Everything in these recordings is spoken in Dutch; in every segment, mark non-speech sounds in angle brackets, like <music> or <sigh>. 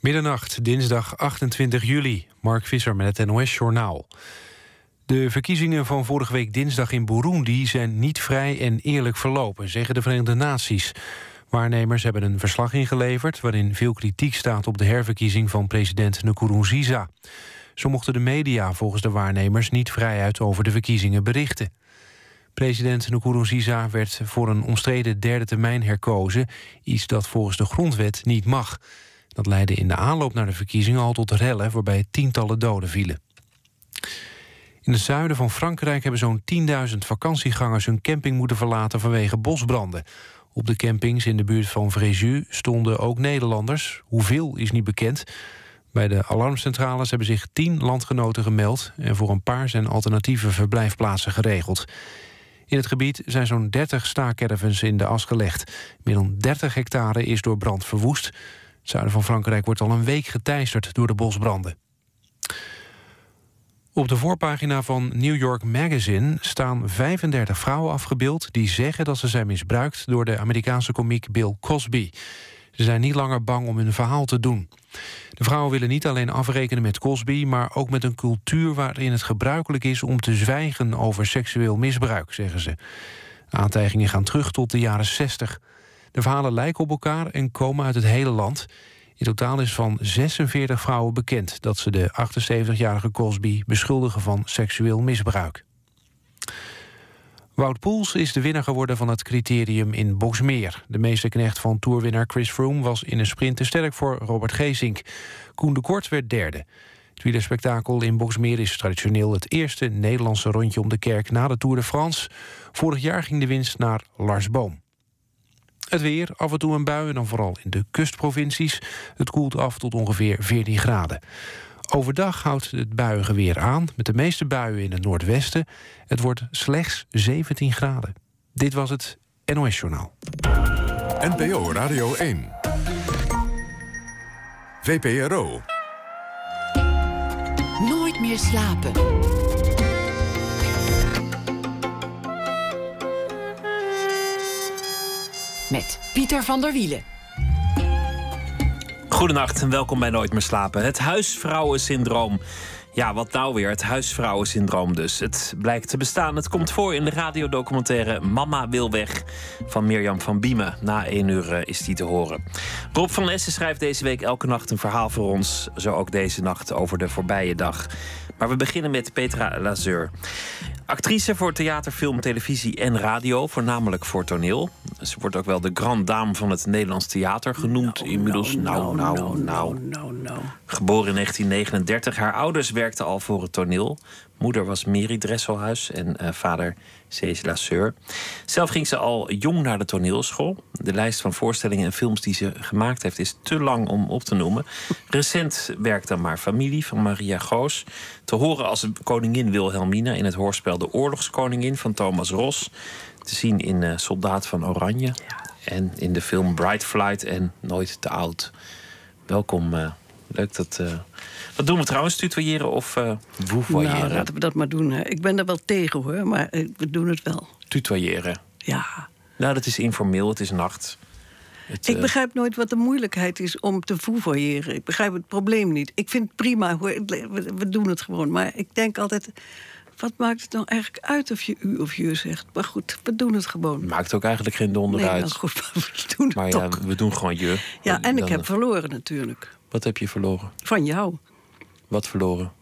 Middernacht, dinsdag 28 juli. Mark Visser met het NOS-journaal. De verkiezingen van vorige week dinsdag in Burundi... zijn niet vrij en eerlijk verlopen, zeggen de Verenigde Naties. Waarnemers hebben een verslag ingeleverd... waarin veel kritiek staat op de herverkiezing van president Nkurunziza. Zo mochten de media volgens de waarnemers... niet vrijuit over de verkiezingen berichten. President Nkurunziza werd voor een omstreden derde termijn herkozen... iets dat volgens de grondwet niet mag... Dat leidde in de aanloop naar de verkiezingen al tot rellen... waarbij tientallen doden vielen. In het zuiden van Frankrijk hebben zo'n 10.000 vakantiegangers... hun camping moeten verlaten vanwege bosbranden. Op de campings in de buurt van Fréjus stonden ook Nederlanders. Hoeveel is niet bekend. Bij de alarmcentrales hebben zich tien landgenoten gemeld... en voor een paar zijn alternatieve verblijfplaatsen geregeld. In het gebied zijn zo'n 30 staakervens in de as gelegd. Meer dan 30 hectare is door brand verwoest. Het zuiden van Frankrijk wordt al een week geteisterd door de bosbranden. Op de voorpagina van New York Magazine staan 35 vrouwen afgebeeld... die zeggen dat ze zijn misbruikt door de Amerikaanse komiek Bill Cosby. Ze zijn niet langer bang om hun verhaal te doen. De vrouwen willen niet alleen afrekenen met Cosby... maar ook met een cultuur waarin het gebruikelijk is om te zwijgen over seksueel misbruik, zeggen ze. Aantijgingen gaan terug tot de jaren 60. De verhalen lijken op elkaar en komen uit het hele land. In totaal is van 46 vrouwen bekend dat ze de 78-jarige Cosby beschuldigen van seksueel misbruik. Wout Poels is de winnaar geworden van het criterium in Boxmeer. De meesterknecht van toerwinnaar Chris Froome was in een sprint te sterk voor Robert Geesink. Koen de Kort werd derde. Het spektakel in Boxmeer is traditioneel het eerste Nederlandse rondje om de kerk na de Tour de France. Vorig jaar ging de winst naar Lars Boom. Het weer, af en toe een bui en dan vooral in de kustprovincies. Het koelt af tot ongeveer 14 graden. Overdag houdt het buigen weer aan, met de meeste buien in het noordwesten. Het wordt slechts 17 graden. Dit was het NOS Journaal. NPO Radio 1. VPRO. Nooit meer slapen. Met Pieter van der Wielen. Goedenacht en welkom bij Nooit meer slapen. Het huisvrouwensyndroom. Ja, wat nou weer? Het huisvrouwensyndroom dus. Het blijkt te bestaan. Het komt voor in de radiodocumentaire Mama wil weg van Mirjam van Biemen. Na één uur eh, is die te horen. Rob van Essen schrijft deze week elke nacht een verhaal voor ons. Zo ook deze nacht over de voorbije dag. Maar we beginnen met Petra Lazeur. Actrice voor theater, film, televisie en radio, voornamelijk voor toneel. Ze wordt ook wel de grand dame van het Nederlands theater genoemd. inmiddels, nou, nou, nou. Geboren in 1939. Haar ouders werkten al voor het toneel. Moeder was Mary Dresselhuis en uh, vader Cees Lasseur. Zelf ging ze al jong naar de toneelschool. De lijst van voorstellingen en films die ze gemaakt heeft is te lang om op te noemen. Recent werkte maar Familie van Maria Goos. Te horen als koningin Wilhelmina in het hoorspel De Oorlogskoningin van Thomas Ros. Te zien in uh, Soldaat van Oranje. En in de film Bright Flight en Nooit te oud. Welkom. Uh, leuk dat wat doen we trouwens? Tutoyeren of uh? Nou, laten we dat maar doen. Ik ben er wel tegen hoor, maar eh, we doen het wel. Tutoyeren? Ja. Nou, dat is informeel, het is nacht. Het, ik eh, begrijp nooit wat de moeilijkheid is om te vouvoyeren. Ik begrijp het probleem niet. Ik vind het prima, we doen het gewoon. Maar ik denk altijd, wat maakt het nou eigenlijk uit of je u of je zegt? Maar goed, we doen het gewoon. Maakt ook eigenlijk geen donder uit. Nou goed, <laughs> maar we doen het maar ja, we doen gewoon je. Ja, en ik heb verloren natuurlijk. Wat heb je verloren? Van jou. Wat verloren?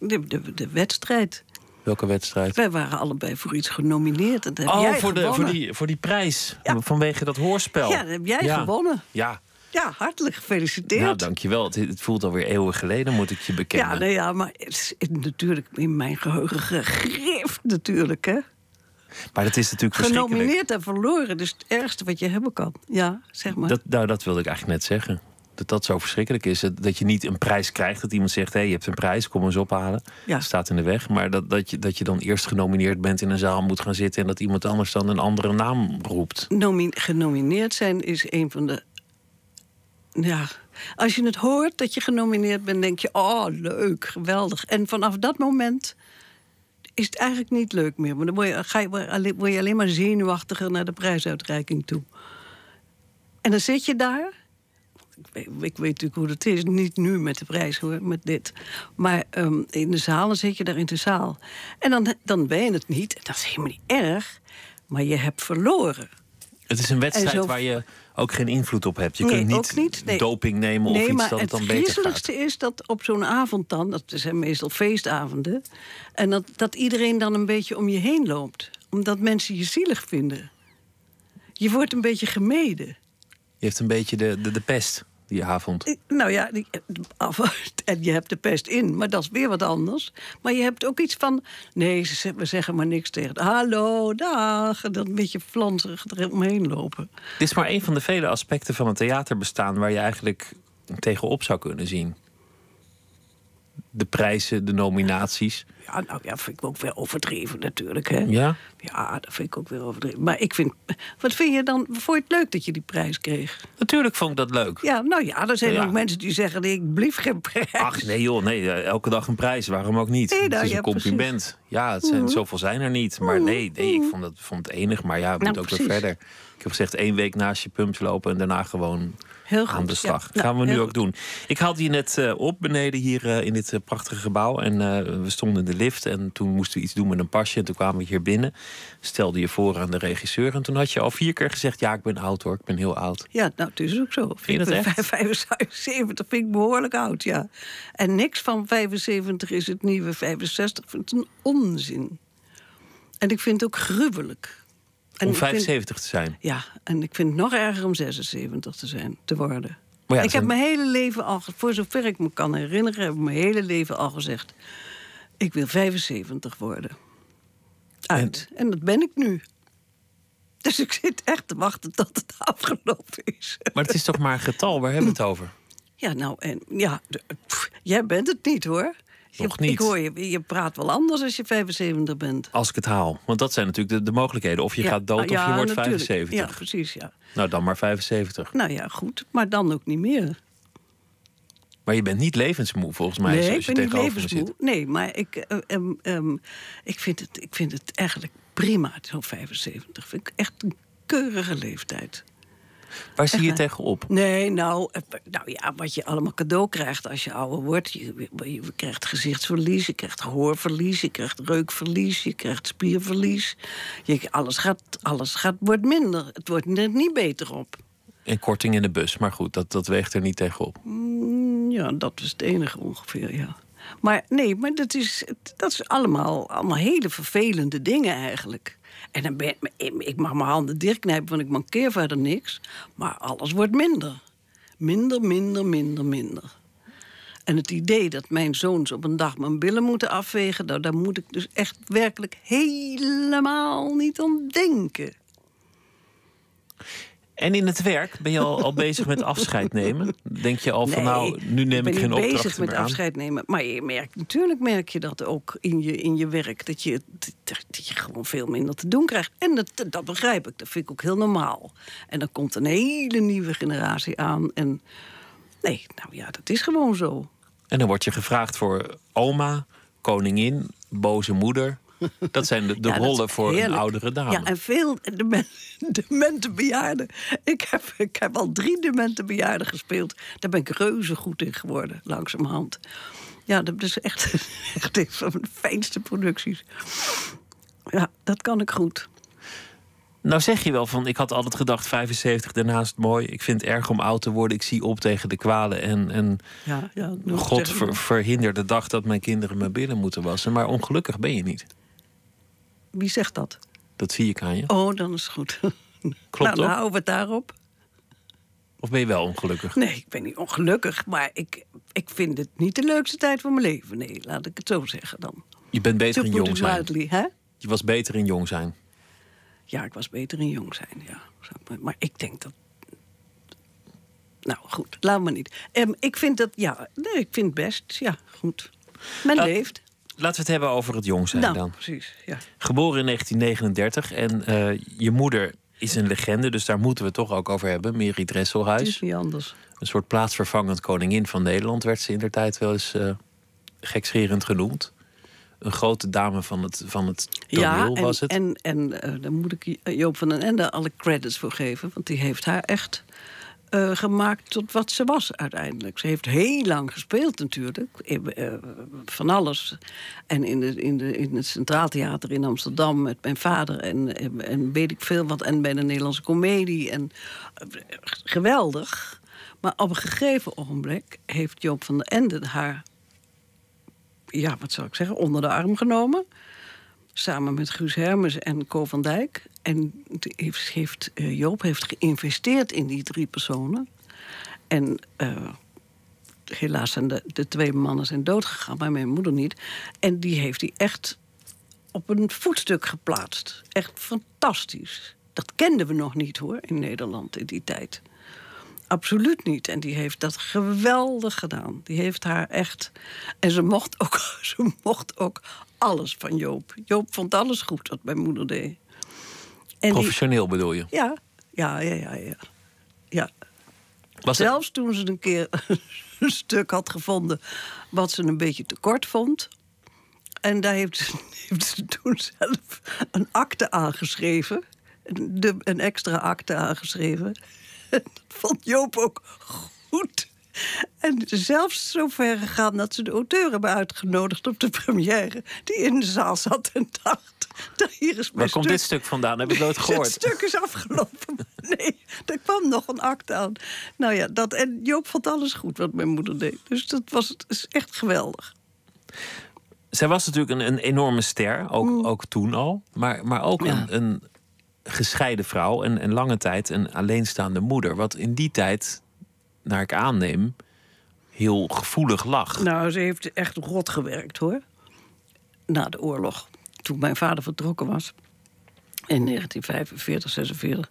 De, de, de wedstrijd. Welke wedstrijd? Wij waren allebei voor iets genomineerd. Dat heb oh, jij voor, de, voor, die, voor die prijs. Vanwege dat hoorspel. Ja, dat heb jij gewonnen. Ja. Ja, hartelijk gefeliciteerd. Nou, dankjewel. Het, het voelt alweer eeuwen geleden, moet ik je bekennen. Ja, nee, ja maar het is natuurlijk in mijn geheugen gegrift natuurlijk, hè. Maar dat is natuurlijk Genomineerd en verloren, dus het ergste wat je hebben kan. Ja, zeg maar. Dat, nou, dat wilde ik eigenlijk net zeggen dat dat zo verschrikkelijk is. Dat je niet een prijs krijgt. Dat iemand zegt: hé, hey, je hebt een prijs, kom eens ophalen. Ja. staat in de weg. Maar dat, dat, je, dat je dan eerst genomineerd bent in een zaal moet gaan zitten. en dat iemand anders dan een andere naam roept. genomineerd zijn is een van de. Ja, als je het hoort dat je genomineerd bent, denk je: oh, leuk, geweldig. En vanaf dat moment is het eigenlijk niet leuk meer. Maar dan word je, ga je, word je alleen maar zenuwachtiger naar de prijsuitreiking toe. En dan zit je daar ik weet, natuurlijk hoe het is. Niet nu met de prijs hoor, met dit. Maar um, in de zalen zit je daar in de zaal. En dan, dan ben je het niet. Dat is helemaal niet erg. Maar je hebt verloren. Het is een wedstrijd zo... waar je ook geen invloed op hebt. Je nee, kunt niet, niet nee. doping nemen nee, of iets dat het dan beter gaat. Het griezeligste is dat op zo'n avond dan... dat zijn meestal feestavonden... en dat, dat iedereen dan een beetje om je heen loopt. Omdat mensen je zielig vinden. Je wordt een beetje gemeden. Je hebt een beetje de, de, de pest die avond. Nou ja, die, <laughs> en je hebt de pest in, maar dat is weer wat anders. Maar je hebt ook iets van... nee, we zeggen maar niks tegen... hallo, dag, en dan een beetje flanserig eromheen lopen. Dit is maar een van de vele aspecten van het theaterbestaan... waar je eigenlijk tegenop zou kunnen zien de prijzen, de nominaties. Ja, nou ja, vind ik ook wel overdreven natuurlijk. Hè? Ja? Ja, dat vind ik ook wel overdreven. Maar ik vind, wat vind je dan, vond je het leuk dat je die prijs kreeg? Natuurlijk vond ik dat leuk. Ja, nou ja, er zijn ja. ook mensen die zeggen, ik blief geen prijs. Ach nee joh, nee, eh, elke dag een prijs, waarom ook niet? Nee, nou, het is een compliment. Precies. Ja, het zijn, mm zoveel zijn er niet. Maar nee, nee ik vond het, vond het enig. Maar ja, nou, moet ook precies. weer verder. Ik heb gezegd één week naast je pumps lopen en daarna gewoon Heel goed, aan de slag. Ja. gaan we nu ook doen. Ik haalde je net uh, op beneden hier uh, in dit uh, prachtige gebouw. En we stonden in de lift. En toen moesten we iets doen met een pasje. En toen kwamen we hier binnen. Stelde je voor aan de regisseur. En toen had je al vier keer gezegd: Ja, ik ben oud hoor. Ik ben heel oud. Ja, nou, het is ook zo. Vind je dat echt? 75 vind ik behoorlijk oud, ja. En niks van 75 is het nieuwe 65. Ik vind het een onzin. En ik vind het ook gruwelijk. En om 75 vind, te zijn? Ja, en ik vind het nog erger om 76 te zijn, te worden. Ja, ik heb mijn hele leven al, voor zover ik me kan herinneren, heb ik mijn hele leven al gezegd: ik wil 75 worden. Uit. En, en dat ben ik nu. Dus ik zit echt te wachten tot het afgelopen is. Maar het is toch maar een getal, waar hebben we het over? Ja, nou, en ja, pff, jij bent het niet hoor. Nog niet. Ik hoor je, je praat wel anders als je 75 bent. Als ik het haal. Want dat zijn natuurlijk de, de mogelijkheden. Of je ja, gaat dood of ja, je wordt natuurlijk. 75. Ja, precies, ja. Nou, dan maar 75. Nou ja, goed. Maar dan ook niet meer. Maar je bent niet levensmoe, volgens mij. Nee, als je ik ben niet levensmoe. zit. Nee, maar ik, uh, um, um, ik, vind het, ik vind het eigenlijk prima, zo'n 75. Vind ik echt een keurige leeftijd. Waar zie je tegenop? Nee, nou, eh, nou ja, wat je allemaal cadeau krijgt als je ouder wordt. Je, je krijgt gezichtsverlies, je krijgt gehoorverlies, je krijgt reukverlies, je krijgt spierverlies. Je, alles gaat, alles gaat, wordt minder. Het wordt er niet beter op. En korting in de bus. Maar goed, dat, dat weegt er niet tegenop. Mm, Ja, dat is het enige ongeveer, ja. Maar nee, maar dat is, dat is allemaal, allemaal hele vervelende dingen eigenlijk. En dan ben, ik mag mijn handen dichtknijpen, want ik mankeer verder niks. Maar alles wordt minder. Minder, minder, minder, minder. En het idee dat mijn zoons op een dag mijn billen moeten afvegen... Nou, daar moet ik dus echt werkelijk helemaal niet aan denken. En in het werk ben je al, al bezig met afscheid nemen? Denk je al van Nee, nou, nu neem ik geen bezig met meer aan? afscheid nemen. Maar je merkt, natuurlijk merk je dat ook in je, in je werk. Dat je, dat je gewoon veel minder te doen krijgt. En dat, dat begrijp ik. Dat vind ik ook heel normaal. En dan komt een hele nieuwe generatie aan. En nee, nou ja, dat is gewoon zo. En dan word je gevraagd voor oma, koningin, boze moeder. <laughs> Dat zijn de, Ja, rollen voor een oudere dame. Ja, en veel demen- <laughs> demente bejaarden. Ik heb, ik heb al drie demente bejaarden gespeeld. Daar ben ik reuze goed in geworden, langzamerhand. Ja, dat is echt, <laughs> echt een van de fijnste producties. Ja, dat kan ik goed. Nou zeg je wel van, ik had altijd gedacht 75, daarnaast mooi. Ik vind het erg om oud te worden. Ik zie op tegen de kwalen. En, en Ja, ja, God ver, verhinder de dag dat mijn kinderen mijn billen moeten wassen. Maar ongelukkig ben je niet. Wie zegt dat? Dat zie ik aan je. Oh, dan is het goed. <laughs> Klopt nou, dan ook? houden we het daarop. Of ben je wel ongelukkig? Nee, ik ben niet ongelukkig, maar ik, ik vind het niet de leukste tijd van mijn leven. Nee, laat ik het zo zeggen dan. Je bent beter in jong zijn. mildly, hè? Je was beter in jong zijn. Ja, ik was beter in jong zijn, ja. Maar, ik denk dat... Nou, goed, laat maar niet. Ehm, ik vind dat, ja, nee, ik vind best, ja, goed. Men leeft. Laten we het hebben over het jong zijn Nou, dan. precies, ja. Geboren in 1939 en eh, je moeder is een legende, dus daar moeten we het toch ook over hebben. Mary Het is Dresselhuis. niet anders. Een soort plaatsvervangend koningin van Nederland werd ze in der tijd wel eens eh gekscherend genoemd. Een grote dame van het, van het toneel Ja, en, was het. en, en eh, daar moet ik Joop van den Ende alle credits voor geven. Want die heeft haar echt eh, gemaakt tot wat ze was uiteindelijk. Ze heeft heel lang gespeeld natuurlijk, eh, van alles. En in, de, in, de, in het Centraal Theater in Amsterdam met mijn vader en, en weet ik veel wat. En bij de Nederlandse Comedie. En, geweldig. Maar op een gegeven ogenblik heeft Joop van der Ende haar... ja, wat zou ik zeggen, onder de arm genomen samen met Guus Hermes en Co van Dijk. En heeft, eh, Joop heeft geïnvesteerd in die drie personen. En uh, helaas zijn de, de twee mannen zijn doodgegaan, maar mijn moeder niet. En die heeft hij echt op een voetstuk geplaatst. Echt fantastisch. Dat kenden we nog niet hoor, in Nederland in die tijd. Absoluut niet. En die heeft dat geweldig gedaan. Die heeft haar echt. En ze mocht ook, <laughs> ze mocht ook alles van Joop. Joop vond alles goed wat mijn moeder deed. En Professioneel bedoel je? Ja, ja, ja, ja. ja. ja. Was Zelfs toen ze een keer <laughs> een stuk had gevonden wat ze een beetje te kort vond. En daar heeft ze, <laughs> heeft ze toen zelf een akte aangeschreven. Een, een extra akte aangeschreven. <laughs> Dat vond Joop ook goed. <laughs> En zelfs zo ver gegaan dat ze de auteur hebben uitgenodigd op de <laughs> première. Die in de zaal zat en dacht: hier is mijn Waar komt dit stuk vandaan? Heb ik nooit <laughs> gehoord. Het stuk is afgelopen. Nee, er kwam nog een act aan. Nou ja, dat, en Joop vond alles goed wat mijn moeder deed. Dus dat was het is echt geweldig. Zij was natuurlijk een, een enorme ster, ook, mm. ook toen al. Maar, maar ook een, een gescheiden vrouw en, en lange tijd een alleenstaande moeder. Wat in die tijd naar ik aanneem, heel gevoelig lag. Nou, ze heeft echt rot gewerkt hoor. Na de oorlog. Toen mijn vader vertrokken was. In 1945, 46.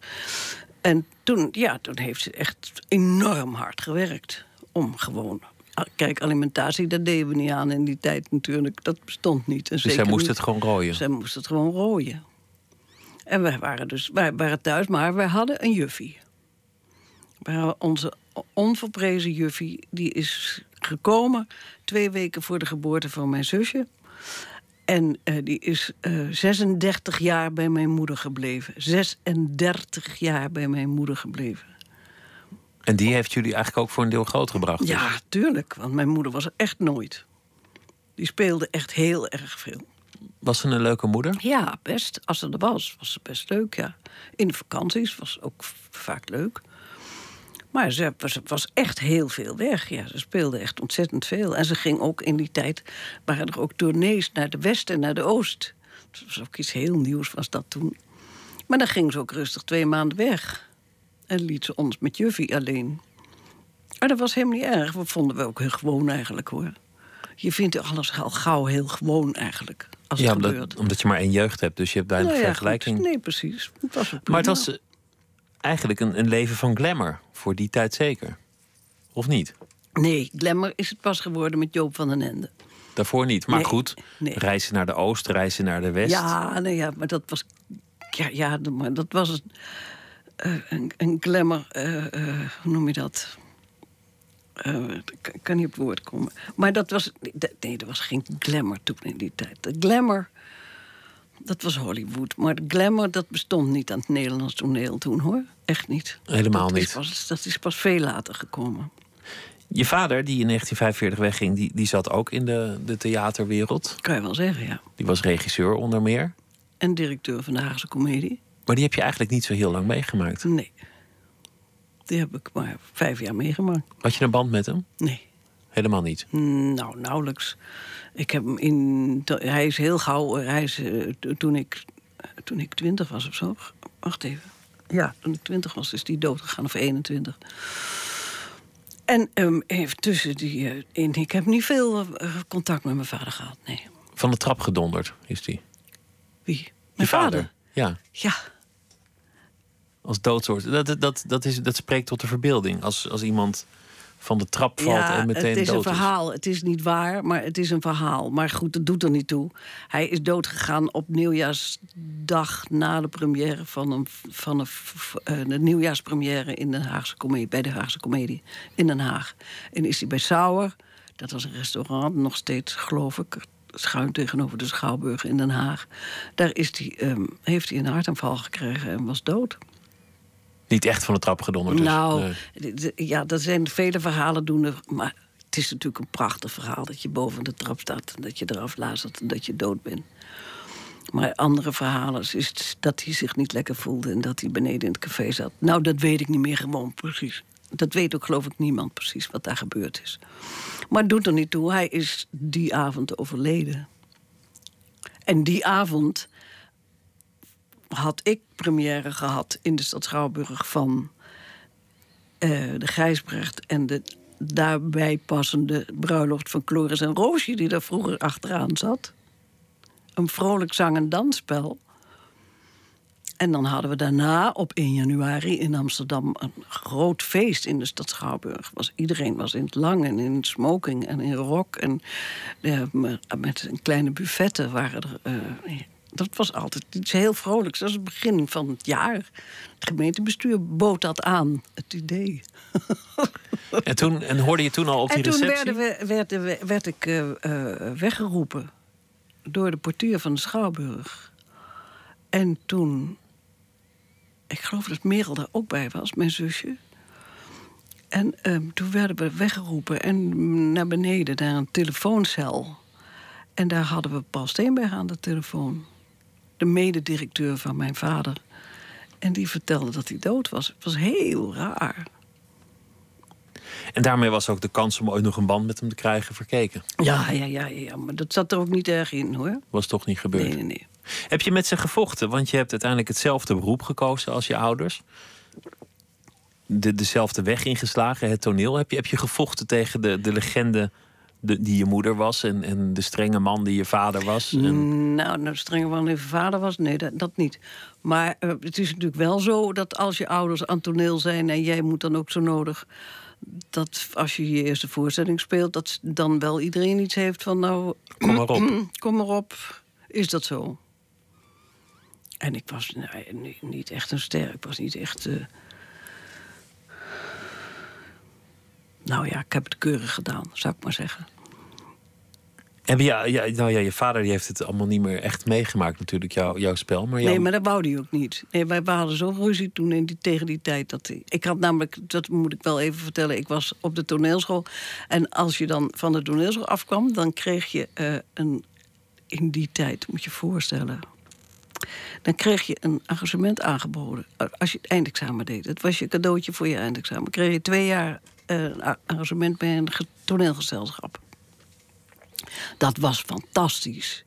En toen, ja, toen heeft ze echt enorm hard gewerkt. Om gewoon Kijk, alimentatie, dat deden we niet aan in die tijd natuurlijk. Dat bestond niet. En dus zij moest het gewoon rooien? Zij moest het gewoon rooien. En wij waren dus wij waren thuis, maar wij hadden een juffie. Onze onverprezen juffie, die is gekomen twee weken voor de geboorte van mijn zusje. En uh, die is uh, eh, 36 jaar bij mijn moeder gebleven. 36 jaar bij mijn moeder gebleven. En die heeft jullie eigenlijk ook voor een deel grootgebracht? Dus? Ja, tuurlijk. Want mijn moeder was er echt nooit. Die speelde echt heel erg veel. Was ze een leuke moeder? Ja, best. Als ze er was, was ze best leuk, ja. In de vakanties was ook vaak leuk. Maar ze was, was, echt heel veel weg. Ja, ze speelde echt ontzettend veel. En ze ging ook in die tijd... waren er ook tournees naar de west en naar de oost. Dat was ook iets heel nieuws, was dat toen. Maar dan ging ze ook rustig twee maanden weg. En liet ze ons met Juffie alleen. Maar dat was helemaal niet erg. We vonden we ook heel gewoon eigenlijk, hoor. Je vindt alles al gauw heel gewoon eigenlijk. Als ja, het omdat, gebeurt. omdat je maar één jeugd hebt, dus je hebt weinig nou vergelijking. Nee, precies. Het was maar het was eigenlijk een, een leven van glamour. Voor die tijd zeker. Of niet? Nee, glamour is het pas geworden met Joop van den Ende. Daarvoor niet. Maar goed, reizen naar de oost, reizen naar de west. Ja, nee, ja maar dat was. Ja, ja maar dat was een, uh, een, een glamour. Uh, uh, hoe noem je dat? ik kan niet op het woord komen. Maar dat was. Nee, er was geen glamour toen in die tijd. De glamour dat was Hollywood. Maar de glamour, dat bestond niet aan het Nederlands toneel toen, hoor. Echt niet. Helemaal dat niet. Is pas, dat is pas veel later gekomen. Je vader, die in 1945 wegging, die, die zat ook in de, de theaterwereld. Kan je wel zeggen, ja. Die was regisseur onder meer. En directeur van de Haagse Comedie. Maar die heb je eigenlijk niet zo heel lang meegemaakt. Nee. Die heb ik maar vijf jaar meegemaakt. Had je een band met hem? Nee. Helemaal niet? Nou, nauwelijks. Ik heb hem in. Hij is heel gauw. Hij is, uh, toen, ik, toen ik twintig was of zo. Wacht even. Ja, toen ik twintig was, is die doodgegaan, of 21. En um, even tussen die. Uh, in, ik heb niet veel uh, contact met mijn vader gehad, nee. Van de trap gedonderd is die? Wie? Mijn vader? vader? Ja. Ja. Als doodsoort. Dat, dat, dat, is, dat spreekt tot de verbeelding. Als, als iemand van de trap valt en meteen het is een verhaal. Het is niet waar, maar het is een verhaal. Maar goed, dat doet er niet toe. Hij is doodgegaan op nieuwjaarsdag na de première van een, van een, uh, de nieuwjaarspremière in de Haagse Comedie, bij de Haagse Comedie in Den Haag. En is hij bij Sauer, dat was een restaurant, nog steeds geloof ik, schuin tegenover de Schouwburg in Den Haag. Daar is hij, um, heeft hij een hartaanval gekregen en was dood. Niet echt van de trap gedonderd. Dus. Nou, ja, dat zijn vele verhalen doen. Maar het is natuurlijk een prachtig verhaal dat je boven de trap staat en dat je eraf lazert en dat je dood bent. Maar andere verhalen is dat hij zich niet lekker voelde en dat hij beneden in het café zat. Nou, dat weet ik niet meer gewoon precies. Dat weet ook geloof ik niemand precies wat daar gebeurd is. Maar het doet er niet toe, hij is die avond overleden. En die avond had ik première gehad in de stad Schouwburg van uh, de Gijsbrecht en de daarbij passende bruiloft van Chloris en Roosje, die daar vroeger achteraan zat. Een vrolijk zang- en dansspel. En dan hadden we daarna op 1 januari in Amsterdam een groot feest in de stad Schouwburg. Was, iedereen was in het lang en in smoking en in rok. En uh, met een kleine buffetten waren er. Uh, dat was altijd iets heel vrolijks. Dat was het begin van het jaar. Het gemeentebestuur bood dat aan, het idee. En, toen, en hoorde je toen al op die receptie? En toen werd, werd, werd ik uh, uh, weggeroepen door de portier van de Schouwburg. En toen... Ik geloof dat Merel daar ook bij was, mijn zusje. En um, toen werden we weggeroepen en naar beneden, naar een telefooncel. En daar hadden we Paul Steenberg aan de telefoon de mededirecteur van mijn vader. En die vertelde dat hij dood was. Het was heel raar. En daarmee was ook de kans om ooit nog een band met hem te krijgen verkeken. Ja, ja, ja, ja, maar dat zat er ook niet erg in hoor. Was toch niet gebeurd? Nee, nee, nee. Heb je met ze gevochten? Want je hebt uiteindelijk hetzelfde beroep gekozen als je ouders. De, dezelfde weg ingeslagen, het toneel. Heb je, heb je gevochten tegen de, de legende de, die je moeder was en, en de strenge man die je vader was? En... Nou, de strenge man die je vader was, nee, dat, dat niet. Maar uh, het is natuurlijk wel zo dat als je ouders aan toneel zijn en jij moet dan ook zo nodig. Dat als je je eerste voorstelling speelt, dat dan wel iedereen iets heeft van nou. Kom maar op. Kom maar op. Is dat zo? En ik was niet echt een ster. Ik was niet echt. Uh... Nou ja, ik heb het keurig gedaan, zou ik maar zeggen. En ja, ja, nou ja, je vader die heeft het allemaal niet meer echt meegemaakt, natuurlijk, jou, jouw spel. Maar Nee, maar dat wou hij ook niet. Nee, wij hadden zo'n ruzie toen in die, tegen die tijd. Dat ik had namelijk, dat moet ik wel even vertellen, ik was op de toneelschool. En als je dan van de toneelschool afkwam, dan kreeg je uh, een. In die tijd, moet je je voorstellen. Dan kreeg je een engagement aangeboden. Als je het eindexamen deed. Dat was je cadeautje voor je eindexamen. Kreeg je twee jaar uh, engagement bij een toneelgezelschap. Dat was fantastisch.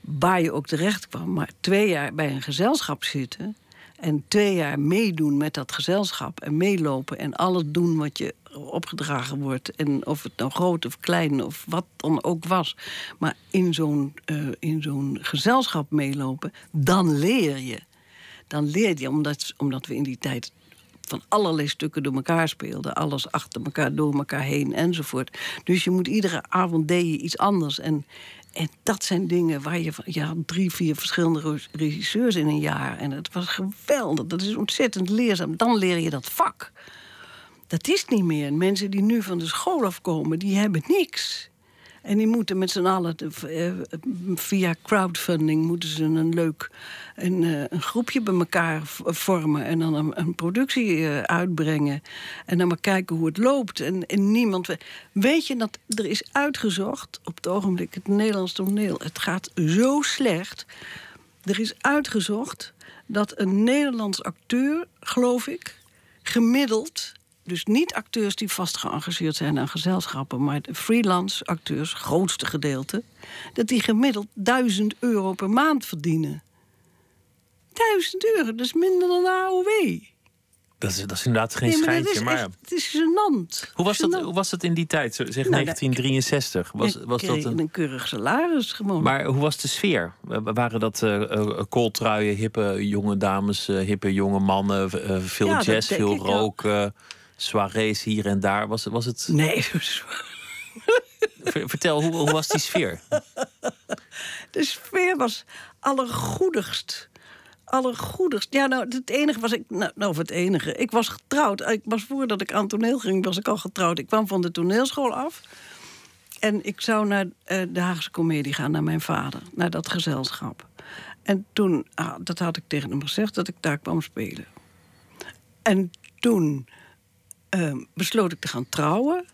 Waar je ook terecht kwam. Maar twee jaar bij een gezelschap zitten. En twee jaar meedoen met dat gezelschap. En meelopen en alles doen wat je opgedragen wordt. En of het nou groot of klein of wat dan ook was. Maar in zo'n uh, in zo'n gezelschap meelopen, dan leer je. Dan leer je, omdat, omdat we in die tijd van allerlei stukken door elkaar speelden. Alles achter elkaar, door elkaar heen enzovoort. Dus je moet iedere avond deed iets anders. En, en dat zijn dingen waar je van... Je had drie, vier verschillende regisseurs in een jaar. En het was geweldig. Dat is ontzettend leerzaam. Dan leer je dat vak. Dat is niet meer. Mensen die nu van de school afkomen, die hebben niks. En die moeten met z'n allen eh, via crowdfunding moeten ze een leuk een, eh, een groepje bij elkaar vormen en dan een, een productie eh, uitbrengen. En dan maar kijken hoe het loopt. En, en niemand. Weet je dat er is uitgezocht op het ogenblik het Nederlands toneel. Het gaat zo slecht. Er is uitgezocht dat een Nederlands acteur, geloof ik, gemiddeld dus niet acteurs die vast geëngageerd zijn aan gezelschappen, maar freelance acteurs, grootste gedeelte, dat die gemiddeld 1000 euro per maand verdienen. 1000 euro, dat is minder dan de AOW. Dat is, dat is inderdaad geen nee, schijntje. Het maar echt, het is gênant. Hoe was, dat, hoe was dat in die tijd, zeg nou, 1963? Was, was dat een... een keurig salaris gewoon. Maar hoe was de sfeer? Waren dat uh, uh, kooltruien, hippe jonge dames, uh, hippe jonge mannen, veel ja, jazz, veel roken? soirées hier en daar. Was, was het. Nee. <laughs> Vertel, hoe, hoe was die sfeer? <laughs> De sfeer was allergoedigst. Allergoedigst. Ja, nou, het enige was ik. Nou, nou, het enige. Ik was getrouwd. Ik was voordat ik aan toneel ging, was ik al getrouwd. Ik kwam van de toneelschool af. En ik zou naar uh, de Haagse Comedie gaan, naar mijn vader, naar dat gezelschap. En toen, ah, dat had ik tegen hem gezegd, dat ik daar kwam spelen. En toen ehm, besloot ik te gaan trouwen.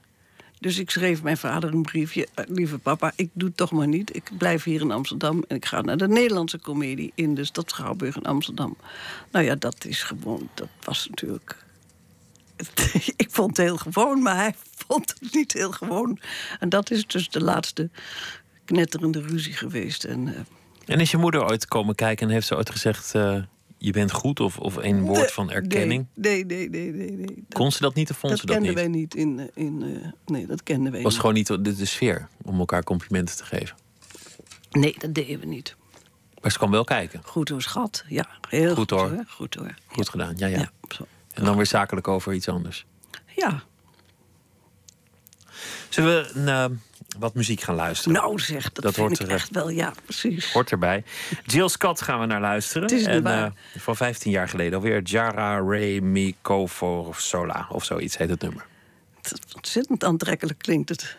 Dus ik schreef mijn vader een briefje. "Eh, Lieve papa, ik doe het toch maar niet. Ik blijf hier in Amsterdam en ik ga naar de Nederlandse comedie in de stad Schouwburg in Amsterdam. Nou ja, dat is gewoon, dat was natuurlijk. <laughs> ik vond het heel gewoon, maar hij <laughs> vond het niet heel gewoon. En dat is dus de laatste knetterende ruzie geweest. En, eh, En is je moeder ooit komen kijken en heeft ze ooit gezegd: eh, Je bent goed? Of, of een woord nee, van erkenning? Nee, nee, nee, nee. nee, nee. Kon ze dat niet of vond dat ze dat kenden niet? wij niet in. eh, in eh, nee, dat kenden wij was niet. gewoon niet de, de sfeer om elkaar complimenten te geven. Nee, dat deden we niet. Maar ze kwam wel kijken. Goed hoor, schat. Ja, heel Goed, goed, hoor. Goed hoor. Goed gedaan. Ja, ja. En dan weer zakelijk over iets anders. ja. Zullen we een, eh, wat muziek gaan luisteren? nou zeg, dat, Dat vind hoort ik er, echt wel. Ja, precies. Hoort erbij. Jill Scott gaan we naar luisteren. Het is en eh, van 15 jaar geleden alweer. Jara Re Mi Ko Sola of zoiets heet het nummer. Het Ontzettend aantrekkelijk klinkt het.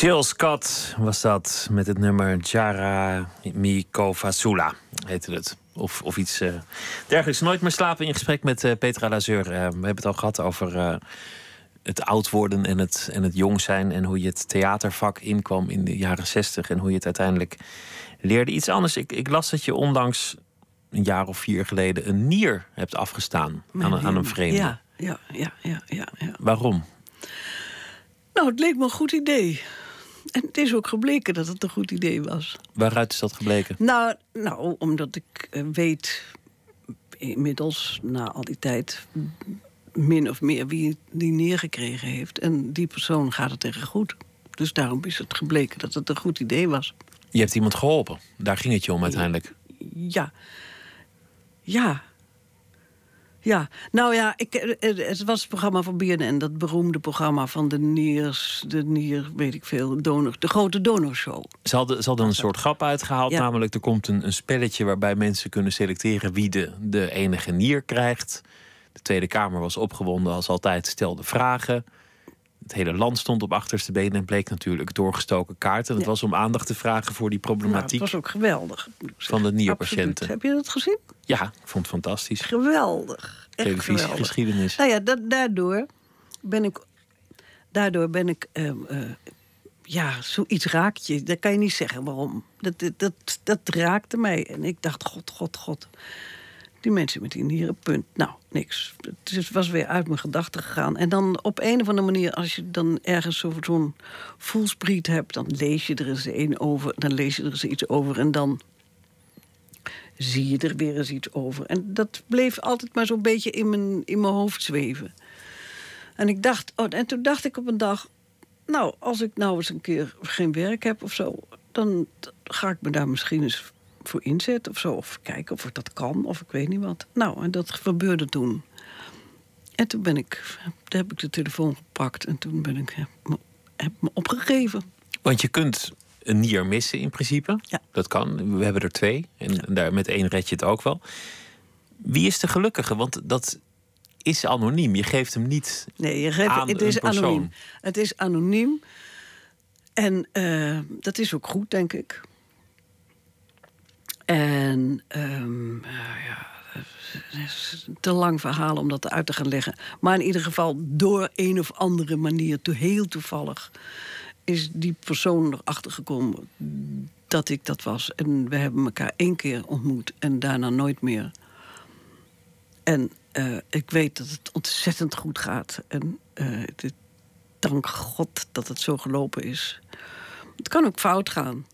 Jill Scott was dat met het nummer Jara Mikovasula, heette het. Of, of iets eh, dergelijks. Nooit meer slapen in gesprek met eh, Petra Lazeur. Eh, we hebben het al gehad over het oud worden en het, en het jong zijn. En hoe je het theatervak inkwam in de jaren zestig. En hoe je het uiteindelijk leerde. Iets anders. Ik, ik las dat je onlangs een jaar of vier geleden een nier hebt afgestaan aan, een- aan een vreemde. Ja, ja, ja, ja, ja, ja. Waarom? Nou, het leek me een goed idee. En het is ook gebleken dat het een goed idee was. Waaruit is dat gebleken? Nou, nou omdat ik eh, weet inmiddels, na al die tijd, min of meer wie die neergekregen heeft. En die persoon gaat het tegen goed. Dus daarom is het gebleken dat het een goed idee was. Je hebt iemand geholpen. Daar ging het je om uiteindelijk. Ja. Ja. Ja, nou ja, ik, het was het programma van BNN, dat beroemde programma van de Niers, de Nier, weet ik veel, donor, de grote donorshow. Ze hadden, ze hadden een soort grap uitgehaald. Ja. Namelijk, er komt een, een spelletje waarbij mensen kunnen selecteren wie de, de enige nier krijgt. De Tweede Kamer was opgewonden als altijd, stelde vragen. Het hele land stond op achterste benen en bleek natuurlijk doorgestoken kaart. En het Ja. was om aandacht te vragen voor die Nou, het problematiek was ook geweldig. van de nierpatiënten. Absoluut. Heb je dat gezien? Ja, ik vond het fantastisch. Geweldig. Echt geweldig. Televisiegeschiedenis. Nou ja, da- daardoor ben ik. Daardoor ben ik. eh, ja, zoiets raakt je. Dat kan je niet zeggen waarom. Dat, dat, dat, dat raakte mij. En ik dacht: God, God, God. Die mensen met die nieren, punt. Nou, niks. Het is- was weer uit mijn gedachten gegaan. En dan op een of andere manier, als je dan ergens zo- zo'n voelspriet hebt, dan lees je er eens een over. Dan lees je er eens iets over. En dan zie je er weer eens iets over. En dat bleef altijd maar zo'n beetje in mijn, in mijn hoofd zweven. En ik dacht, oh, en toen dacht ik op een dag, nou, als ik nou eens een keer geen werk heb of zo, dan ga ik me daar misschien eens voor inzetten of zo. Of kijken of ik dat kan, of ik weet niet wat. Nou, en dat gebeurde toen. En toen ben ik, heb ik de telefoon gepakt en toen ben ik, heb me opgegeven. Want je kunt een nier missen in principe. Ja. Dat kan. We hebben er twee. En daar, met één red je het ook wel. Wie is de gelukkige? Want dat is anoniem. Je geeft hem niet Nee, je geeft, aan het is persoon. anoniem. Het is anoniem. En eh, dat is ook goed, denk ik. En ehm, eh, ja, het is een te lang verhaal om dat uit te gaan leggen. Maar in ieder geval, door een of andere manier, to- heel toevallig, is die persoon erachter gekomen dat ik dat was. En we hebben elkaar één keer ontmoet en daarna nooit meer. En eh, ik weet dat het ontzettend goed gaat. En dit- dank God dat het zo gelopen is. Het kan ook fout gaan.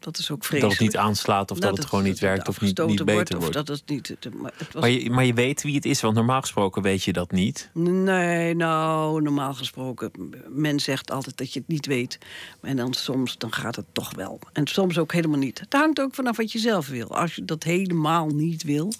Dat is ook dat vreselijk. het niet aanslaat of Nou, dat het gewoon niet werkt of niet, niet beter Of wordt. dat het niet... het- maar het was Maar je, maar je weet wie het is, want normaal gesproken weet je dat niet. Nee, nou, normaal gesproken. Men zegt altijd dat je het niet weet. En dan soms dan gaat het toch wel. En soms ook helemaal niet. Het hangt ook vanaf wat je zelf wil. Als je dat helemaal niet wil.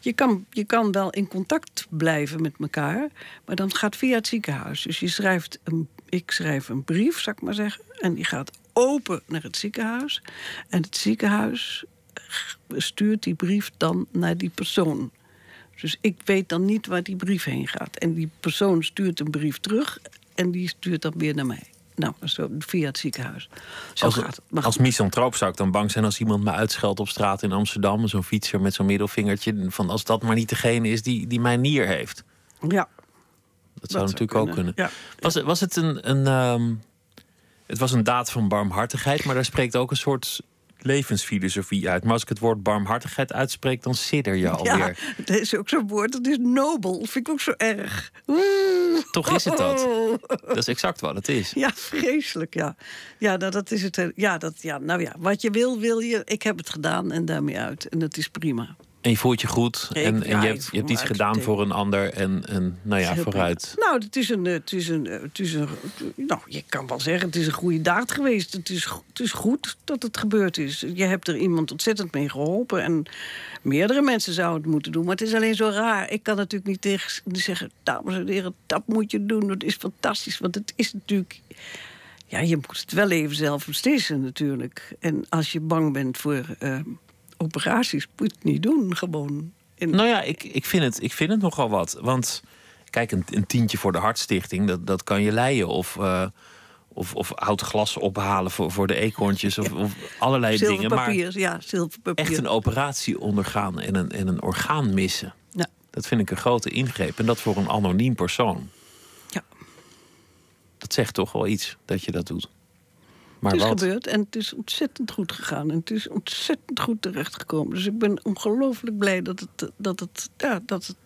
Je kan, je kan wel in contact blijven met elkaar. Maar dan gaat via het ziekenhuis. Dus je schrijft een, ik schrijf een brief, zou ik maar zeggen. En die gaat open naar het ziekenhuis. En het ziekenhuis stuurt die brief dan naar die persoon. Dus ik weet dan niet waar die brief heen gaat. En die persoon stuurt een brief terug en die stuurt dan weer naar mij. Nou, zo via het ziekenhuis. Zo Als, gaat het. Als misantroop zou ik dan bang zijn als iemand me uitscheldt op straat in Amsterdam. Zo'n fietser met zo'n middelvingertje. Van als dat maar niet degene is die, die mijn nier heeft. Ja, Dat zou zou natuurlijk ook kunnen. Was, het- was het een. een ehm, het was een daad van barmhartigheid, maar daar spreekt ook een soort levensfilosofie uit. Maar als ik het woord barmhartigheid uitspreek, dan sidder je alweer. ja, het is ook zo'n woord. Het is nobel. Dat vind ik ook zo erg. Oeh. Toch is het dat. <laughs> Dat is exact wat het is. Ja, vreselijk, ja. Ja, nou, dat is het. eh, Ja, dat, ja, nou ja, wat je wil, wil je. Ik heb het gedaan en daarmee uit. En dat is prima. En je voelt je goed. En en je hebt, je hebt iets gedaan voor een ander. En, en nou ja, vooruit. Nou, het is een, het is een, het is een, nou, je kan wel zeggen, het is een goede daad geweest. Het is, het is goed dat het gebeurd is. Je hebt er iemand ontzettend mee geholpen. En meerdere mensen zouden het moeten doen. Maar het is alleen zo raar. Ik kan natuurlijk niet tegen zeggen, dames en heren, dat moet je doen. Dat is fantastisch. Want het is natuurlijk... Ja, je moet het wel even zelf beslissen natuurlijk. En als je bang bent voor eh, operaties, moet niet doen, gewoon. En, Nou ja, ik, ik, vind het, ik vind het nogal wat. Want kijk, een, een tientje voor de Hartstichting, dat, dat kan je leien. Of, eh, of, of oud glas ophalen voor, voor de eekhoorntjes. Of, of allerlei dingen. Maar ja, zilverpapier. echt een operatie ondergaan en een, en een orgaan missen. Ja. Dat vind ik een grote ingreep. En dat voor een anoniem persoon. Ja. Dat zegt toch wel iets dat je dat doet. Maar het is wat? gebeurd en het is ontzettend goed gegaan. En het is ontzettend goed terechtgekomen. Dus ik ben ongelooflijk blij dat, het, dat, het, ja, dat, het,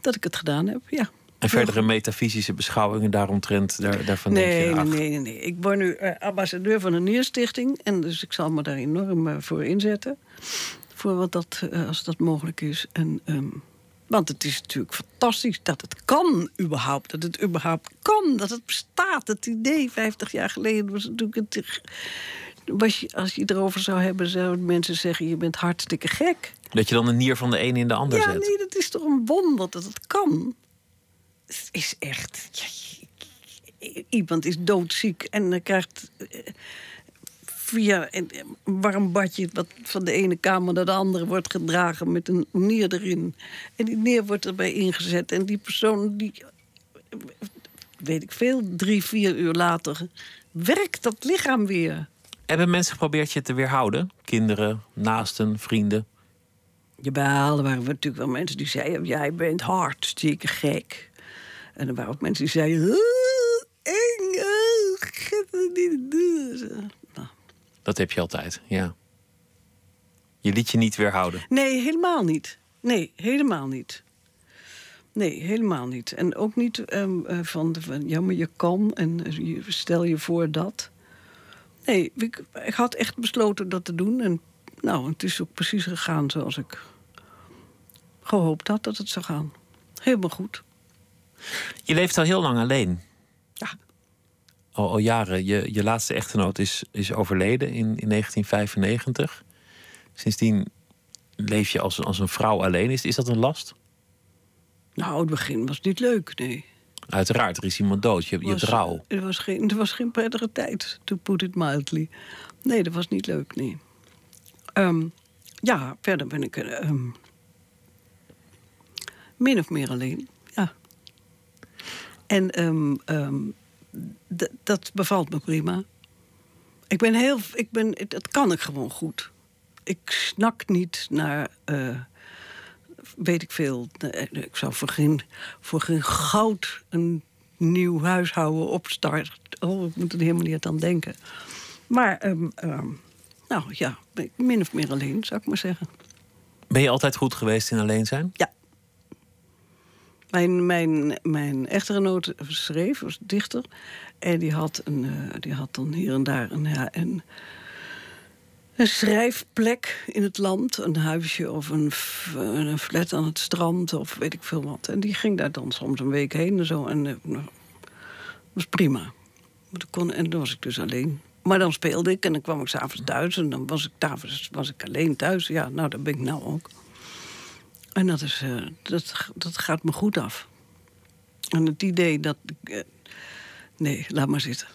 dat ik het gedaan heb. Ja. En verdere metafysische beschouwingen daaromtrent, daar, daarvan denk Nee, je... nee, ach, nee, nee, nee. Ik word nu eh, ambassadeur van een Nierstichting. En dus ik zal me daar enorm eh, voor inzetten. Voor wat dat, eh, als dat mogelijk is. En, ehm, want het is natuurlijk fantastisch dat het kan überhaupt. Dat het überhaupt kan, dat het bestaat. Het idee 50 jaar geleden was natuurlijk... Het, was je, als je het erover zou hebben, zouden mensen zeggen... je bent hartstikke gek. Dat je dan een nier van de ene in de ander Ja, zet. nee, dat is toch een wonder dat het kan. Het is echt... ja, iemand is doodziek en dan krijgt via een warm badje... wat van de ene kamer naar de andere wordt gedragen met een nier erin. En die neer wordt erbij ingezet. En die persoon, die, weet ik veel, drie, vier uur later... werkt dat lichaam weer. Hebben mensen geprobeerd je te weerhouden? Kinderen, naasten, vrienden? Jawel, er waren natuurlijk wel mensen die zeiden... jij bent hartstikke gek. En er waren ook mensen die zeiden... "Oh, eng, dat niet doen." Zo. Nou, Dat heb je altijd, ja. Je liet je niet weerhouden. Nee, helemaal niet. Nee, helemaal niet. Nee, helemaal niet. En ook niet ehm, eh, van, van... ja, maar je kan en eh, je- stel je voor dat. Nee, ik, ik had echt besloten dat te doen. En nou, het is ook precies gegaan zoals ik gehoopt had dat het zou gaan. Helemaal goed. Je leeft al heel lang alleen. Ja. Al, al jaren. Je, je laatste echtgenoot is, is overleden in, in 1995. Sindsdien leef je als, als een vrouw alleen. Is, is dat een last? Nou, het begin was niet leuk, nee. Uiteraard, er is iemand dood. Je, je hebt Was- rouw. Er was, geen, er was geen prettige tijd, to put it mildly. Nee, dat was niet leuk, nee. Ehm, ja, verder ben ik eh, ehm, min of meer alleen, ja. En d- dat bevalt me prima. Ik ben heel... Ik ben, dat kan ik gewoon goed. Ik snak niet naar... eh, weet ik veel. eh, Ik zou voor geen, voor geen goud een nieuw huishouden opstarten. Oh, ik moet er helemaal niet aan denken. Maar, ehm, ehm, nou ja, min of meer alleen, zou ik maar zeggen. Ben je altijd goed geweest in alleen zijn? Ja. Mijn, mijn, mijn echtgenoot schreef, was dichter. En die had, een, eh, die had dan hier en daar een, ja, een, een schrijfplek in het land. Een huisje of een, een flat aan het strand of weet ik veel wat. En die ging daar dan soms een week heen en zo. En eh, nou, was prima. Dat kon, en dan was ik dus alleen. Maar dan speelde ik en dan kwam ik s'avonds thuis. En dan was ik, was ik alleen thuis. Ja, nou, dat ben ik nou ook. En dat, is, eh, dat, dat gaat me goed af. En het idee dat... eh, nee, laat maar zitten.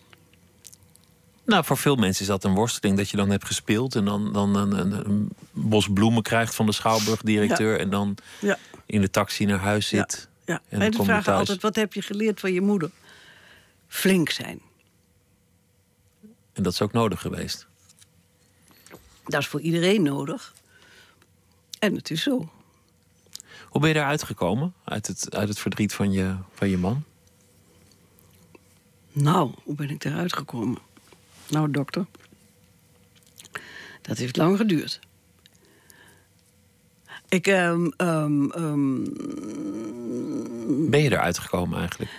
Nou, voor veel mensen is dat een worsteling dat je dan hebt gespeeld en dan, dan een, een, een bos bloemen krijgt van de schouwburgdirecteur en dan Ja, in de taxi naar huis zit. ja. En En, dan vragen altijd, wat heb je geleerd van je moeder? Flink zijn. En dat is ook nodig geweest. Dat is voor iedereen nodig. En het is zo. Hoe ben je eruit gekomen? Uit het, uit het verdriet van je, van je man? Nou, hoe ben ik eruit gekomen? Nou, dokter. Dat heeft lang geduurd. Ik, ehm, Ben je eruit gekomen eigenlijk?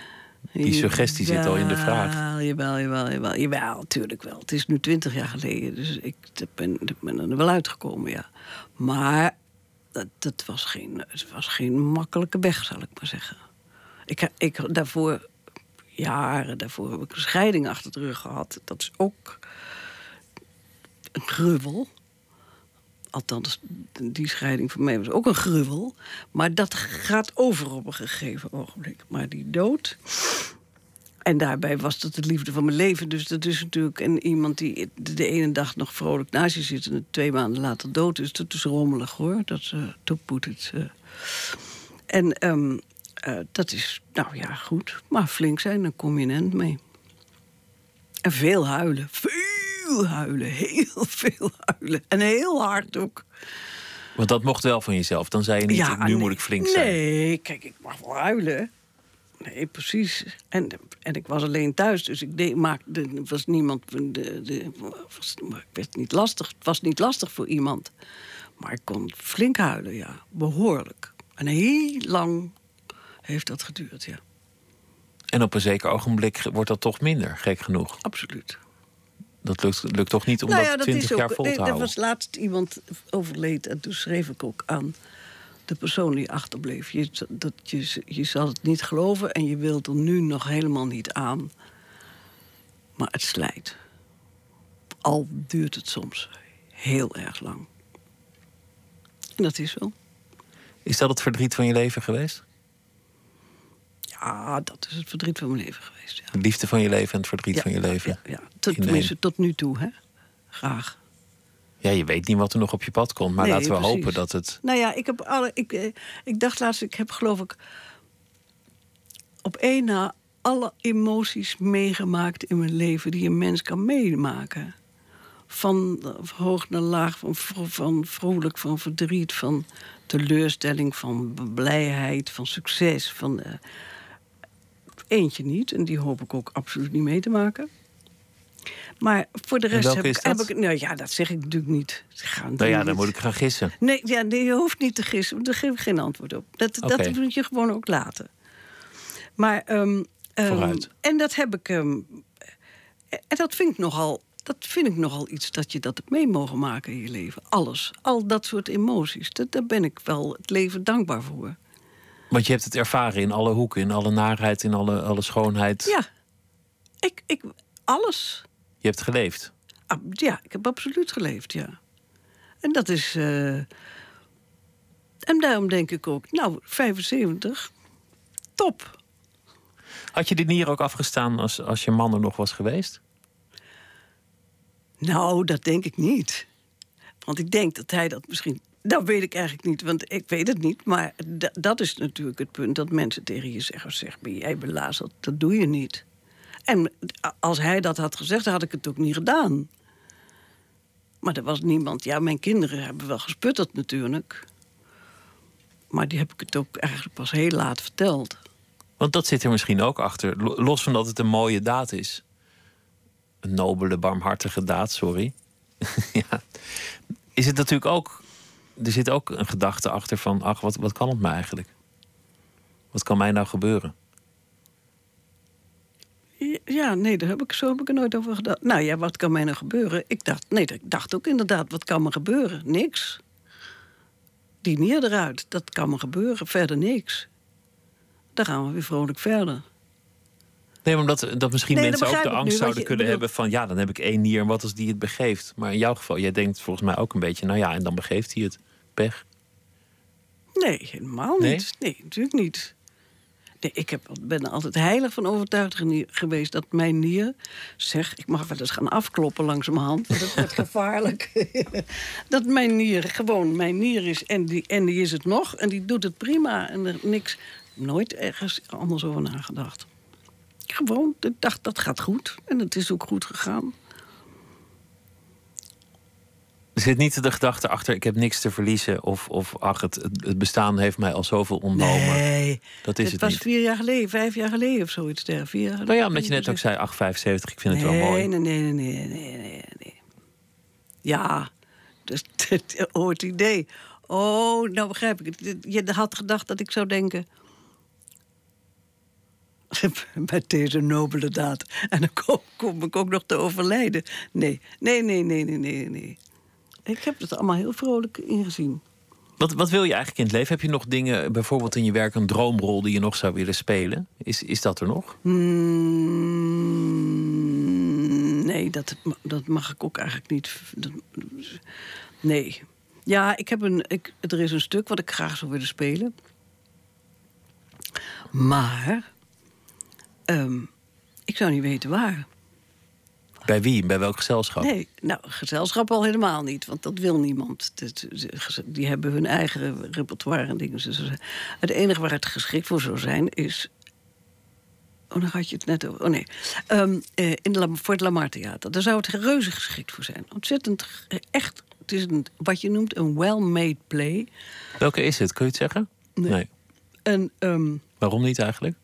Die suggestie zit al in de vraag. Jawel, jawel, jawel, jawel. Natuurlijk wel. Het is nu twintig jaar geleden, dus ik ben, ik ben er wel uitgekomen, ja. Maar dat, dat was, geen, het was geen makkelijke weg, zal ik maar zeggen. Ik, ik daarvoor, jaren daarvoor, heb ik een scheiding achter de rug gehad. Dat is ook een gruwel. Althans, die scheiding van mij was ook een gruwel. Maar dat gaat over op een gegeven ogenblik. Maar die dood. En daarbij was dat de liefde van mijn leven. Dus dat is natuurlijk en iemand die de ene dag nog vrolijk naast je zit... en twee maanden later dood is. Dat is rommelig hoor. Dat uh, to put it, eh. En ehm, eh, dat is, nou ja, goed. Maar flink zijn, dan kom je een eind mee. En veel huilen. Veel huilen. Heel veel huilen. En heel hard ook. Want dat mocht wel van jezelf. Dan zei je niet, nu nee. moet ik flink zijn. Nee, kijk, ik mag wel huilen. Nee, precies. En, en ik was alleen thuis, dus ik deed, maakte, er was niemand. De, de, was, ik werd niet lastig. Het was niet lastig voor iemand. Maar ik kon flink huilen, ja. Behoorlijk. En heel lang heeft dat geduurd, ja. En op een zeker ogenblik wordt dat toch minder, gek genoeg. Absoluut. Dat lukt, lukt toch niet om Nou ja, dat dat 20 is jaar ook. vol nee, te er houden? was laatst iemand overleed en toen schreef ik ook aan de persoon die achterbleef. Je, dat, je, je zal het niet geloven en je wilt er nu nog helemaal niet aan. Maar het slijt. Al duurt het soms heel erg lang. En dat is zo. Is dat het verdriet van je leven geweest? Ja, dat is het verdriet van mijn leven geweest. Ja. De liefde van je leven en het verdriet Ja, van je leven? Ja, ja. Tot, In tenminste, tot nu toe, hè? Graag. Ja, je weet niet wat er nog op je pad komt. Maar Nee, laten we precies. hopen dat het... Nou ja, ik heb alle. Ik, eh, ik dacht laatst, ik heb geloof ik op één na alle emoties meegemaakt in mijn leven die een mens kan meemaken. Van eh, hoog naar laag, van, van vrolijk, van verdriet, van teleurstelling, van blijheid, van succes. Van, eh, eentje niet, en die hoop ik ook absoluut niet mee te maken. Maar voor de rest heb ik, heb. Nou ja, dat zeg ik natuurlijk niet. Ik ga Nou ja, dan niet- moet ik gaan gissen. Nee, ja, nee, je hoeft niet te gissen. want Daar geef ik geen antwoord op. Dat, dat moet je gewoon ook laten. Maar, Vooruit. en dat heb ik. ehm, en dat vind ik nogal. Dat vind ik nogal iets dat je dat mee mogen maken in je leven. Alles. Al dat soort emoties. Dat, daar ben ik wel het leven dankbaar voor. Want je hebt het ervaren in alle hoeken, in alle narheid, in alle, alle schoonheid. Ja. Ik, ik, alles. Je hebt geleefd. Ah, Ja, ik heb absoluut geleefd, ja. En dat is. eh, En daarom denk ik ook, nou, 75, top. Had je die nier ook afgestaan als, als je man er nog was geweest? Nou, dat denk ik niet. Want ik denk dat hij dat misschien. Dat weet ik eigenlijk niet, want ik weet het niet. Maar da- dat is natuurlijk het punt dat mensen tegen je zeggen: zeg, ben jij belazerd? Dat doe je niet. En als hij dat had gezegd, had ik het ook niet gedaan. Maar er was niemand. Ja, mijn kinderen hebben wel gesputterd natuurlijk. Maar die heb ik het ook eigenlijk pas heel laat verteld. Want dat zit er misschien ook achter. Lo- Los van dat het een mooie daad is. Een nobele, barmhartige daad, sorry. <laughs> ja. Is het natuurlijk ook. Er zit ook een gedachte achter van. Ach, wat, wat kan het me eigenlijk? Wat kan mij nou gebeuren? Ja, nee, daar heb ik, zo heb ik er nooit over gedacht. Nou ja, wat kan mij nou gebeuren? Ik dacht, nee, ik dacht ook inderdaad, wat kan me gebeuren? Niks. Die nier eruit, dat kan me gebeuren. Verder niks. Dan gaan we weer vrolijk verder. Nee, omdat dat misschien Nee, mensen ook de angst nu, zouden je- kunnen bedoel- hebben van ja, dan heb ik één nier en wat als die het begeeft. Maar in jouw geval, jij denkt volgens mij ook een beetje, nou ja, en dan begeeft hij het. Pech. Nee, helemaal Nee? niet. Nee, natuurlijk niet. Nee, ik heb, ben er altijd heilig van overtuigd geweest dat mijn nier... zeg, ik mag wel eens gaan afkloppen langzamerhand, want het wordt <laughs> gevaarlijk. <laughs> dat mijn nier gewoon mijn nier is en die, en die is het nog. En die doet het prima en er niks... Nooit ergens anders over nagedacht. Gewoon, ik dacht, dat gaat goed. En het is ook goed gegaan. Er zit niet de gedachte achter, ik heb niks te verliezen. Of, of ach, het, bestaan heeft mij al zoveel ontnomen. Nee, dat is het het, was niet. vier jaar geleden, vijf jaar geleden of zoiets. Vier jaar Nou ja, omdat je net ook zei, ach, 75, ik vind het wel mooi. Nee, nee, nee, nee, nee, nee, nee. Ja, dus <laughs> het, oh, het idee. Oh, nou begrijp ik het. Je had gedacht dat ik zou denken... <laughs> Met deze nobele daad. En dan kom, kom ik ook nog te overlijden. Nee, nee, nee, nee, nee, nee, nee. Ik heb het allemaal heel vrolijk ingezien. Wat, wat wil je eigenlijk in het leven? Heb je nog dingen, bijvoorbeeld in je werk, een droomrol die je nog zou willen spelen? Is, is dat er nog? Mm, nee, dat, dat mag ik ook eigenlijk niet. Dat, nee. Ja, ik heb een, ik, er is een stuk wat ik graag zou willen spelen. Maar ehm, ik zou niet weten waar. Bij wie? Bij welk gezelschap? Nee, nou, gezelschap al helemaal niet, want dat wil niemand. Die hebben hun eigen repertoire en dingen. Het enige waar het geschikt voor zou zijn is. Oh, dan had je het net over. Oh nee. Um, in de, voor het Lamar Theater. Daar zou het reuze geschikt voor zijn. Ontzettend echt. Het is een, wat je noemt een well-made play. Welke is het? Kun je het zeggen? Nee. En, um, Waarom niet eigenlijk?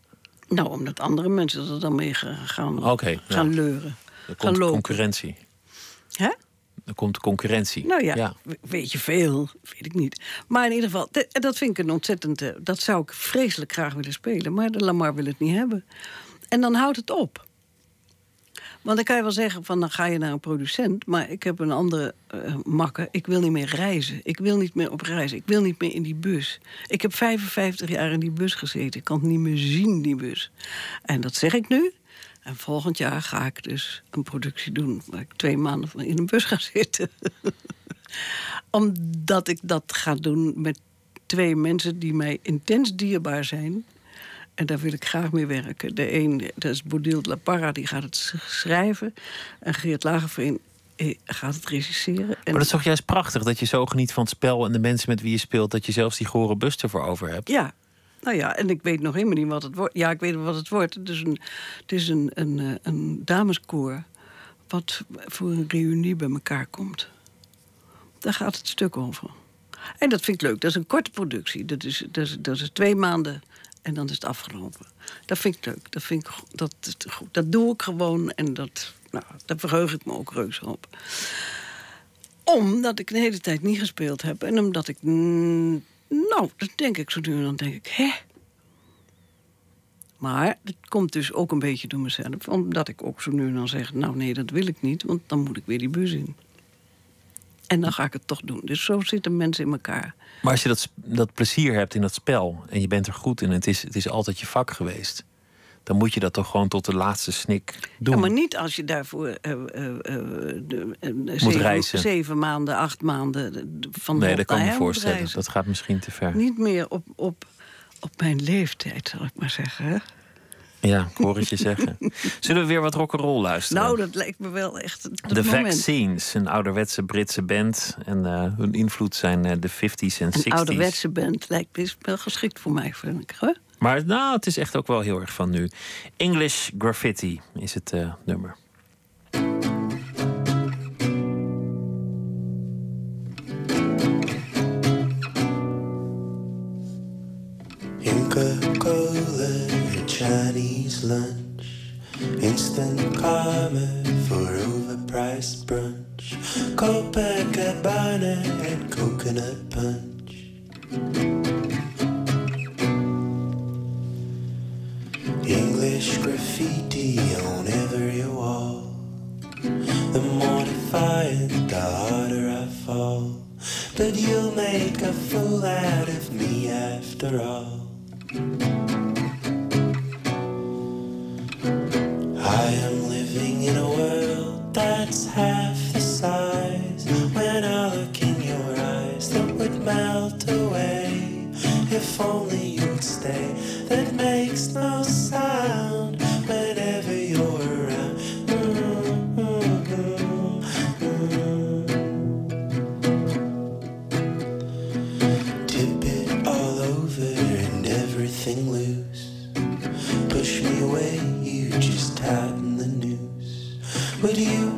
Nou, omdat andere mensen er dan mee gaan, okay, gaan leuren. Er komt concurrentie. Hè? Er komt concurrentie. Nou ja, weet je veel, weet ik niet. Maar in ieder geval, dat vind ik een ontzettend... Eh, dat zou ik vreselijk graag willen spelen. Maar de Lamar wil het niet hebben. En dan houdt het op. Want dan kan je wel zeggen van dan ga je naar een producent. Maar ik heb een andere uh, makker. Ik wil niet meer reizen. Ik wil niet meer op reizen. Ik wil niet meer in die bus. Ik heb 55 jaar in die bus gezeten. Ik kan het niet meer zien, die bus. En dat zeg ik nu. En volgend jaar ga ik dus een productie doen waar ik twee maanden in een bus ga zitten. <laughs> Omdat ik dat ga doen met twee mensen die mij intens dierbaar zijn. En daar wil ik graag mee werken. De een, dat is Bodil La Parra, die gaat het schrijven. En Geert Lagerveen eh, gaat het regisseren. Maar dat is toch juist prachtig dat je zo geniet van het spel en de mensen met wie je speelt, dat je zelfs die gore bus ervoor over hebt. Ja, nou ja, en ik weet nog helemaal niet wat het wordt. Ja, ik weet wat het wordt. Het is een, het is een, een, eh, een dameskoor wat voor een reunie bij elkaar komt. Daar gaat het stuk over. En dat vind ik leuk. Dat is een korte productie. Dat is, dat is, dat is twee maanden en dan is het afgelopen. Dat vind ik leuk. Dat, vind ik, dat, dat doe ik gewoon en dat, nou, daar verheug ik me ook reuze op. Omdat ik de hele tijd niet gespeeld heb en omdat ik nou, dat denk ik zo en dan denk ik, hè? Maar het komt dus ook een beetje door mezelf. Omdat ik ook zo nu en dan zeg, nou nee, dat wil ik niet. Want dan moet ik weer die bus in. En dan ga ik het toch doen. Dus zo zitten mensen in elkaar. Maar als je dat, dat plezier hebt in dat spel en je bent er goed in, het is, het is altijd je vak geweest dan moet je dat toch gewoon tot de laatste snik doen. Ja, maar niet als je daarvoor uh, uh, de, zeven, reizen. zeven maanden, acht maanden van Nee, dat kan ik me voorstellen. Dat gaat misschien te ver. Niet meer op, op, op mijn leeftijd, zal ik maar zeggen. Ja, ik hoor het je zeggen. <laughs> Zullen we weer wat rock'n'roll luisteren? Nou, dat lijkt me wel echt De Vaccines, een ouderwetse Britse band. En uh, hun invloed zijn de 50s en 60s. Een ouderwetse band lijkt is wel geschikt voor mij, vind ik. Hè? Maar nou, het is echt ook wel heel erg van nu. English Graffiti is het uh, nummer. Coca-Cola, Chinese lunch, instant karma for overpriced brunch, Copacabana and coconut punch. Graffiti on every wall. The more defiant, the harder I fall. But you'll make a fool out of me after all. I am living in a world that's half the size. When I look in your eyes, that would melt away. If only you'd stay, that makes no sound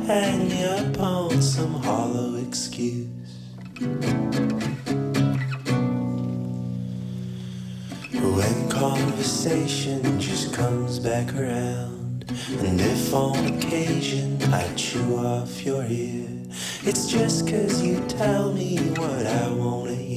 hang me up on some hollow excuse? When conversation just comes back around, and if on occasion I chew off your ear, it's just cause you tell me what I wanna hear.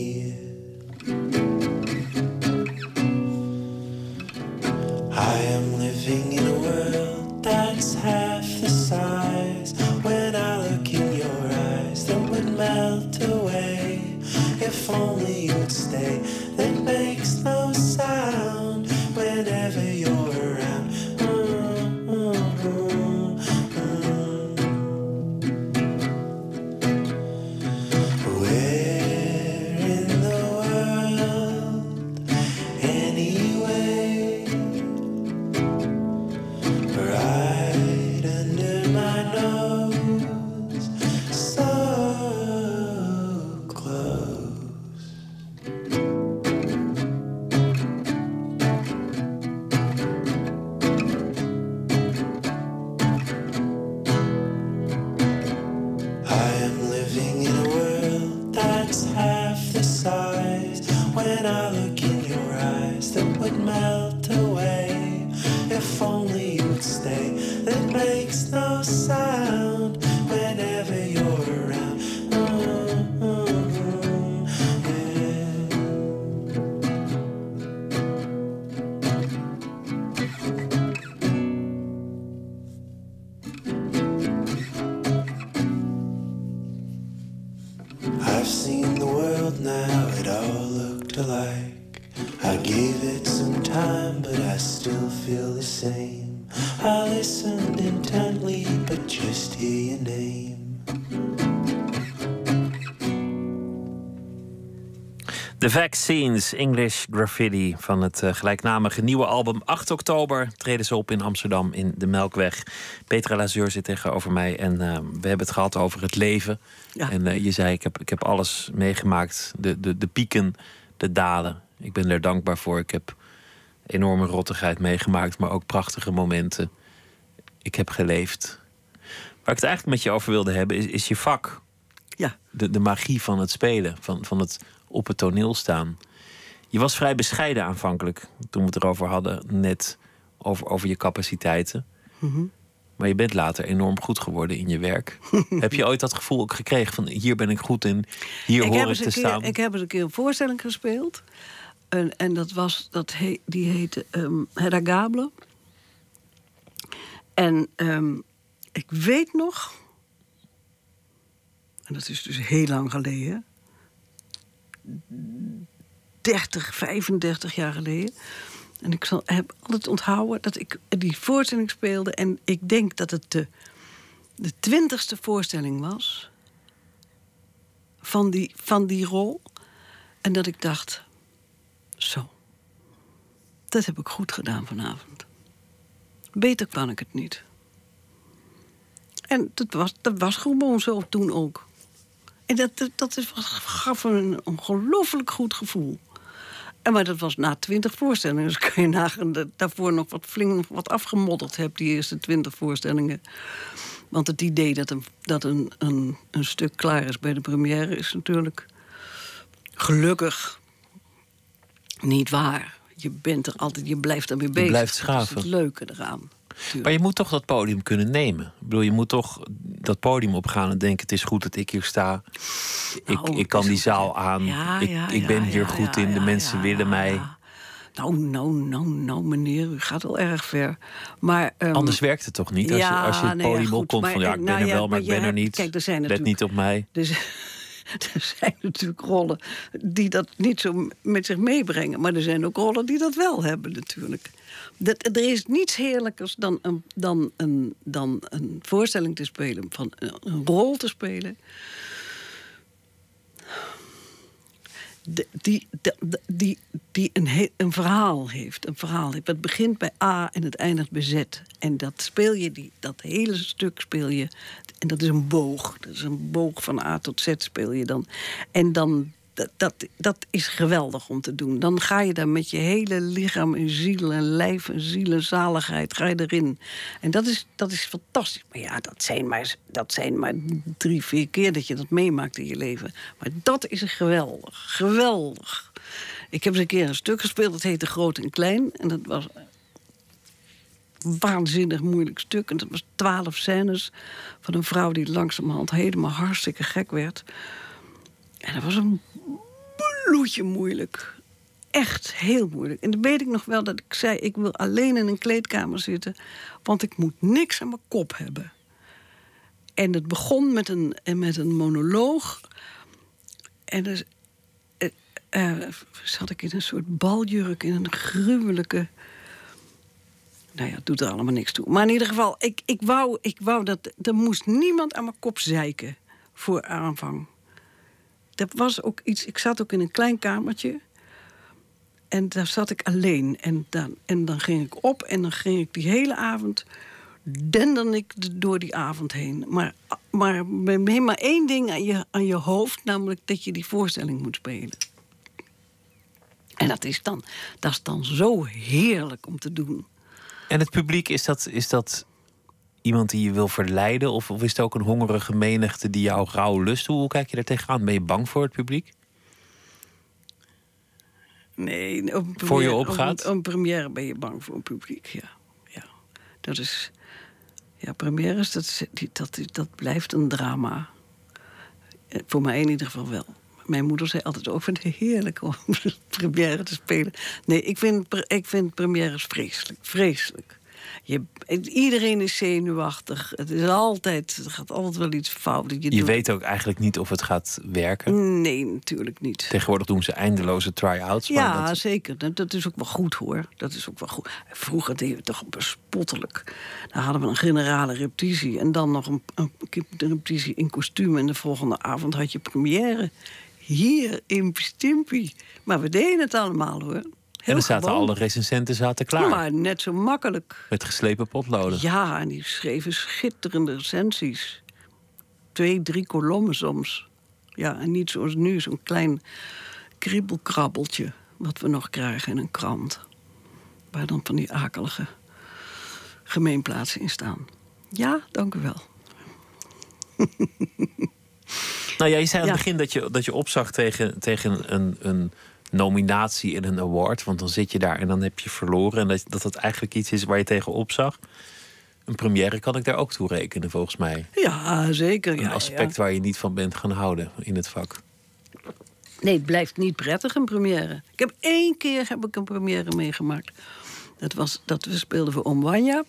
Vaccines, English Graffiti van het uh, gelijknamige nieuwe album. 8 oktober treden ze op in Amsterdam in de Melkweg. Petra Lazur zit tegenover mij en uh, we hebben het gehad over het leven. Ja. En uh, je zei, ik heb, ik heb alles meegemaakt. De, de, de pieken, de dalen. Ik ben er dankbaar voor. Ik heb enorme rottigheid meegemaakt, maar ook prachtige momenten. Ik heb geleefd. Waar ik het eigenlijk met je over wilde hebben, is, is je vak. Ja. De, de magie van het spelen, van, van het op het toneel staan. Je was vrij bescheiden aanvankelijk toen we het erover hadden, net over, over je capaciteiten. Mhm. Maar je bent later enorm goed geworden in je werk. <laughs> heb je ooit dat gevoel ook gekregen van hier ben ik goed in, hier ik hoor ik te keer, staan? Ik heb eens een keer een voorstelling gespeeld. En, en dat was, dat he, die heette um, Hedda Gabler. En um, ik weet nog, en dat is dus heel lang geleden, 30, 35 jaar geleden. En ik zal, heb altijd onthouden dat ik die voorstelling speelde. En ik denk dat het de, de twintigste voorstelling was van die, van die rol. En dat ik dacht, zo, dat heb ik goed gedaan vanavond. Beter kan ik het niet. En dat was, dat was gewoon zo toen ook. En dat, dat, is, gaf een ongelooflijk goed gevoel. En maar dat was na twintig voorstellingen. Dus kan je nagaan dat daarvoor nog wat flink wat afgemodderd heb, die eerste twintig voorstellingen. Want het idee dat, een, dat een, een, een stuk klaar is bij de première is natuurlijk gelukkig niet waar. Je bent er altijd, je blijft ermee bezig. blijft schaven. Dat is het leuke eraan. Maar je moet toch dat podium kunnen nemen. Ik bedoel, je moet toch dat podium opgaan en denken: het is goed dat ik hier sta. Ik, Nou, ik kan die zaal aan. Ja, ik, ja, ik ja, ben hier goed in. De mensen willen mij. Nou, nou, nou, nou, meneer, u gaat wel erg ver. Maar, ehm, Anders werkt het toch niet? Als, je, als je het nee, podium goed, opkomt maar, van ja, eh, ik ben nou er ja, wel, maar maar ik ben er niet. kijk, er zijn Let niet op mij. Dus <laughs> er zijn natuurlijk rollen die dat niet zo met zich meebrengen. Maar er zijn ook rollen die dat wel hebben, natuurlijk. Dat, er is niets heerlijkers dan een, dan, een, dan een voorstelling te spelen, van een, een rol te spelen. Die, die, die een, een verhaal heeft. Een verhaal heeft. Het begint bij A en het eindigt bij Z. En dat speel je, die, dat hele stuk speel je. En dat is een boog. Dat is een boog van A tot Z speel je dan. En dan, dat, dat, is geweldig om te doen. Dan ga je daar met je hele lichaam en ziel en lijf en ziel en zaligheid ga je erin. En dat is, dat is fantastisch. Maar ja, dat zijn maar, dat zijn maar drie, vier keer dat je dat meemaakt in je leven. Maar dat is geweldig. Geweldig. Ik heb eens een keer een stuk gespeeld, dat heette Groot en Klein. En dat was een waanzinnig moeilijk stuk. En dat was twaalf scènes van een vrouw die langzamerhand helemaal hartstikke gek werd. En dat was een bloedje moeilijk. Echt heel moeilijk. En dan weet ik nog wel dat ik zei... ik wil alleen in een kleedkamer zitten... want ik moet niks aan mijn kop hebben. En het begon met een, met een monoloog. En dus, eh, eh, zat ik in een soort baljurk... in een gruwelijke... Nou ja, het doet er allemaal niks toe. Maar in ieder geval, ik, ik, wou, ik wou dat... er moest niemand aan mijn kop zeiken voor aanvang. Dat was ook iets... Ik zat ook in een klein kamertje... En daar zat ik alleen. En dan, en dan ging ik op en dan ging ik die hele avond... denderde ik door die avond heen. Maar, maar met maar één ding aan je, aan je hoofd... namelijk dat je die voorstelling moet spelen. En dat is dan, dat is dan zo heerlijk om te doen. En het publiek, is dat, is dat iemand die je wil verleiden? Of, of is het ook een hongerige menigte die jou rauw lust? Hoe kijk je daar tegenaan? Ben je bang voor het publiek? Nee, Voor je opgaat? Op een, première ben je bang voor een publiek, ja. ja. Dat is... Ja, premières, dat, dat, dat blijft een drama. Eh, Voor mij in ieder geval wel. Mijn moeder zei altijd ook, vind het heerlijk om <laughs> première te spelen. Nee, ik vind, ik vind premières vreselijk. Vreselijk. Je, iedereen is zenuwachtig. Het is altijd, er gaat altijd wel iets fout. Je doet- weet ook eigenlijk niet of het gaat werken. Nee, natuurlijk niet. Tegenwoordig doen ze eindeloze try-outs. maar Ja, dat- zeker. Dat, is ook wel goed hoor. Dat is ook wel goed. Vroeger deden we toch bespottelijk. Dan hadden we een generale repetitie en dan nog een, een, een repetitie in kostuum. En de volgende avond had je première. Hier in Stimpy. Maar we deden het allemaal hoor. En er zaten gewoon. alle recensenten zaten klaar. Maar net zo makkelijk. Met geslepen potloden. Ja, en die schreven schitterende recensies. Twee, drie kolommen soms. Ja, en niet zoals nu, zo'n klein kriebelkrabbeltje... wat we nog krijgen in een krant. Waar dan van die akelige gemeenplaatsen in staan. Ja, dank u wel. Nou ja, je zei aan het Ja. begin dat je, dat je opzag tegen, tegen een, een nominatie en een award. Want dan zit je daar en dan heb je verloren. En dat dat, dat eigenlijk iets is waar je tegen opzag. Een première kan ik daar ook toe rekenen, volgens mij. Ja, zeker. Een ja, aspect ja. waar je niet van bent gaan houden in het vak. Nee, het blijft niet prettig, een première. Ik heb één keer heb ik een première meegemaakt. Dat was dat we speelden voor Omwanja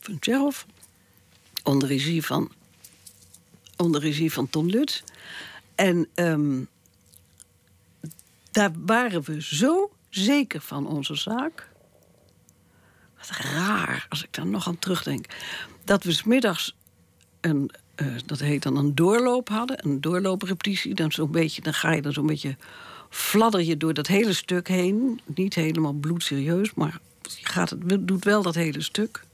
van Tjerov. Onder regie van, onder regie van Tom Lutz. En ehm, daar waren we zo zeker van onze zaak. Wat raar, als ik daar nog aan terugdenk. Dat we smiddags een, eh, dat heet dan een doorloop hadden. Een doorlooprepetitie. Dan, zo'n beetje, dan ga je dan zo'n beetje... fladder je door dat hele stuk heen. Niet helemaal bloedserieus, maar je gaat het, doet wel dat hele stuk.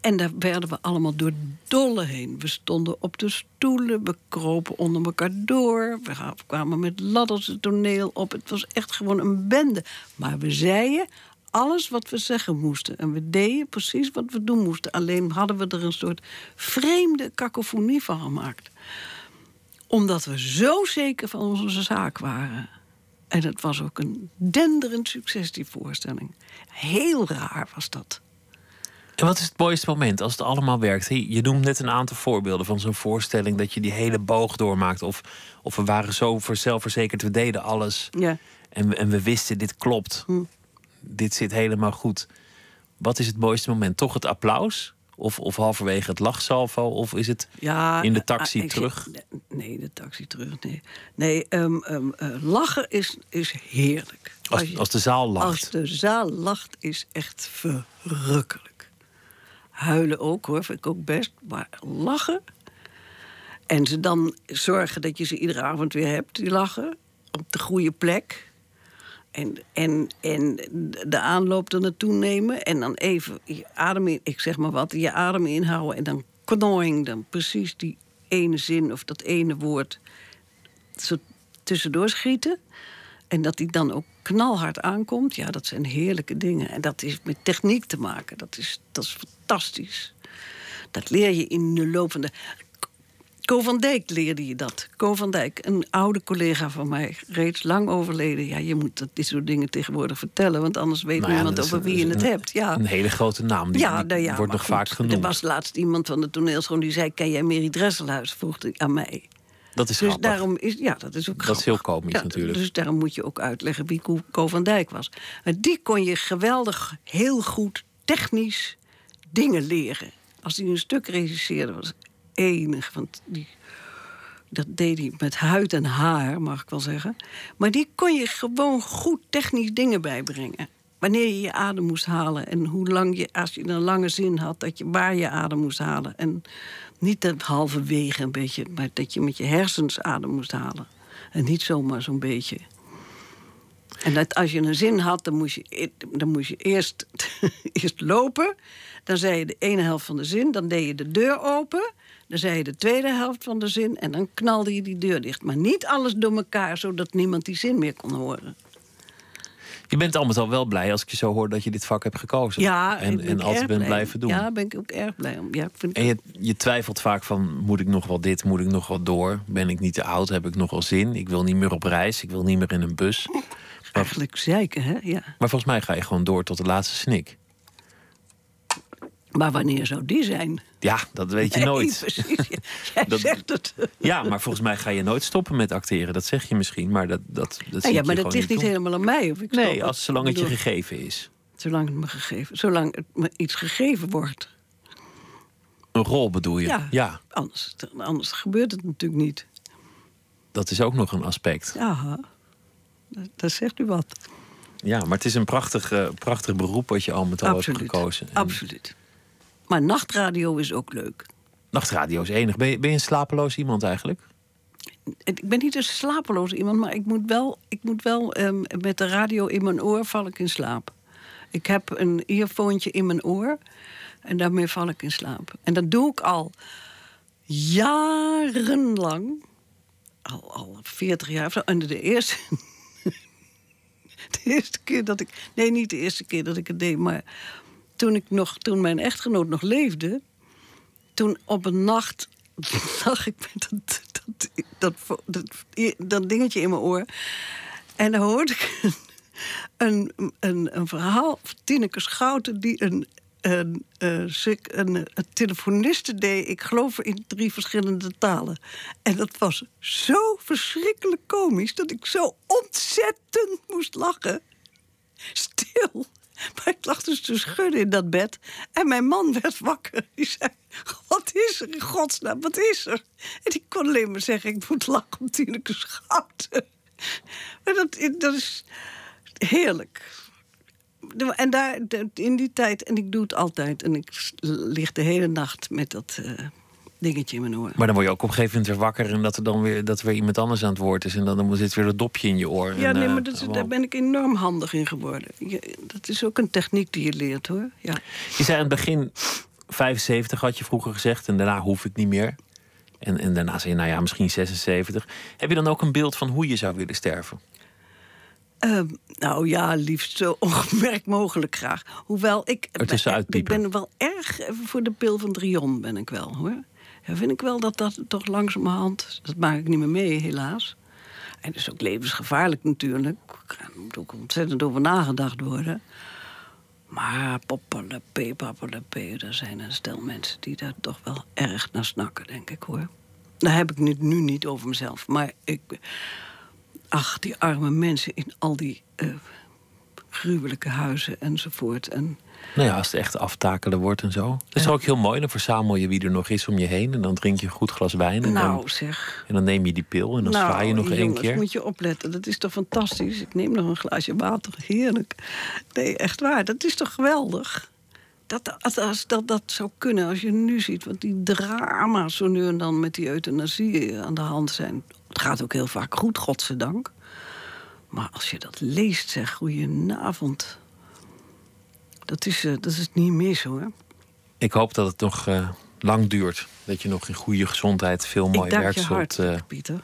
En daar werden we allemaal door dolle heen. We stonden op de stoelen, we kropen onder elkaar door. We kwamen met ladders het toneel op. Het was echt gewoon een bende. Maar we zeiden alles wat we zeggen moesten. En we deden precies wat we doen moesten. Alleen hadden we er een soort vreemde kakofonie van gemaakt. Omdat we zo zeker van onze zaak waren. En het was ook een denderend succes, die voorstelling. Heel raar was dat. En wat is het mooiste moment als het allemaal werkt? Je noemt net een aantal voorbeelden van zo'n voorstelling dat je die hele boog doormaakt. Of, of we waren zo voor zelfverzekerd, we deden alles. Ja. En, we- en we wisten, dit klopt. Hm. Dit zit helemaal goed. Wat is het mooiste moment? Toch het applaus? Of, of halverwege het lachsalvo? Of is het Ja, in de eh, taxi ah, terug? Nee, de taxi terug. Nee, nee ehm, ehm, eh, lachen is, is heerlijk. Als, je- als de zaal lacht. Als de zaal lacht, is echt verrukkelijk. Huilen ook hoor, vind ik ook best. Maar lachen. En ze dan zorgen dat je ze iedere avond weer hebt, die lachen. Op de goede plek. En, en, en de aanloop er naartoe nemen. En dan even je adem in, ik zeg maar wat, je adem inhouden. En dan knoing, dan precies die ene zin of dat ene woord tussendoor schieten. En dat die dan ook knalhard aankomt. Ja, dat zijn heerlijke dingen. En dat is met techniek te maken. Dat is, dat is fantastisch. Dat leer je in de loop van de... Co van Dijk leerde je dat. Co van Dijk, een oude collega van mij, reeds lang overleden. Ja, je moet dat, dit soort dingen tegenwoordig vertellen... want anders weet Nou ja, niemand over wie je het een- hebt. Ja. Een hele grote naam. Die, ja, nou ja, wordt nog goed, vaak genoemd. Er was laatst iemand van de toneelschool die zei... ken jij Mary Dresselhuis? Vroeg hij aan mij. Dat is Dus grappig. daarom is, ja, dat is ook Dat is heel komisch Ja, natuurlijk. Dus daarom moet je ook uitleggen wie Co van Dijk was. Maar die kon je geweldig, heel goed, technisch dingen leren. Als hij een stuk regisseerde, was enig. Want die, dat deed hij met huid en haar, mag ik wel zeggen. Maar die kon je gewoon goed technisch dingen bijbrengen. Wanneer je je adem moest halen en hoe lang je, als je een lange zin had, dat je waar je adem moest halen. En niet dat halverwege een beetje, maar dat je met je hersens adem moest halen. En niet zomaar zo'n beetje. En dat als je een zin had, dan moest je, e- dan moest je eerst, <laughs> eerst lopen. Dan zei je de ene helft van de zin, dan deed je de deur open. Dan zei je de tweede helft van de zin en dan knalde je die deur dicht. Maar niet alles door elkaar, zodat niemand die zin meer kon horen. Je bent allemaal al wel blij als ik je zo hoor dat je dit vak hebt gekozen. Ja, en, ben en altijd bent blij. blijven doen. Ja, daar ben ik ook erg blij om. Ja, ik vind En je, je twijfelt vaak van, moet ik nog wel dit, moet ik nog wel door? Ben ik niet te oud, heb ik nog wel zin? Ik wil niet meer op reis, ik wil niet meer in een bus. eigenlijk zeiken, hè? Ja. Maar volgens mij ga je gewoon door tot de laatste snik. Maar wanneer zou die zijn? Ja, dat weet je Nee, nooit. <laughs> precies. <laughs> Jij Dat- zegt het. Ja, maar volgens mij ga je nooit stoppen met acteren. Dat zeg je misschien, maar dat, dat, dat Ja, zie ja, ik maar dat ligt niet doen. helemaal aan mij. Of ik Nee, stop als, zolang het je gegeven is. Zolang het me gegeven, zolang het me iets gegeven wordt. Een rol bedoel je? Ja. ja. Anders, anders gebeurt het natuurlijk niet. Dat is ook nog een aspect. Ja, dat, dat zegt u wat. Ja, maar het is een prachtig, prachtig beroep wat je al met al hebt gekozen. En Absoluut. Maar nachtradio is ook leuk. Nachtradio is enig. Ben je, ben je een slapeloos iemand eigenlijk? Ik ben niet een slapeloos iemand, maar ik moet wel, ik moet wel ehm, met de radio in mijn oor val ik in slaap. Ik heb een earphone in mijn oor en daarmee val ik in slaap. En dat doe ik al jarenlang. Al, al 40 jaar of zo. En de eerste, <laughs> de eerste keer dat ik. Nee, niet de eerste keer dat ik het deed, maar toen, ik nog, toen mijn echtgenoot nog leefde. Toen op een nacht <laughs> lag ik met dat, dat, dat, dat, dingetje in mijn oor. En dan hoorde ik een, een, een verhaal van Tineke Schouten... die een, een, een telefoniste deed, ik geloof in drie verschillende talen. En dat was zo verschrikkelijk komisch... dat ik zo ontzettend moest lachen. Stil. Maar ik lag dus te schudden in dat bed. En mijn man werd wakker. <laughs> Die zei, wat is er in godsnaam, wat is er? En ik kon alleen maar zeggen, ik moet lachen om Tineke Schouten. <laughs> Maar dat, dat is heerlijk. En daar, in die tijd, en ik doe het altijd... en ik lig de hele nacht met dat uh, dingetje in mijn oor. Maar dan word je ook op een gegeven moment weer wakker... en dat er dan weer, dat er weer iemand anders aan het woord is... en dan, dan zit weer dat dopje in je oor. Ja, en, nee, maar dat, daar ben ik enorm handig in geworden. Je, dat is ook een techniek die je leert, hoor. Ja. Je zei aan het begin 75 had je vroeger gezegd... en daarna hoef ik niet meer. En, en daarna zei je, nou ja, misschien 76. Heb je dan ook een beeld van hoe je zou willen sterven? Uh, nou ja, liefst zo <laughs> ongemerkt mogelijk graag. Hoewel ik. Ik ben wel erg voor de pil van Drion, ben ik wel hoor. Ja, vind ik wel dat dat toch langzamerhand. Dat maak ik niet meer mee, helaas. En dat is ook levensgevaarlijk natuurlijk. Er moet ook ontzettend over nagedacht worden. Maar poppelepee, poppelepee, er zijn een stel mensen die daar toch wel erg naar snakken, denk ik hoor. Daar heb ik het nu niet over mezelf. Maar ik. Ach, die arme mensen in al die uh, gruwelijke huizen enzovoort. En, nou ja, als het echt aftakelen wordt en zo. Dat is ook heel mooi. Dan verzamel je wie er nog is om je heen. En dan drink je een goed glas wijn. En nou, dan, zeg. En dan neem je die pil en dan nou, zwaai je nog één keer. moet je opletten. Dat is toch fantastisch. Ik neem nog een glaasje water. Heerlijk. Nee, echt waar. Dat is toch geweldig. Dat, als dat, dat zou kunnen, als je nu ziet wat die drama's zo nu en dan met die euthanasie aan de hand zijn. Het gaat ook heel vaak goed, godzijdank. Maar als je dat leest, zeg, goedenavond. Dat is, uh, dat is niet mis hoor. Ik hoop dat het nog uh, lang duurt. Dat je nog in goede gezondheid veel mooi werk zult uh, Pieter.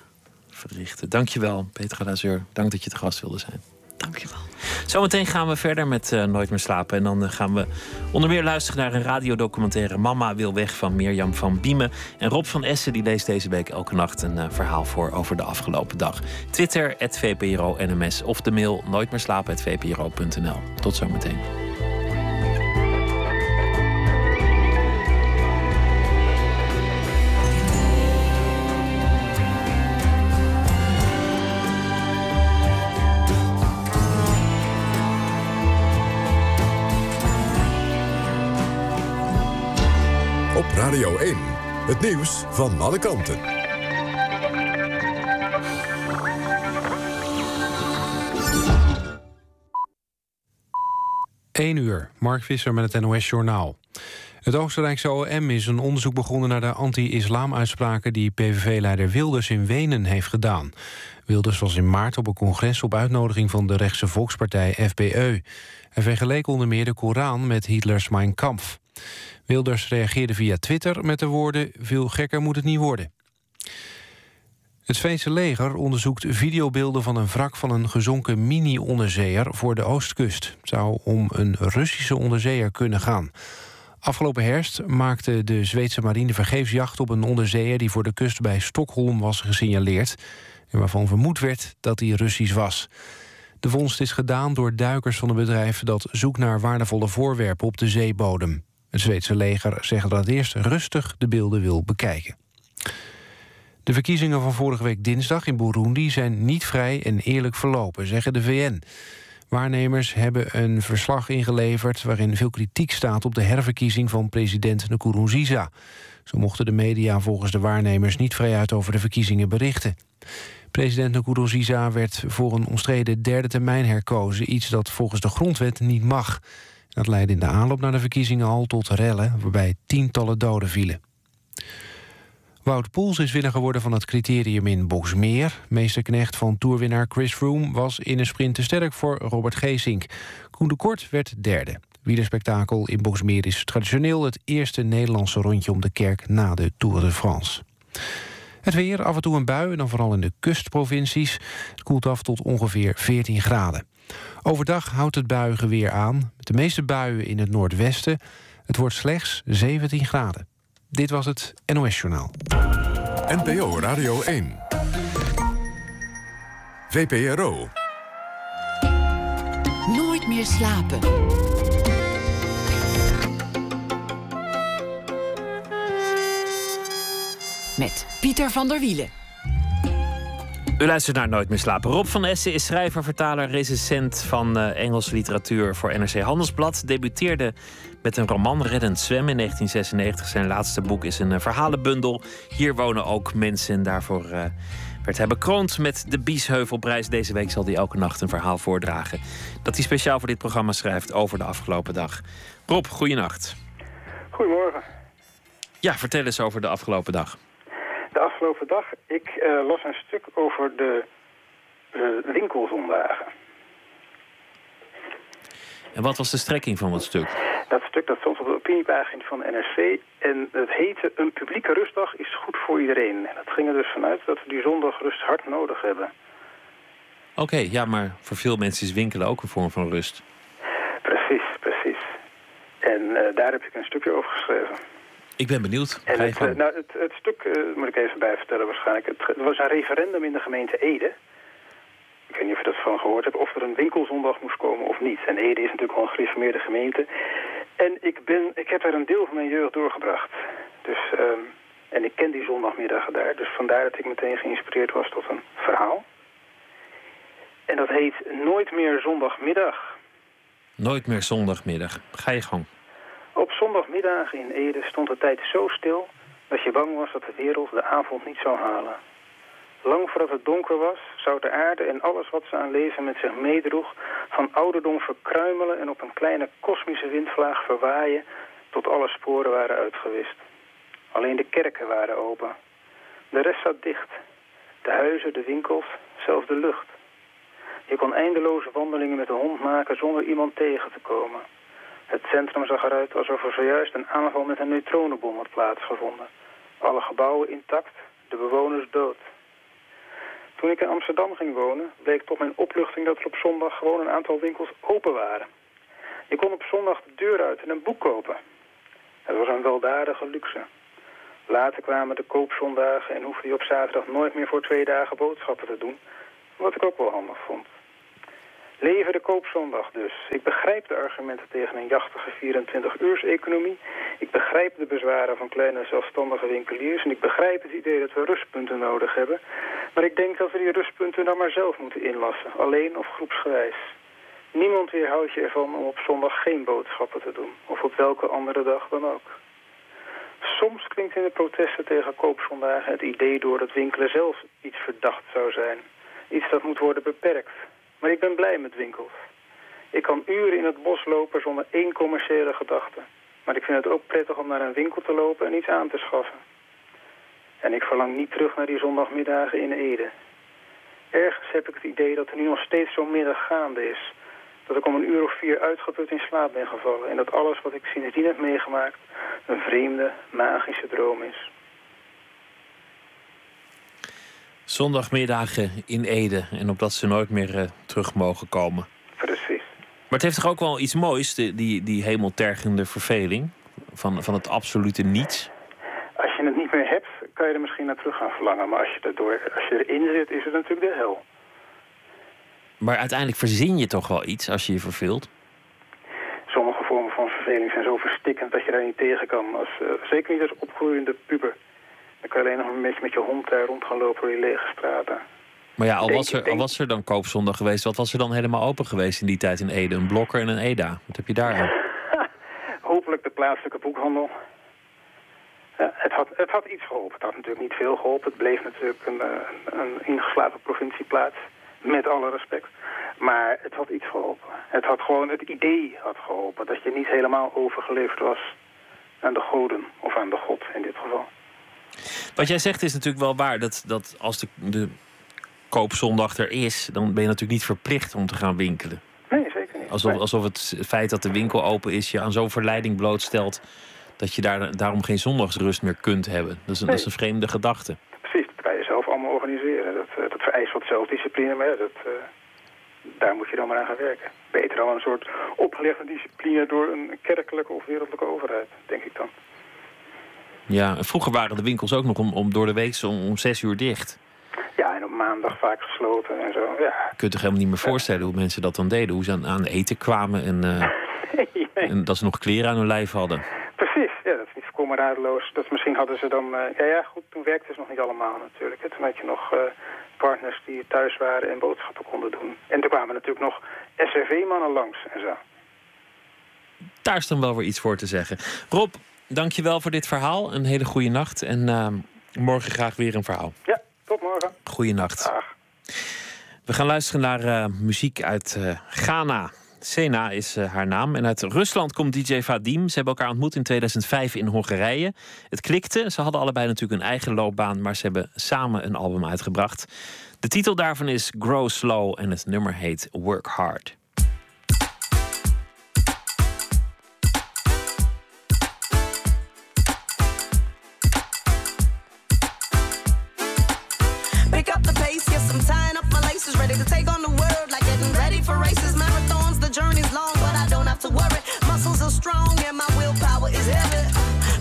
verrichten. Dankjewel, Petra Lazeur. Dank dat je te gast wilde zijn. Dankjewel. Zometeen gaan we verder met uh, Nooit meer slapen. En dan uh, gaan we onder meer luisteren naar een radiodocumentaire... Mama wil weg van Mirjam van Biemen. En Rob van Essen die leest deze week elke nacht een uh, verhaal voor... over de afgelopen dag. Twitter, @vpro_nms of de mail nooitmeerslapen.vpro.nl. Tot zometeen. Radio 1, het nieuws van alle kanten. 1 uur, Mark Visser met het NOS-journaal. Het Oostenrijkse OM is een onderzoek begonnen naar de anti-islam-uitspraken... die PVV-leider Wilders in Wenen heeft gedaan. Wilders was in maart op een congres op uitnodiging van de rechtse volkspartij FPE. Hij vergeleek onder meer de Koran met Hitlers Mein Kampf. Wilders reageerde via Twitter met de woorden... veel gekker moet het niet worden. Het Zweedse leger onderzoekt videobeelden van een wrak van een gezonken mini-onderzeeër voor de oostkust. Het zou om een Russische onderzeeër kunnen gaan. Afgelopen herfst maakte de Zweedse marine vergeefsjacht op een onderzeeër die voor de kust bij Stockholm was gesignaleerd en waarvan vermoed werd dat hij Russisch was. De vondst is gedaan door duikers van een bedrijf dat zoekt naar waardevolle voorwerpen op de zeebodem. Het Zweedse leger zegt dat het eerst rustig de beelden wil bekijken. De verkiezingen van vorige week dinsdag in Burundi zijn niet vrij en eerlijk verlopen, zeggen de VN. Waarnemers hebben een verslag ingeleverd... waarin veel kritiek staat op de herverkiezing van president Nkurunziza. Zo mochten de media volgens de waarnemers niet vrijuit over de verkiezingen berichten. President Nkurunziza werd voor een omstreden derde termijn herkozen... iets dat volgens de grondwet niet mag. Dat leidde in de aanloop naar de verkiezingen al tot rellen... waarbij tientallen doden vielen. Wout Poels is winnaar geworden van het criterium in Boxmeer. Meesterknecht van toerwinnaar Chris Froome was in een sprint te sterk voor Robert Geesink. Koen de Kort werd derde. Wielerspektakel in Boxmeer is traditioneel het eerste Nederlandse rondje om de kerk na de Tour de France. Het weer, af en toe een bui en dan vooral in de kustprovincies. Het koelt af tot ongeveer 14 graden. Overdag houdt het buigen weer aan. Met de meeste buien in het noordwesten. Het wordt slechts 17 graden. Dit was het NOS Journaal. NPO Radio 1. VPRO. Nooit meer slapen. Met Pieter van der Wielen. U luistert naar Nooit meer slapen. Rob van Essen is schrijver, vertaler, recensent van uh, Engelse literatuur voor NRC Handelsblad. Debuteerde met een roman Reddend Zwemmen in 1996. Zijn laatste boek is een uh, verhalenbundel. Hier wonen ook mensen en daarvoor uh, werd hij bekroond met de Biesheuvelprijs. Deze week zal hij elke nacht een verhaal voordragen. Dat hij speciaal voor dit programma schrijft over de afgelopen dag. Rob, goeienacht. Goedemorgen. Ja, vertel eens over de afgelopen dag. De afgelopen dag, ik uh, las een stuk over de uh, winkelzondagen. En wat was de strekking van dat stuk? Dat stuk dat stond op de opiniepagina van de NRC. En het heette Een publieke rustdag is goed voor iedereen. En dat ging er dus vanuit dat we die zondag rust hard nodig hebben. Oké, okay, ja, maar voor veel mensen is winkelen ook een vorm van rust. Precies, precies. En uh, daar heb ik een stukje over geschreven. Ik ben benieuwd. En het, uh, nou, het, het stuk, uh, moet ik even bij vertellen waarschijnlijk. Het, het, was een referendum in de gemeente Ede. Ik weet niet of je dat van gehoord hebt. Of er een winkelzondag moest komen of niet. En Ede is natuurlijk wel een gereformeerde gemeente. En ik, ben, ik heb daar een deel van mijn jeugd doorgebracht. Dus, um, en ik ken die zondagmiddagen daar. Dus vandaar dat ik meteen geïnspireerd was tot een verhaal. En dat heet Nooit meer zondagmiddag. Nooit meer zondagmiddag. Ga je gang. Op zondagmiddagen in Ede stond de tijd zo stil dat je bang was dat de wereld de avond niet zou halen. Lang voordat het donker was, zou de aarde en alles wat ze aan leven met zich meedroeg... van ouderdom verkruimelen en op een kleine kosmische windvlaag verwaaien... tot alle sporen waren uitgewist. Alleen de kerken waren open. De rest zat dicht. De huizen, de winkels, zelfs de lucht. Je kon eindeloze wandelingen met de hond maken zonder iemand tegen te komen... Het centrum zag eruit alsof er zojuist een aanval met een neutronenbom had plaatsgevonden. Alle gebouwen intact, de bewoners dood. Toen ik in Amsterdam ging wonen, bleek tot mijn opluchting dat er op zondag gewoon een aantal winkels open waren. Je kon op zondag de deur uit en een boek kopen. Het was een weldadige luxe. Later kwamen de koopzondagen en hoefde je op zaterdag nooit meer voor twee dagen boodschappen te doen. Wat ik ook wel handig vond. Leven de koopzondag dus. Ik begrijp de argumenten tegen een jachtige 24-uurs-economie. Ik begrijp de bezwaren van kleine zelfstandige winkeliers. En ik begrijp het idee dat we rustpunten nodig hebben. Maar ik denk dat we die rustpunten dan maar zelf moeten inlassen. Alleen of groepsgewijs. Niemand weerhoudt je ervan om op zondag geen boodschappen te doen. Of op welke andere dag dan ook. Soms klinkt in de protesten tegen koopzondagen het idee door dat winkelen zelf iets verdacht zou zijn. Iets dat moet worden beperkt. Maar ik ben blij met winkels. Ik kan uren in het bos lopen zonder één commerciële gedachte. Maar ik vind het ook prettig om naar een winkel te lopen en iets aan te schaffen. En ik verlang niet terug naar die zondagmiddagen in Ede. Ergens heb ik het idee dat er nu nog steeds zo'n middag gaande is. Dat ik om een uur of vier uitgeput in slaap ben gevallen. En dat alles wat ik sindsdien heb meegemaakt een vreemde, magische droom is. Zondagmiddagen in Ede. En opdat ze nooit meer uh, terug mogen komen. Precies. Maar het heeft toch ook wel iets moois, die, die, die hemeltergende verveling? Van, van het absolute niets? Als je het niet meer hebt, kan je er misschien naar terug gaan verlangen. Maar als je, erdoor, als je erin zit, is het natuurlijk de hel. Maar uiteindelijk verzin je toch wel iets als je je verveelt? Sommige vormen van verveling zijn zo verstikkend dat je daar niet tegen kan. Als, uh, zeker niet als opgroeiende puber. Dan kan je alleen nog een beetje met je hond daar rond gaan lopen door die lege straten. Maar ja, al Denk- was, er, al was er dan koopzondag geweest, wat was er dan helemaal open geweest in die tijd in Ede? Een blokker en een EDA. Wat heb je daar aan? <laughs> Hopelijk de plaatselijke boekhandel. Ja, het, had, het had iets geholpen. Het had natuurlijk niet veel geholpen. Het bleef natuurlijk een, eh, een ingeslapen provincieplaats. Met alle respect. Maar het had iets geholpen. Het had gewoon, het idee had geholpen. Dat je niet helemaal overgeleverd was aan de goden. Of aan de god in dit geval. Wat jij zegt is natuurlijk wel waar. Dat, dat als de, de koopzondag er is, dan ben je natuurlijk niet verplicht om te gaan winkelen. Nee, zeker niet. Alsof, alsof het feit dat de winkel open is je aan zo'n verleiding blootstelt. dat je daar, daarom geen zondagsrust meer kunt hebben. Dat is een, dat is een vreemde gedachte. Precies, dat kan je zelf allemaal organiseren. Dat, eh, dat vereist wat zelfdiscipline, maar ja, dat, eh, daar moet je dan maar aan gaan werken. Beter dan een soort opgelegde discipline door een kerkelijke of wereldlijke overheid, denk ik dan. Ja, vroeger waren de winkels ook nog om, om door de week om, om zes uur dicht. Ja, en op maandag vaak gesloten en zo. Ja, Je kunt je helemaal niet meer voorstellen hoe mensen dat dan deden. Hoe ze aan, aan eten kwamen en, eh, nee, <laughs> en dat ze nog kleren aan hun lijf hadden. precies. Ja, dat is niet volkomen radeloos. Dat misschien hadden ze dan... eh, ja, ja, goed, toen werkte ze nog niet allemaal natuurlijk. hè. Toen had je nog eh, partners die thuis waren en boodschappen konden doen. En toen kwamen natuurlijk nog SRV-mannen langs en zo. Daar is dan wel weer iets voor te zeggen. Rob, dankjewel voor dit verhaal. Een hele goede nacht. En eh, morgen graag weer een verhaal. Ja, tot morgen. Goeienacht. Dag. We gaan luisteren naar eh, muziek uit eh, Ghana. Sena is eh, haar naam. En uit Rusland komt DJ Vadim. Ze hebben elkaar ontmoet in 2005 in Hongarije. Het klikte. Ze hadden allebei natuurlijk een eigen loopbaan. Maar ze hebben samen een album uitgebracht. De titel daarvan is Grow Slow. En het nummer heet Work Hard. Ready to take on the world, like getting ready for races, marathons. The journey's long, but I don't have to worry. Muscles are strong and my willpower is heavy.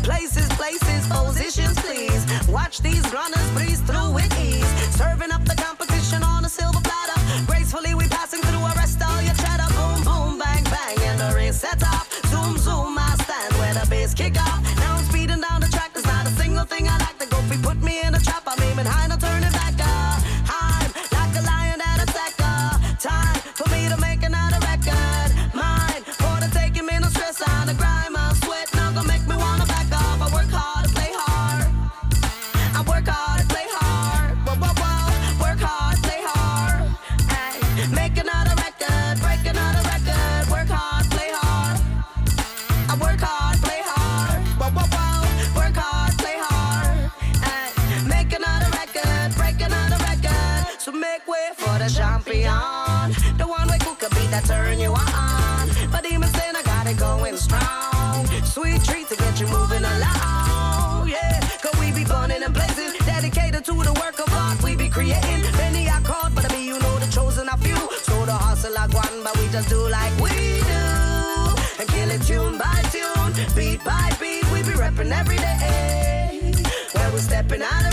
Places, places, positions, please. Watch these runners breeze through with ease. Serving up the competition on a silver platter. Gracefully, we passing through, arrest all your chatter. Boom, boom, bang, bang, and the ring set off. Zoom, zoom, I stand where the bass kick off. Now I'm speeding down the track, there's not a single thing I like just do like we do. And kill it tune by tune, beat by beat. We be repping every day. When we're stepping out of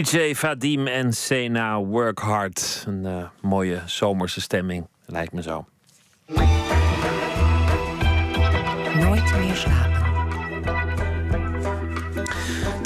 DJ Vadim en Sena Work Hard. Een uh, mooie zomerse stemming, lijkt me zo. Nooit meer slapen.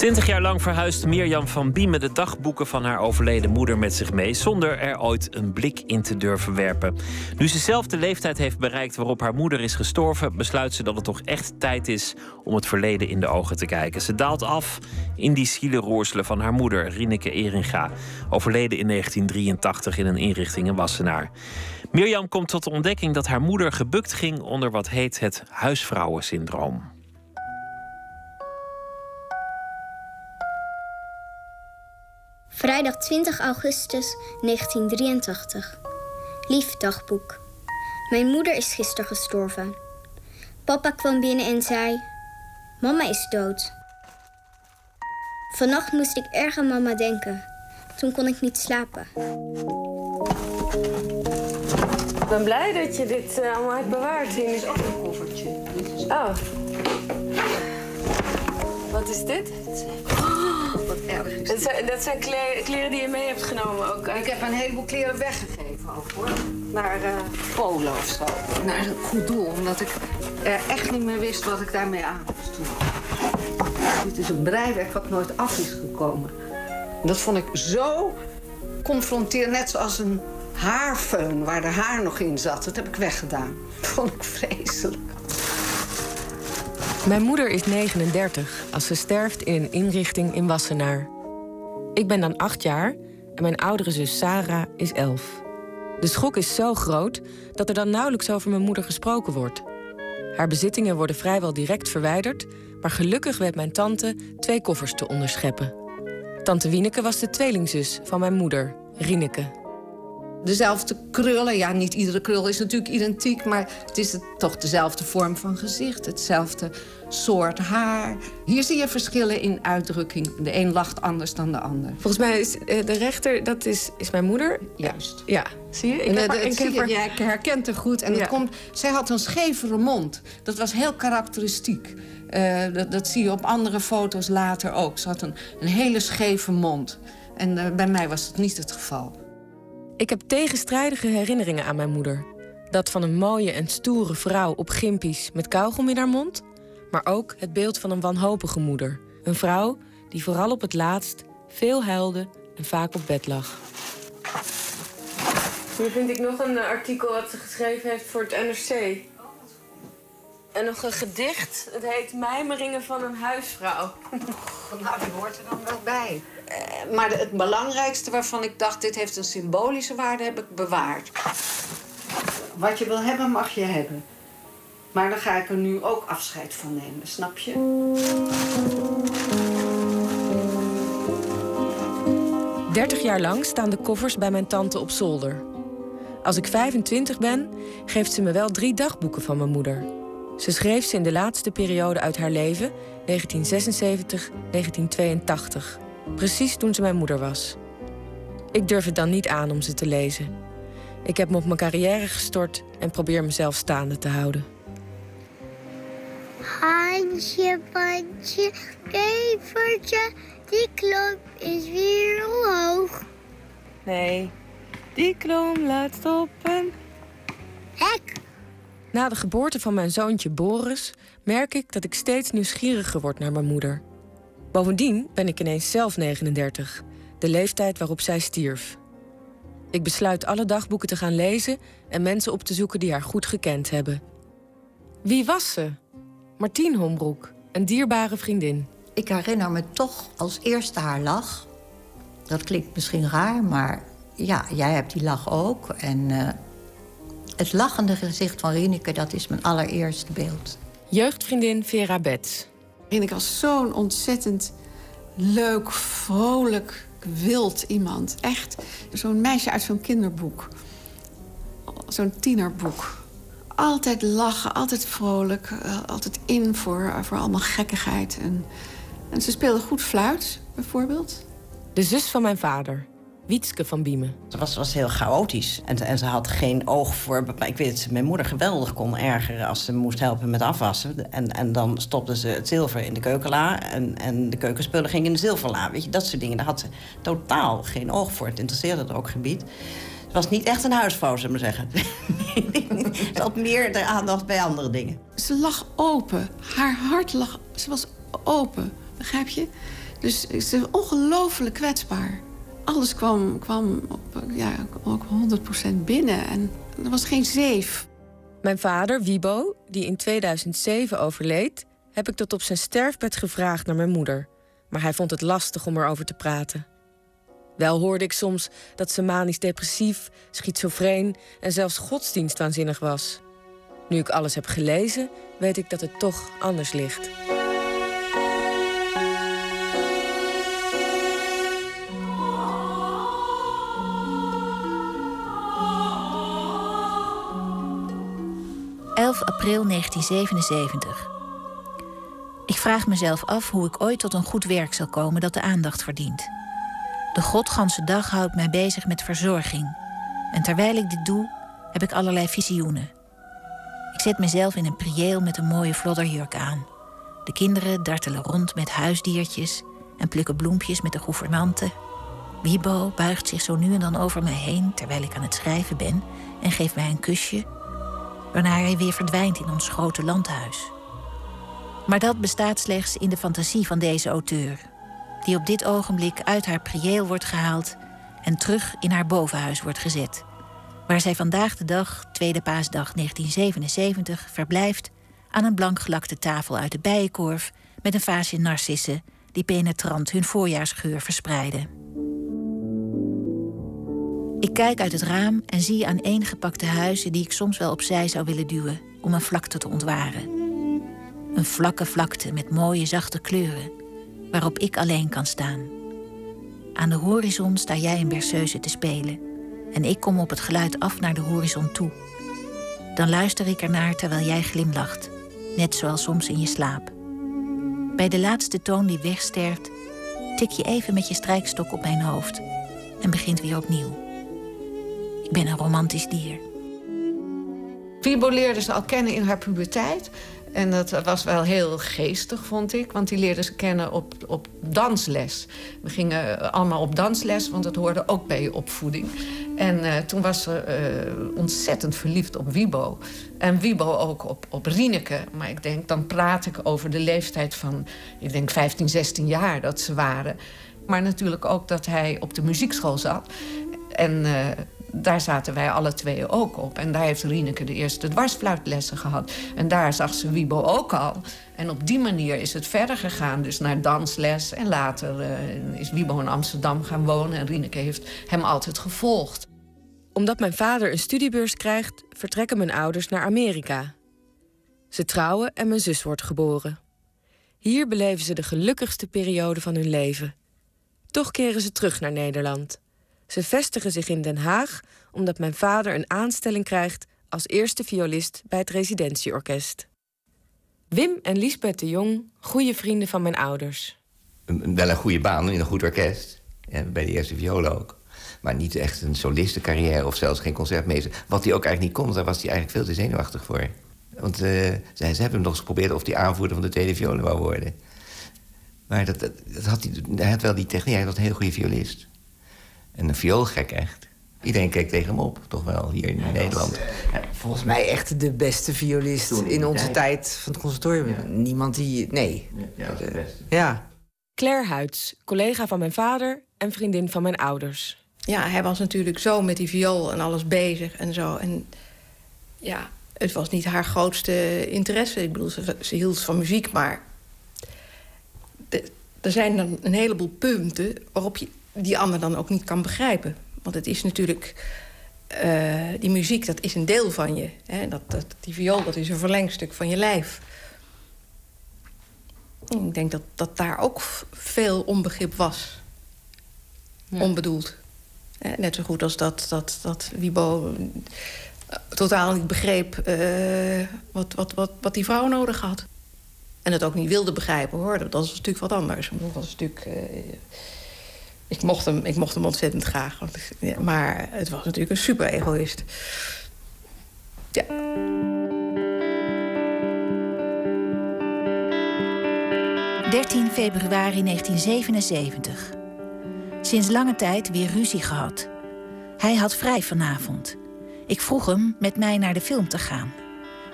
Twintig jaar lang verhuist Mirjam van Biemen de dagboeken van haar overleden moeder met zich mee, zonder er ooit een blik in te durven werpen. Nu ze zelf de leeftijd heeft bereikt waarop haar moeder is gestorven, besluit ze dat het toch echt tijd is om het verleden in de ogen te kijken. Ze daalt af in die zielenroerselen van haar moeder, Rineke Eringa, overleden in 1983 in een inrichting in Wassenaar. Mirjam komt tot de ontdekking dat haar moeder gebukt ging onder wat heet het huisvrouwensyndroom. Vrijdag 20 augustus 1983. Lief dagboek. Mijn moeder is gisteren gestorven. Papa kwam binnen en zei: Mama is dood. Vannacht moest ik erg aan mama denken. Toen kon ik niet slapen. Ik ben blij dat je dit uh, allemaal hebt bewaard. Hier is ook een koffertje. Oh. Wat is dit? Wat erg is Dat zijn, dat zijn kleren, die je mee hebt genomen ook. Ik heb een heleboel kleren weggegeven ook hoor. Naar uh, Polen of zo. Naar een goed doel, omdat ik er echt niet meer wist wat ik daarmee aan moest doen. Dit is een breiwerk wat nooit af is gekomen. Dat vond ik zo confronterend, net zoals een haarfeun waar de haar nog in zat. Dat heb ik weggedaan. Dat vond ik vreselijk. Mijn moeder is 39 als ze sterft in een inrichting in Wassenaar. Ik ben dan 8 jaar en mijn oudere zus Sarah is 11. De schok is zo groot dat er dan nauwelijks over mijn moeder gesproken wordt. Haar bezittingen worden vrijwel direct verwijderd, maar gelukkig weet mijn tante twee koffers te onderscheppen. Tante Wieneke was de tweelingzus van mijn moeder, Rieneke dezelfde krullen. Ja, niet iedere krul is natuurlijk identiek, maar het is toch dezelfde vorm van gezicht, hetzelfde soort haar. Hier zie je verschillen in uitdrukking. De een lacht anders dan de ander. Volgens mij is eh, de rechter, dat is, is mijn moeder. Juist. Ja, zie je? Ik, heb ik, heb ja, ik herkent haar goed. En ja. komt, zij had een schevere mond. Dat was heel karakteristiek. Uh, dat, dat, zie je op andere foto's later ook. Ze had een, een hele scheve mond. En uh, bij mij was dat niet het geval. Ik heb tegenstrijdige herinneringen aan mijn moeder. Dat van een mooie en stoere vrouw op gimpies met kauwgom in haar mond. Maar ook het beeld van een wanhopige moeder. Een vrouw die vooral op het laatst veel huilde en vaak op bed lag. Nu vind ik nog een artikel wat ze geschreven heeft voor het NRC. En nog een gedicht. Het heet Mijmeringen van een huisvrouw. Nou, die hoort er dan wel bij. Uh, maar het belangrijkste waarvan ik dacht, dit heeft een symbolische waarde, heb ik bewaard. Wat je wil hebben, mag je hebben. Maar dan ga ik er nu ook afscheid van nemen, snap je? Dertig jaar lang staan de koffers bij mijn tante op zolder. Als ik 25 ben, geeft ze me wel drie dagboeken van mijn moeder. Ze schreef ze in de laatste periode uit haar leven, 1976-1982. Precies toen ze mijn moeder was. Ik durf het dan niet aan om ze te lezen. Ik heb me op mijn carrière gestort en probeer mezelf staande te houden. Hansje, Pansje, kevertje, die klomp is weer omhoog. Nee, die klom laat op een hek. Na de geboorte van mijn zoontje Boris merk ik dat ik steeds nieuwsgieriger word naar mijn moeder. Bovendien ben ik ineens zelf 39, de leeftijd waarop zij stierf. Ik besluit alle dagboeken te gaan lezen en mensen op te zoeken die haar goed gekend hebben. Wie was ze? Martien Hombroek, een dierbare vriendin. Ik herinner me toch als eerste haar lach. Dat klinkt misschien raar, maar ja, jij hebt die lach ook. En uh, het lachende gezicht van Rieneke, dat is mijn allereerste beeld. Jeugdvriendin Vera Bets. Rieneke was zo'n ontzettend leuk, vrolijk, wild iemand. Echt zo'n meisje uit zo'n kinderboek. Zo'n tienerboek. Altijd lachen, altijd vrolijk, eh, altijd in voor, voor allemaal gekkigheid. En, en ze speelde goed fluit, bijvoorbeeld. De zus van mijn vader, Wietske van Biemen. Het was, was heel chaotisch. En, en ze had geen oog voor... Maar ik weet dat ze mijn moeder geweldig kon ergeren... als ze moest helpen met afwassen. En, en dan stopte ze het zilver in de keukenla... En, en de keukenspullen gingen in de zilverla. Weet je, dat soort dingen. Daar had ze totaal geen oog voor. Het interesseerde het ook gebied. Het was niet echt een huisvrouw, zullen we maar zeggen. <laughs> ze had meer de aandacht bij andere dingen. Ze lag open. Haar hart lag... Ze was open, begrijp je? Dus ze was ongelooflijk kwetsbaar alles kwam, kwam op, ja, ook 100% binnen. En er was geen zeef. Mijn vader, Wibo, die in 2007 overleed... heb ik tot op zijn sterfbed gevraagd naar mijn moeder. Maar hij vond het lastig om erover te praten. Wel hoorde ik soms dat ze manisch depressief, schizofreen... en zelfs godsdienstwaanzinnig was. Nu ik alles heb gelezen, weet ik dat het toch anders ligt. 11 april 1977. Ik vraag mezelf af hoe ik ooit tot een goed werk zal komen dat de aandacht verdient. De godganse dag houdt mij bezig met verzorging. En terwijl ik dit doe, heb ik allerlei visioenen. Ik zet mezelf in een prieel met een mooie flodderjurk aan. De kinderen dartelen rond met huisdiertjes en plukken bloempjes met de gouvernante. Wibo buigt zich zo nu en dan over mij heen terwijl ik aan het schrijven ben en geeft mij een kusje waarna hij weer verdwijnt in ons grote landhuis. Maar dat bestaat slechts in de fantasie van deze auteur, die op dit ogenblik uit haar prieel wordt gehaald en terug in haar bovenhuis wordt gezet, waar zij vandaag de dag, tweede paasdag 1977, verblijft aan een blankgelakte tafel uit de bijenkorf met een vaasje narcissen die penetrant hun voorjaarsgeur verspreiden. Ik kijk uit het raam en zie aan gepakte huizen die ik soms wel opzij zou willen duwen om een vlakte te ontwaren. Een vlakke vlakte met mooie zachte kleuren, waarop ik alleen kan staan. Aan de horizon sta jij in berceuse te spelen en ik kom op het geluid af naar de horizon toe. Dan luister ik ernaar terwijl jij glimlacht, net zoals soms in je slaap. Bij de laatste toon die wegsterft, tik je even met je strijkstok op mijn hoofd en begint weer opnieuw. Ik ben een romantisch dier. Fibo leerde ze al kennen in haar puberteit. En dat was wel heel geestig, vond ik. Want die leerde ze kennen op, op dansles. We gingen allemaal op dansles, want dat hoorde ook bij je opvoeding. En uh, toen was ze uh, ontzettend verliefd op Wibo. En Wibo ook op, op Rieneke. Maar ik denk, dan praat ik over de leeftijd van... ik denk 15, 16 jaar dat ze waren. Maar natuurlijk ook dat hij op de muziekschool zat. En daar zaten wij alle twee ook op. En daar heeft Rieneke de eerste dwarsfluitlessen gehad. En daar zag ze Wiebo ook al. En op die manier is het verder gegaan. Dus naar dansles. En later uh, is Wiebo in Amsterdam gaan wonen. En Rieneke heeft hem altijd gevolgd. Omdat mijn vader een studiebeurs krijgt, vertrekken mijn ouders naar Amerika. Ze trouwen en mijn zus wordt geboren. Hier beleven ze de gelukkigste periode van hun leven. Toch keren ze terug naar Nederland. Ze vestigen zich in Den Haag omdat mijn vader een aanstelling krijgt als eerste violist bij het residentieorkest. Wim en Lisbeth de Jong, goede vrienden van mijn ouders. Wel een goede baan in een goed orkest. bij de eerste violen ook. Maar niet echt een solistencarrière of zelfs geen concertmeester. Wat hij ook eigenlijk niet kon, daar was hij eigenlijk veel te zenuwachtig voor. Want uh, ze, hebben hem nog eens geprobeerd of hij aanvoerder van de tweede violen wou worden. Maar dat, dat, had hij, hij had wel die techniek, hij was een heel goede violist. En een vioolgek echt. Iedereen keek tegen hem op, toch wel, hier in Nederland. Eh, volgens mij echt de beste violist in onze tijd van het conservatorium. Niemand die... Nee. Ja, ja, eh, ja. Claire Huids, collega van mijn vader en vriendin van mijn ouders. Ja, hij was natuurlijk zo met die viool en alles bezig en zo. En ja, het was niet haar grootste interesse. Ik bedoel, ze, ze hield van muziek, maar... er zijn dan een heleboel punten waarop je die ander dan ook niet kan begrijpen. Want het is natuurlijk... Uh, die muziek, dat is een deel van je. Hè? Dat, dat, die viool, dat is een verlengstuk van je lijf. En ik denk dat, dat daar ook veel onbegrip was. Ja. Onbedoeld. net zo goed als dat, dat, dat Wibo uh, totaal niet begreep uh, wat, wat, wat, wat die vrouw nodig had. En het ook niet wilde begrijpen, hoor. Dat was natuurlijk wat anders. Dat was natuurlijk Ik mocht hem, ik mocht hem ontzettend graag. Maar het was natuurlijk een super egoïst. Ja. 13 februari 1977. Sinds lange tijd weer ruzie gehad. Hij had vrij vanavond. Ik vroeg hem met mij naar de film te gaan.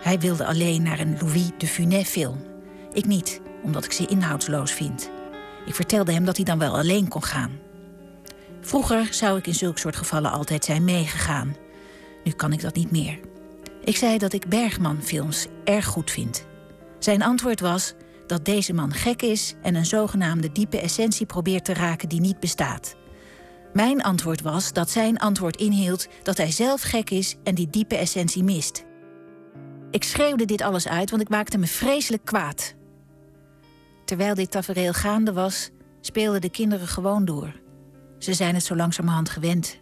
Hij wilde alleen naar een Louis de Funès film. Ik niet, omdat ik ze inhoudsloos vind. Ik vertelde hem dat hij dan wel alleen kon gaan. Vroeger zou ik in zulke soort gevallen altijd zijn meegegaan. Nu kan ik dat niet meer. Ik zei dat ik Bergman-films erg goed vind. Zijn antwoord was dat deze man gek is en een zogenaamde diepe essentie probeert te raken die niet bestaat. Mijn antwoord was dat zijn antwoord inhield dat hij zelf gek is en die diepe essentie mist. Ik schreeuwde dit alles uit, want ik maakte me vreselijk kwaad. Terwijl dit tafereel gaande was, speelden de kinderen gewoon door. Ze zijn het zo langzamerhand gewend.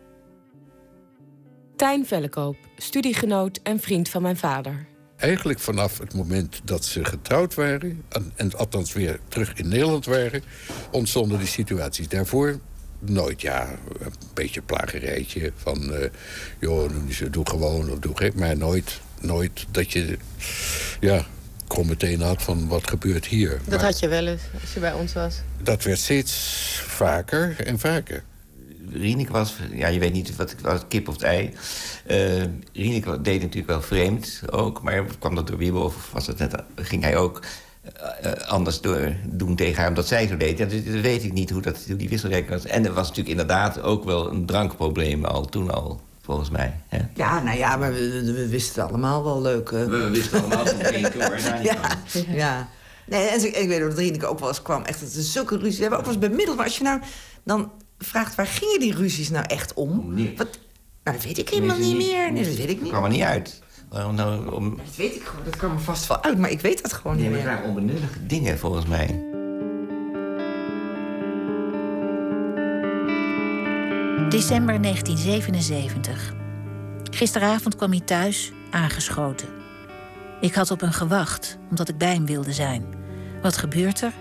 Tijn Vellekoop, studiegenoot en vriend van mijn vader. Eigenlijk vanaf het moment dat ze getrouwd waren... en, en althans weer terug in Nederland waren... ontstonden die situaties. Daarvoor nooit, ja, een beetje plagerijtje van... Uh, joh, doe gewoon of doe gek. Maar nooit, nooit dat je, ja, kom meteen had van wat gebeurt hier. Dat had je wel eens als je bij ons was. Dat werd steeds vaker en vaker. Rieneke was, ja, je weet niet wat het was, kip of het ei. Uh, Rieneke deed natuurlijk wel vreemd ook, maar kwam dat door Wiebel of was het net, ging hij ook uh, anders door, doen tegen haar omdat zij zo deed. Ja, dus, dat weet ik niet hoe, dat, hoe die wisselwerking was. En er was natuurlijk inderdaad ook wel een drankprobleem al toen al. Volgens mij. Hè? Ja, nou ja, maar we, we wisten het allemaal wel leuk. We, we wisten allemaal van één keer hoor. Ja, ja. Nee, en ik weet dat Rieneke ook wel eens kwam. Echt, het is zulke ruzie. We hebben ook wel eens bemiddeld. Maar als je nou dan vraagt waar gingen die ruzies nou echt om? Nee. Wat? Nou, dat weet ik helemaal niet meer. Nee, dat weet ik niet. Dat kwam er niet uit. Waarom nou om... Dat weet ik gewoon. Dat kwam er vast wel uit, maar ik weet dat gewoon nee, niet meer. Het waren onbenullige dingen, volgens mij. December 1977. Gisteravond kwam hij thuis, aangeschoten. Ik had op hem gewacht, omdat ik bij hem wilde zijn. Wat gebeurt er?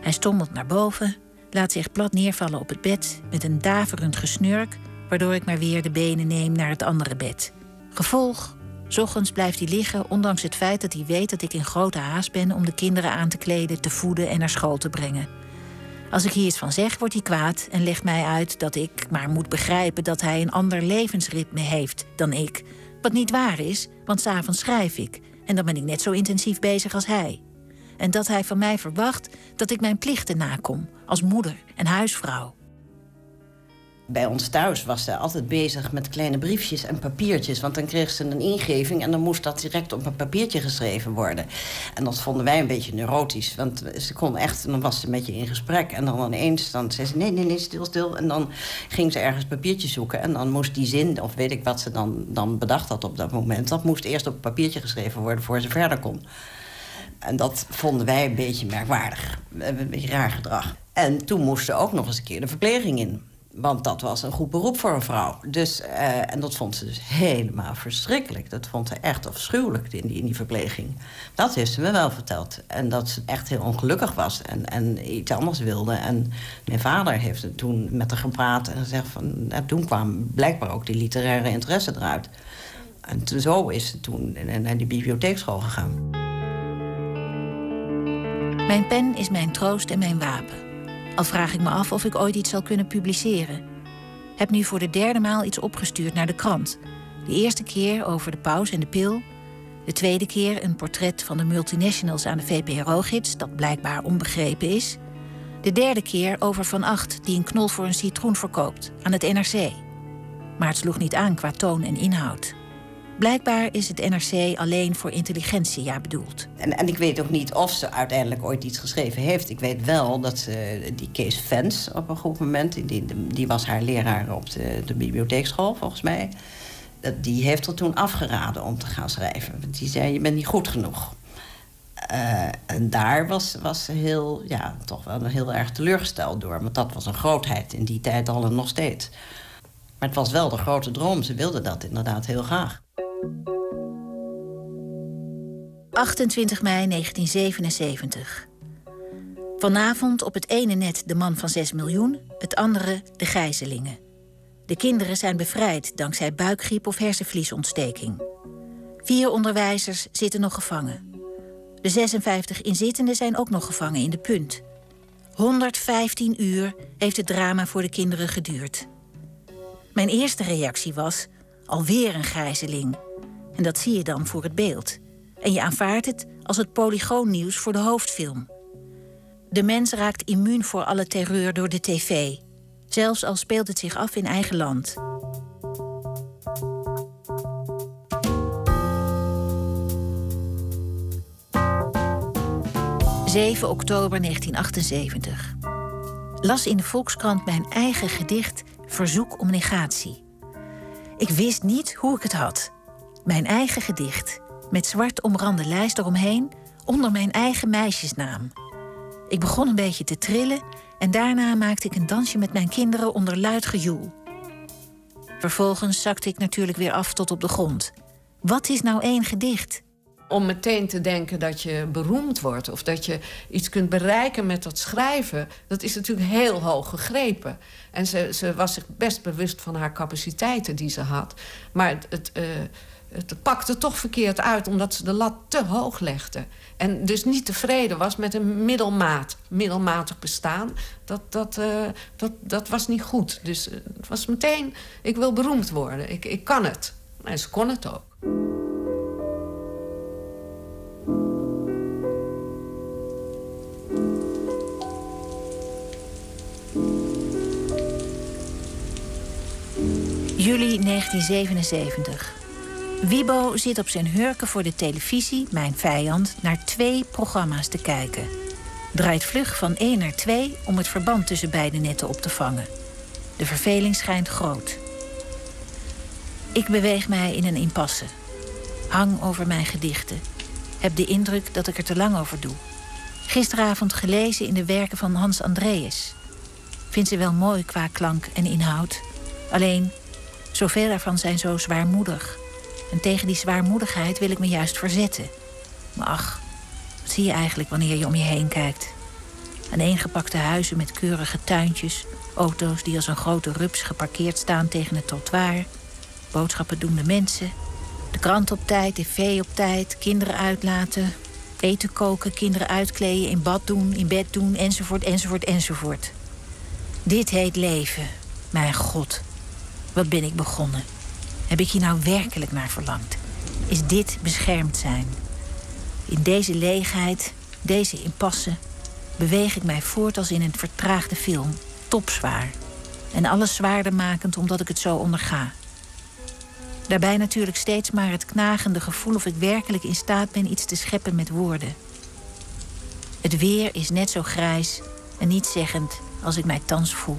Hij stommelt naar boven, laat zich plat neervallen op het bed met een daverend gesnurk, waardoor ik maar weer de benen neem naar het andere bed. Gevolg: ochtends blijft hij liggen, ondanks het feit dat hij weet dat ik in grote haast ben om de kinderen aan te kleden, te voeden en naar school te brengen. Als ik hier iets van zeg, wordt hij kwaad en legt mij uit dat ik maar moet begrijpen dat hij een ander levensritme heeft dan ik. Wat niet waar is, want s'avonds schrijf ik en dan ben ik net zo intensief bezig als hij. En dat hij van mij verwacht dat ik mijn plichten nakom als moeder en huisvrouw. Bij ons thuis was ze altijd bezig met kleine briefjes en papiertjes. Want dan kreeg ze een ingeving en dan moest dat direct op een papiertje geschreven worden. En dat vonden wij een beetje neurotisch. Want ze kon echt, dan was ze met je in gesprek. En dan ineens dan zei ze: nee, nee, nee, stil, stil. En dan ging ze ergens papiertje zoeken. En dan moest die zin, of weet ik wat ze dan, dan bedacht had op dat moment, dat moest eerst op een papiertje geschreven worden voor ze verder kon. En dat vonden wij een beetje merkwaardig. Een beetje raar gedrag. En toen moest ze ook nog eens een keer de verpleging in. Want dat was een goed beroep voor een vrouw. Dus, uh, en dat vond ze dus helemaal verschrikkelijk. Dat vond ze echt afschuwelijk in die, in die verpleging. Dat heeft ze me wel verteld. En dat ze echt heel ongelukkig was en, en iets anders wilde. En mijn vader heeft toen met haar gepraat en gezegd van... Nou, toen kwam blijkbaar ook die literaire interesse eruit. En zo is ze toen naar die bibliotheekschool gegaan. Mijn pen is mijn troost en mijn wapen. Al vraag ik me af of ik ooit iets zal kunnen publiceren. Heb nu voor de derde maal iets opgestuurd naar de krant. De eerste keer over de paus en de pil. De tweede keer een portret van de multinationals aan de VPRO-gids, dat blijkbaar onbegrepen is. De derde keer over Van Acht, die een knol voor een citroen verkoopt, aan het NRC. Maar het sloeg niet aan qua toon en inhoud. Blijkbaar is het NRC alleen voor intelligentsia bedoeld. En, en ik weet ook niet of ze uiteindelijk ooit iets geschreven heeft. Ik weet wel dat ze die Kees Vens op een goed moment... die, die was haar leraar op de, de bibliotheekschool, volgens mij... die heeft er toen afgeraden om te gaan schrijven. Want die zei, je bent niet goed genoeg. Uh, en daar was, was ze heel, ja, toch wel heel erg teleurgesteld door. Want dat was een grootheid in die tijd al en nog steeds. Maar het was wel de grote droom. Ze wilde dat inderdaad heel graag. 28 mei 1977. Vanavond op het ene net De Man van 6 miljoen, het andere de gijzelingen. De kinderen zijn bevrijd dankzij buikgriep of hersenvliesontsteking. Vier onderwijzers zitten nog gevangen. De 56 inzittenden zijn ook nog gevangen in de punt. 115 uur heeft het drama voor de kinderen geduurd. Mijn eerste reactie was: alweer een gijzeling. En dat zie je dan voor het beeld. En je aanvaardt het als het polygoonnieuws voor de hoofdfilm. De mens raakt immuun voor alle terreur door de tv. Zelfs al speelt het zich af in eigen land. 7 oktober 1978. Las in de Volkskrant mijn eigen gedicht Verzoek om negatie. Ik wist niet hoe ik het had. Mijn eigen gedicht, met zwart omrande lijst eromheen, onder mijn eigen meisjesnaam. Ik begon een beetje te trillen en daarna maakte ik een dansje met mijn kinderen onder luid gejoel. Vervolgens zakte ik natuurlijk weer af tot op de grond. Wat is nou één gedicht? om meteen te denken dat je beroemd wordt of dat je iets kunt bereiken met dat schrijven, dat is natuurlijk heel hoog gegrepen. En ze, ze was zich best bewust van haar capaciteiten die ze had. Maar het, uh, het pakte toch verkeerd uit omdat ze de lat te hoog legde. En dus niet tevreden was met een middelmaat, middelmatig bestaan. Dat, dat, uh, dat, dat was niet goed. Dus het was meteen, ik wil beroemd worden. Ik, ik kan het. En ze kon het ook. Juli 1977. Wibo zit op zijn hurken voor de televisie, mijn vijand, naar twee programma's te kijken. Draait vlug van 1 naar 2 om het verband tussen beide netten op te vangen. De verveling schijnt groot. Ik beweeg mij in een impasse. Hang over mijn gedichten. Heb de indruk dat ik er te lang over doe. Gisteravond gelezen in de werken van Hans Andreas. Vind ze wel mooi qua klank en inhoud. Alleen Zoveel daarvan zijn zo zwaarmoedig. En tegen die zwaarmoedigheid wil ik me juist verzetten. Maar ach, wat zie je eigenlijk wanneer je om je heen kijkt? Aneengepakte huizen met keurige tuintjes, auto's die als een grote rups geparkeerd staan tegen het trottoir, boodschappen doende mensen, de krant op tijd, tv op tijd, kinderen uitlaten, eten koken, kinderen uitkleden, in bad doen, in bed doen, enzovoort, enzovoort, enzovoort. Dit heet leven, mijn god. Wat ben ik begonnen? Heb ik hier nou werkelijk naar verlangd? Is dit beschermd zijn? In deze leegheid, deze impasse, beweeg ik mij voort als in een vertraagde film, topzwaar. En alles zwaarder makend omdat ik het zo onderga. Daarbij natuurlijk steeds maar het knagende gevoel of ik werkelijk in staat ben iets te scheppen met woorden. Het weer is net zo grijs en niet zeggend als ik mij thans voel.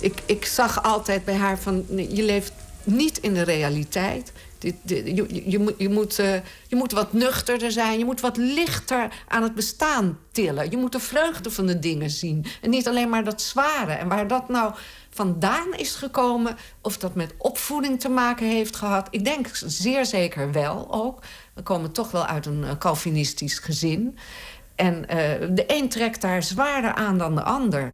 Ik, ik zag altijd bij haar van, je leeft niet in de realiteit. Je, je, moet, uh, je moet wat nuchterder zijn. Je moet wat lichter aan het bestaan tillen. Je moet de vreugde van de dingen zien. En niet alleen maar dat zware. En waar dat nou vandaan is gekomen... of dat met opvoeding te maken heeft gehad... ik denk zeer zeker wel ook. We komen toch wel uit een uh, Calvinistisch gezin. En uh, de een trekt daar zwaarder aan dan de ander.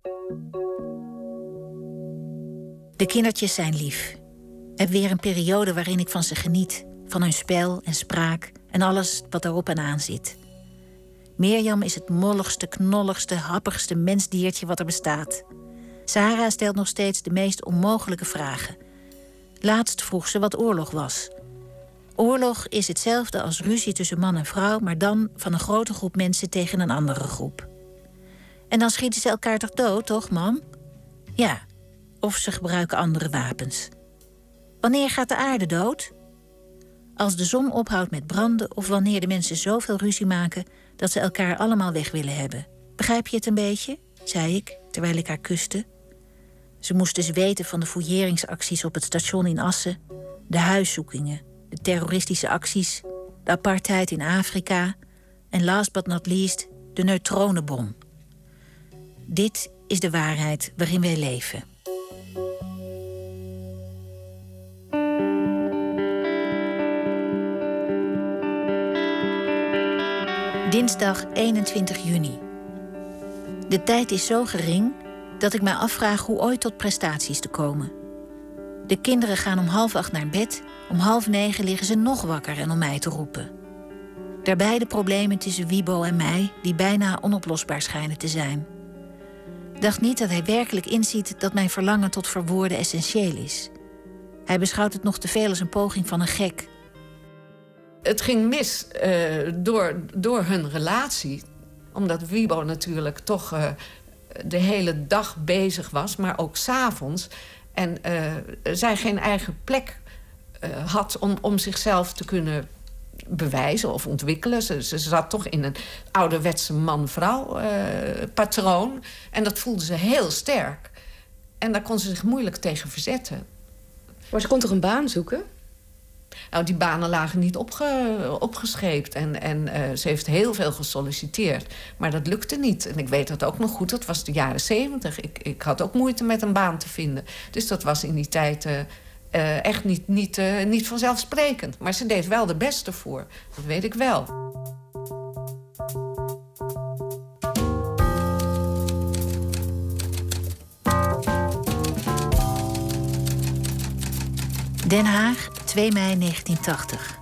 De kindertjes zijn lief. Heb weer een periode waarin ik van ze geniet. Van hun spel en spraak en alles wat erop en aan zit. Mirjam is het molligste, knolligste, happigste mensdiertje wat er bestaat. Sarah stelt nog steeds de meest onmogelijke vragen. Laatst vroeg ze wat oorlog was. Oorlog is hetzelfde als ruzie tussen man en vrouw, maar dan van een grote groep mensen tegen een andere groep. En dan schieten ze elkaar toch dood, toch, mam? Ja, of ze gebruiken andere wapens. Wanneer gaat de aarde dood? Als de zon ophoudt met branden of wanneer de mensen zoveel ruzie maken dat ze elkaar allemaal weg willen hebben. Begrijp je het een beetje? zei ik terwijl ik haar kuste. Ze moest dus weten van de fouilleringsacties op het station in Assen, de huiszoekingen, de terroristische acties, de apartheid in Afrika en last but not least de neutronenbom. Dit is de waarheid waarin wij leven. Dinsdag 21 juni. De tijd is zo gering dat ik mij afvraag hoe ooit tot prestaties te komen. De kinderen gaan om half acht naar bed, om half negen liggen ze nog wakker en om mij te roepen. Daarbij de problemen tussen Wiebo en mij, die bijna onoplosbaar schijnen te zijn. Dacht niet dat hij werkelijk inziet dat mijn verlangen tot verwoorden essentieel is. Hij beschouwt het nog te veel als een poging van een gek. Het ging mis uh, door, door hun relatie. Omdat Wiebo natuurlijk toch uh, de hele dag bezig was, maar ook s'avonds. En uh, zij geen eigen plek had om, om zichzelf te kunnen bewijzen of ontwikkelen. Ze, ze zat toch in een ouderwetse man-vrouw patroon. En dat voelde ze heel sterk. En daar kon ze zich moeilijk tegen verzetten. Maar ze kon toch een baan zoeken? Nou, die banen lagen niet opge, opgescheept. En, en uh, ze heeft heel veel gesolliciteerd. Maar dat lukte niet. En ik weet dat ook nog goed. Dat was de jaren zeventig. Ik, ik had ook moeite met een baan te vinden. Dus dat was in die tijd uh, uh, echt niet, niet, niet vanzelfsprekend. Maar ze deed wel de beste voor. Dat weet ik wel. Den Haag, 2 mei 1980.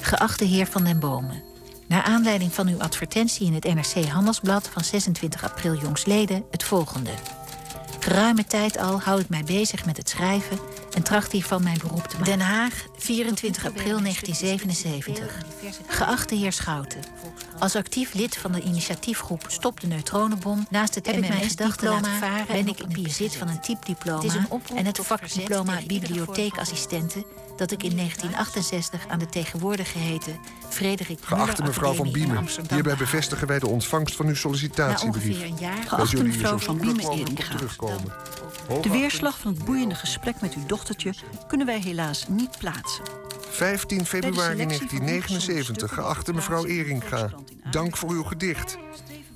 Geachte heer Van den Bomen. Naar aanleiding van uw advertentie in het NRC Handelsblad van 26 april jongsleden het volgende. Geruime tijd al hou ik mij bezig met het schrijven en tracht hiervan mijn beroep te maken. Den Haag, 24 april 1977. Geachte heer Schouten. Als actief lid van de initiatiefgroep Stop de Neutronenbom... naast het MMS-diploma ben ik in bezit van een typediploma... en het vakdiploma bibliotheekassistenten... dat ik in 1968 aan de tegenwoordig geheten Frederik Geachte mevrouw Van Biemen, hierbij bevestigen wij de ontvangst van uw sollicitatiebrief. Geachte mevrouw Van Biemen Eringa. De weerslag van het boeiende gesprek met uw dochtertje kunnen wij helaas niet plaatsen. 15 februari 1979, geachte mevrouw Eringa. Dank voor uw gedicht.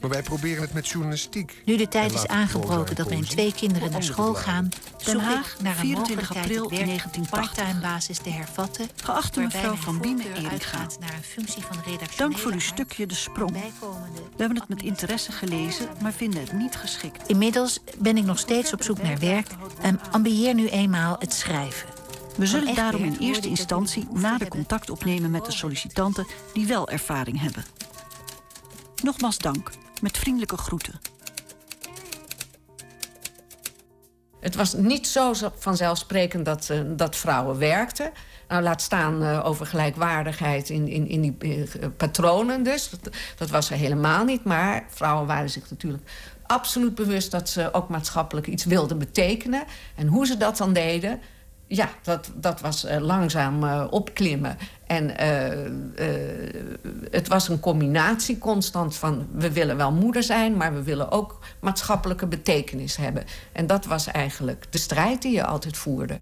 Maar wij proberen het met journalistiek. Nu de tijd is aangebroken dat mijn twee kinderen naar school gaan... zoek ik naar een 24 april werk 1980. part-time basis te hervatten... Geachte mevrouw Van Biemen Eringa. uitgaat naar een functie van redactionele Dank voor uw stukje De Sprong. We hebben het met interesse gelezen, maar vinden het niet geschikt. Inmiddels ben ik nog steeds op zoek naar werk... en ambieer nu eenmaal het schrijven. We zullen daarom in eerste instantie nader contact opnemen met de sollicitanten die wel ervaring hebben. Nogmaals dank. Met vriendelijke groeten. Het was niet zo vanzelfsprekend dat, eh, dat vrouwen werkten. Nou, laat staan eh, over gelijkwaardigheid in, in, in die eh, patronen dus. Dat, dat was er helemaal niet. Maar vrouwen waren zich natuurlijk absoluut bewust... dat ze ook maatschappelijk iets wilden betekenen. En hoe ze dat dan deden... Ja, dat, dat was eh, langzaam eh, opklimmen. En eh, het was een combinatie constant van... we willen wel moeder zijn, maar we willen ook maatschappelijke betekenis hebben. En dat was eigenlijk de strijd die je altijd voerde.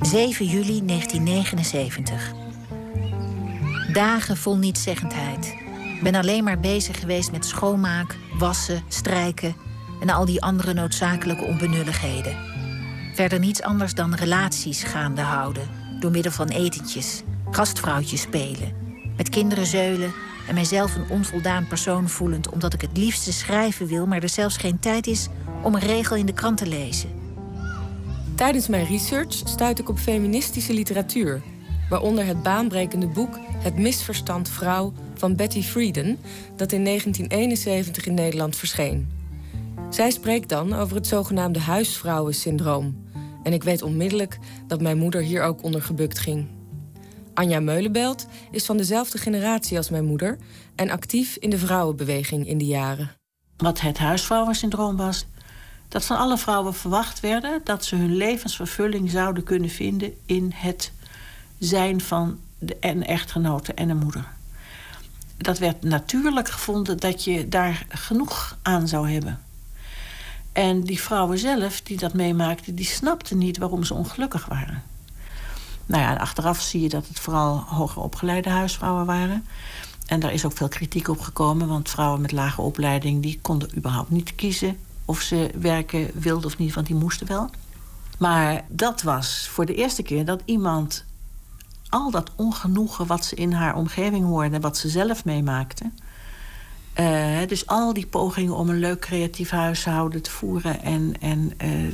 7 juli 1979. Dagen vol nietszeggendheid. Ben alleen maar bezig geweest met schoonmaak, wassen, strijken en al die andere noodzakelijke onbenulligheden. Verder niets anders dan relaties gaande houden door middel van etentjes, gastvrouwtjes spelen, met kinderen zeulen en mijzelf een onvoldaan persoon voelend omdat ik het liefste schrijven wil, maar er zelfs geen tijd is om een regel in de krant te lezen. Tijdens mijn research stuit ik op feministische literatuur, waaronder het baanbrekende boek Het misverstand vrouw van Betty Friedan, dat in 1971 in Nederland verscheen. Zij spreekt dan over het zogenaamde huisvrouwensyndroom. En ik weet onmiddellijk dat mijn moeder hier ook onder gebukt ging. Anja Meulenbelt is van dezelfde generatie als mijn moeder en actief in de vrouwenbeweging in die jaren. Wat het huisvrouwensyndroom was, dat van alle vrouwen verwacht werden dat ze hun levensvervulling zouden kunnen vinden in het zijn van de, een echtgenote en een moeder. Dat werd natuurlijk gevonden dat je daar genoeg aan zou hebben. En die vrouwen zelf die dat meemaakten, die snapten niet waarom ze ongelukkig waren. Nou ja, achteraf zie je dat het vooral hoger opgeleide huisvrouwen waren. En daar is ook veel kritiek op gekomen, want vrouwen met lage opleiding die konden überhaupt niet kiezen of ze werken wilden of niet, want die moesten wel. Maar dat was voor de eerste keer dat iemand al dat ongenoegen wat ze in haar omgeving hoorde, wat ze zelf meemaakte, Uh, dus al die pogingen om een leuk creatief huishouden te voeren. En, en uh,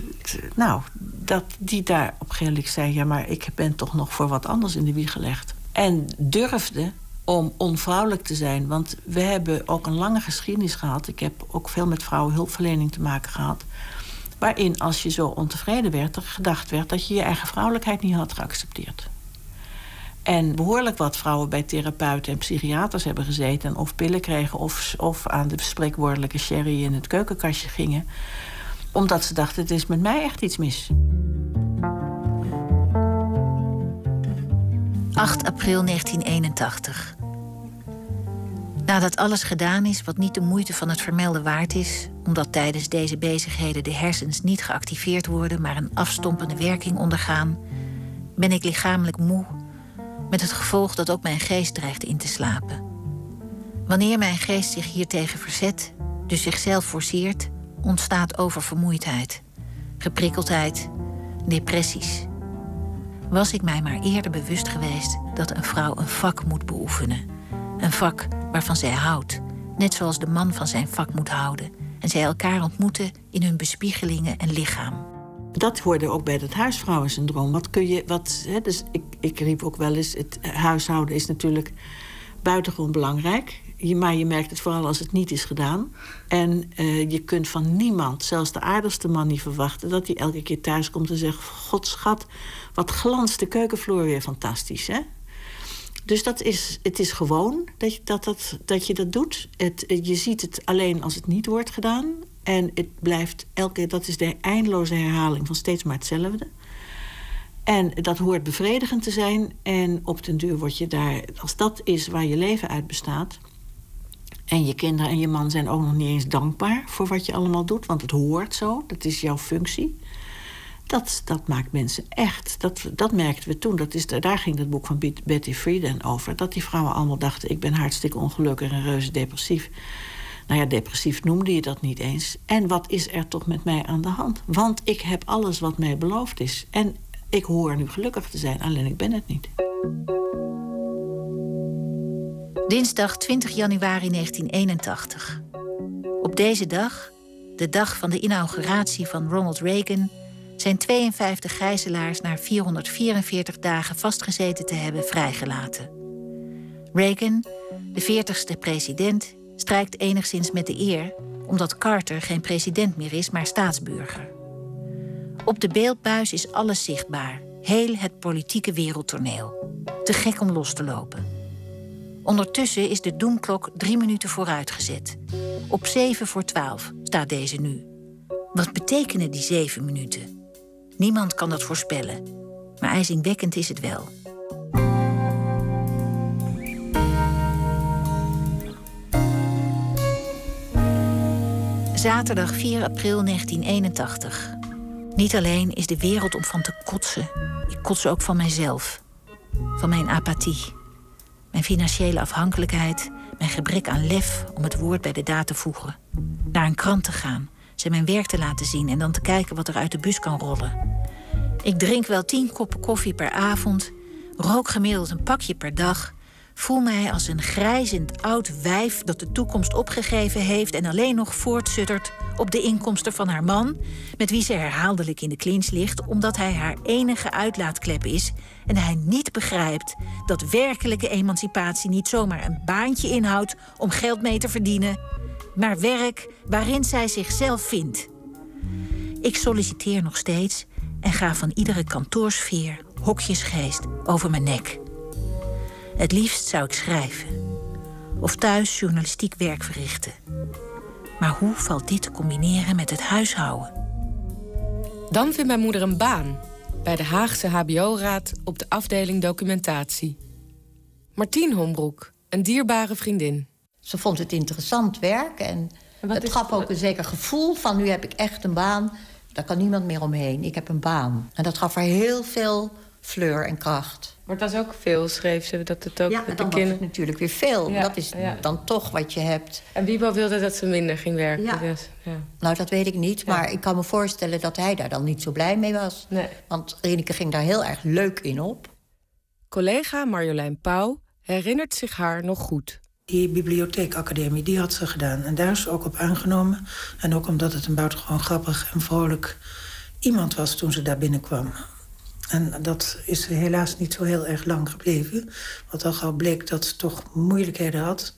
nou, dat die daar op een zei: ja, maar ik ben toch nog voor wat anders in de wieg gelegd. En durfde om onvrouwelijk te zijn. Want we hebben ook een lange geschiedenis gehad. Ik heb ook veel met vrouwenhulpverlening te maken gehad. Waarin als je zo ontevreden werd, er gedacht werd dat je je eigen vrouwelijkheid niet had geaccepteerd. En behoorlijk wat vrouwen bij therapeuten en psychiaters hebben gezeten... of pillen kregen of, of aan de spreekwoordelijke sherry in het keukenkastje gingen. Omdat ze dachten, het is met mij echt iets mis. 8 april 1981. Nadat alles gedaan is wat niet de moeite van het vermelden waard is, omdat tijdens deze bezigheden de hersens niet geactiveerd worden, maar een afstompende werking ondergaan, ben ik lichamelijk moe, met het gevolg dat ook mijn geest dreigt in te slapen. Wanneer mijn geest zich hiertegen verzet, dus zichzelf forceert, ontstaat oververmoeidheid, geprikkeldheid, depressies. Was ik mij maar eerder bewust geweest dat een vrouw een vak moet beoefenen. Een vak waarvan zij houdt, net zoals de man van zijn vak moet houden. En zij elkaar ontmoeten in hun bespiegelingen en lichaam. Dat hoorde ook bij het huisvrouwensyndroom. Wat kun je, wat, hè, dus ik, ik riep ook wel eens: het huishouden is natuurlijk buitengewoon belangrijk. Maar je merkt het vooral als het niet is gedaan. En uh, je kunt van niemand, zelfs de aardigste man, niet verwachten dat hij elke keer thuis komt en zegt: God schat, wat glanst de keukenvloer weer fantastisch. Hè? Dus dat is, het is gewoon dat je dat, dat, dat, je dat doet. Het, je ziet het alleen als het niet wordt gedaan. En het blijft elke keer, dat is de eindeloze herhaling van steeds maar hetzelfde. En dat hoort bevredigend te zijn. En op den duur word je daar, als dat is waar je leven uit bestaat. En je kinderen en je man zijn ook nog niet eens dankbaar voor wat je allemaal doet, want het hoort zo, dat is jouw functie. Dat, dat maakt mensen echt. Dat, dat merkten we toen. Dat is, daar ging het boek van Betty Friedan over. Dat die vrouwen allemaal dachten: ik ben hartstikke ongelukkig en reuze depressief. Nou ja, depressief noemde je dat niet eens. En wat is er toch met mij aan de hand? Want ik heb alles wat mij beloofd is. En ik hoor nu gelukkig te zijn, alleen ik ben het niet. Dinsdag 20 januari 1981. Op deze dag, de dag van de inauguratie van Ronald Reagan, zijn 52 gijzelaars na 444 dagen vastgezeten te hebben vrijgelaten. Reagan, de 40ste president, strijkt enigszins met de eer omdat Carter geen president meer is, maar staatsburger. Op de beeldbuis is alles zichtbaar, heel het politieke wereldtoneel. Te gek om los te lopen. Ondertussen is de doemklok drie minuten vooruitgezet. Op zeven voor twaalf staat deze nu. Wat betekenen die zeven minuten? Niemand kan dat voorspellen. Maar ijzingwekkend is het wel. Zaterdag 4 april 1981. Niet alleen is de wereld om van te kotsen. Ik kots ook van mijzelf. Van mijn apathie. Mijn financiële afhankelijkheid. Mijn gebrek aan lef om het woord bij de daad te voegen. Naar een krant te gaan ze mijn werk te laten zien en dan te kijken wat er uit de bus kan rollen. Ik drink wel tien koppen koffie per avond, rook gemiddeld een pakje per dag, voel mij als een grijzend oud wijf dat de toekomst opgegeven heeft en alleen nog voortsuttert op de inkomsten van haar man, met wie ze herhaaldelijk in de clinch ligt, omdat hij haar enige uitlaatklep is en hij niet begrijpt dat werkelijke emancipatie niet zomaar een baantje inhoudt om geld mee te verdienen maar werk waarin zij zichzelf vindt. Ik solliciteer nog steeds en ga van iedere kantoorsfeer, hokjesgeest over mijn nek. Het liefst zou ik schrijven of thuis journalistiek werk verrichten. Maar hoe valt dit te combineren met het huishouden? Dan vindt mijn moeder een baan bij de Haagse HBO-raad op de afdeling documentatie. Martien Hombroek, een dierbare vriendin. Ze vond het interessant werk en het gaf ook een zeker gevoel van... nu heb ik echt een baan, daar kan niemand meer omheen. Ik heb een baan. En dat gaf haar heel veel fleur en kracht. Maar het was ook veel, schreef ze, dat het ook... Ja, dan was het natuurlijk weer veel. dat is dan toch wat je hebt. En Wiebo wilde dat ze minder ging werken. Ja. Dus, ja. Nou, dat weet ik niet. Maar ik kan me voorstellen dat hij daar dan niet zo blij mee was. Nee. Want Reneke ging daar heel erg leuk in op. Collega Marjolein Pauw herinnert zich haar nog goed. Die bibliotheekacademie, die had ze gedaan. En daar is ze ook op aangenomen. En ook omdat het een buitengewoon grappig en vrolijk iemand was toen ze daar binnenkwam. En dat is helaas niet zo heel erg lang gebleven. Want al gauw bleek dat ze toch moeilijkheden had.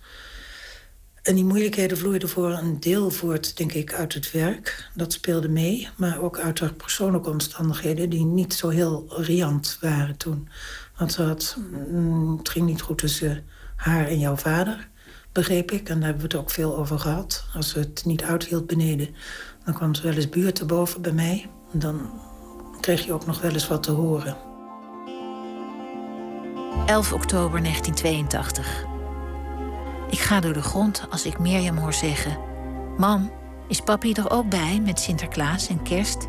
En die moeilijkheden vloeiden voor een deel voort, denk ik, uit het werk. Dat speelde mee, maar ook uit haar persoonlijke omstandigheden... die niet zo heel riant waren toen. Want ze had, mm, het ging niet goed tussen haar en jouw vader, begreep ik. En daar hebben we het ook veel over gehad. Als ze het niet uithield beneden, dan kwam ze wel eens buurten boven bij mij. Dan kreeg je ook nog wel eens wat te horen. 11 oktober 1982. Ik ga door de grond als ik Mirjam hoor zeggen... Mam, is papi er ook bij met Sinterklaas en kerst?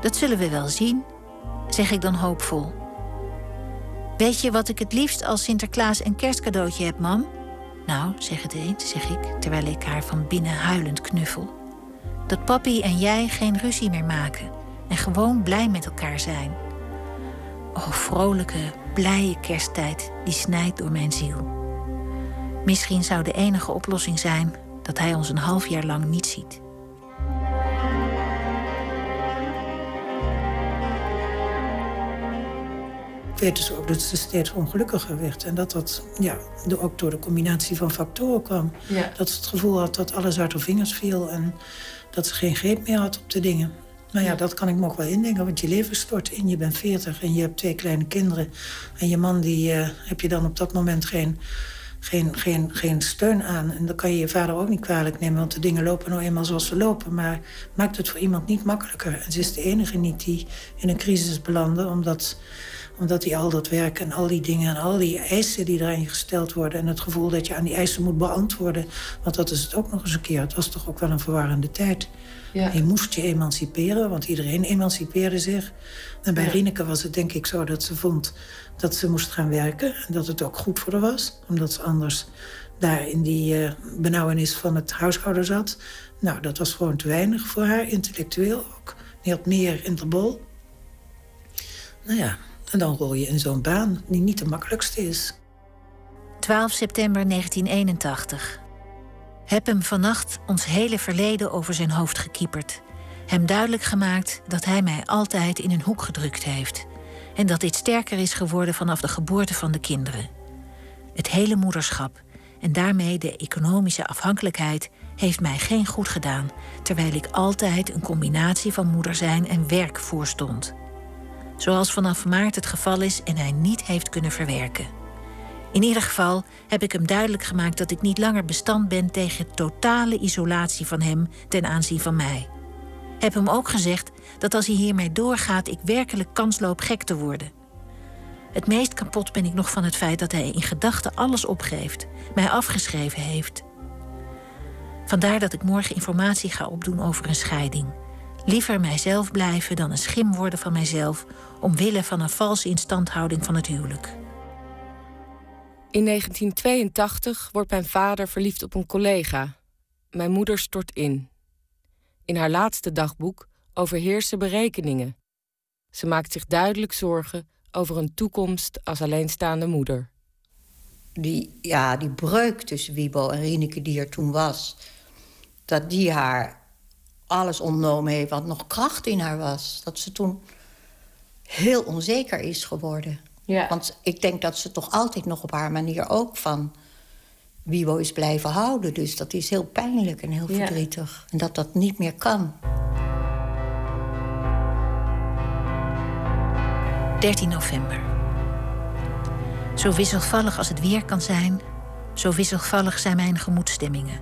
Dat zullen we wel zien, zeg ik dan hoopvol. Weet je wat ik het liefst als Sinterklaas en kerstcadeautje heb, mam? Nou, zeg het eens, zeg ik, terwijl ik haar van binnen huilend knuffel. Dat papi en jij geen ruzie meer maken en gewoon blij met elkaar zijn. Oh, vrolijke, blije kersttijd, die snijdt door mijn ziel. Misschien zou de enige oplossing zijn dat hij ons een half jaar lang niet ziet. Ik weet dus ook dat ze steeds ongelukkiger werd. En dat dat ja, ook door de combinatie van factoren kwam. Dat ze het gevoel had dat alles uit haar vingers viel. En dat ze geen greep meer had op de dingen. Nou ja, dat kan ik me ook wel indenken, want je leven stort in. Je bent veertig en je hebt twee kleine kinderen. En je man, die uh, heb je dan op dat moment geen geen, geen, geen steun aan. En dan kan je je vader ook niet kwalijk nemen, want de dingen lopen nou eenmaal zoals ze lopen. Maar maakt het voor iemand niet makkelijker. En ze is de enige niet die in een crisis belandde, omdat, omdat hij al dat werk en al die dingen en al die eisen die erin gesteld worden. En het gevoel dat je aan die eisen moet beantwoorden. Want dat is het ook nog eens een keer. Het was toch ook wel een verwarrende tijd. Ja. Je moest je emanciperen, want iedereen emancipeerde zich. En bij ja. Rieneke was het denk ik zo dat ze vond dat ze moest gaan werken. En dat het ook goed voor haar was. Omdat ze anders daar in die uh, benauwenis van het huishouden zat. Nou, dat was gewoon te weinig voor haar, intellectueel ook. Die had meer in de bol. Nou ja, en dan rol je in zo'n baan die niet de makkelijkste is. 12 september 1981. Heb hem vannacht ons hele verleden over zijn hoofd gekieperd. Hem duidelijk gemaakt dat hij mij altijd in een hoek gedrukt heeft en dat dit sterker is geworden vanaf de geboorte van de kinderen. Het hele moederschap en daarmee de economische afhankelijkheid heeft mij geen goed gedaan, terwijl ik altijd een combinatie van moeder zijn en werk voorstond. Zoals vanaf maart het geval is en hij niet heeft kunnen verwerken. In ieder geval heb ik hem duidelijk gemaakt dat ik niet langer bestand ben tegen totale isolatie van hem ten aanzien van mij. Heb hem ook gezegd dat als hij hiermee doorgaat, ik werkelijk kans loop gek te worden. Het meest kapot ben ik nog van het feit dat hij in gedachten alles opgeeft, mij afgeschreven heeft. Vandaar dat ik morgen informatie ga opdoen over een scheiding. Liever mijzelf blijven dan een schim worden van mijzelf, omwille van een valse instandhouding van het huwelijk. In 1982 wordt mijn vader verliefd op een collega. Mijn moeder stort in. In haar laatste dagboek overheersen berekeningen. Ze maakt zich duidelijk zorgen over een toekomst als alleenstaande moeder. Die, ja, die breuk tussen Wiebo en Rieneke die er toen was... dat die haar alles ontnomen heeft wat nog kracht in haar was. Dat ze toen heel onzeker is geworden. Ja. Want ik denk dat ze toch altijd nog op haar manier ook van... Wiebo is blijven houden. Dus dat is heel pijnlijk en heel verdrietig. En dat dat niet meer kan. 13 november. Zo wisselvallig als het weer kan zijn, zo wisselvallig zijn mijn gemoedstemmingen.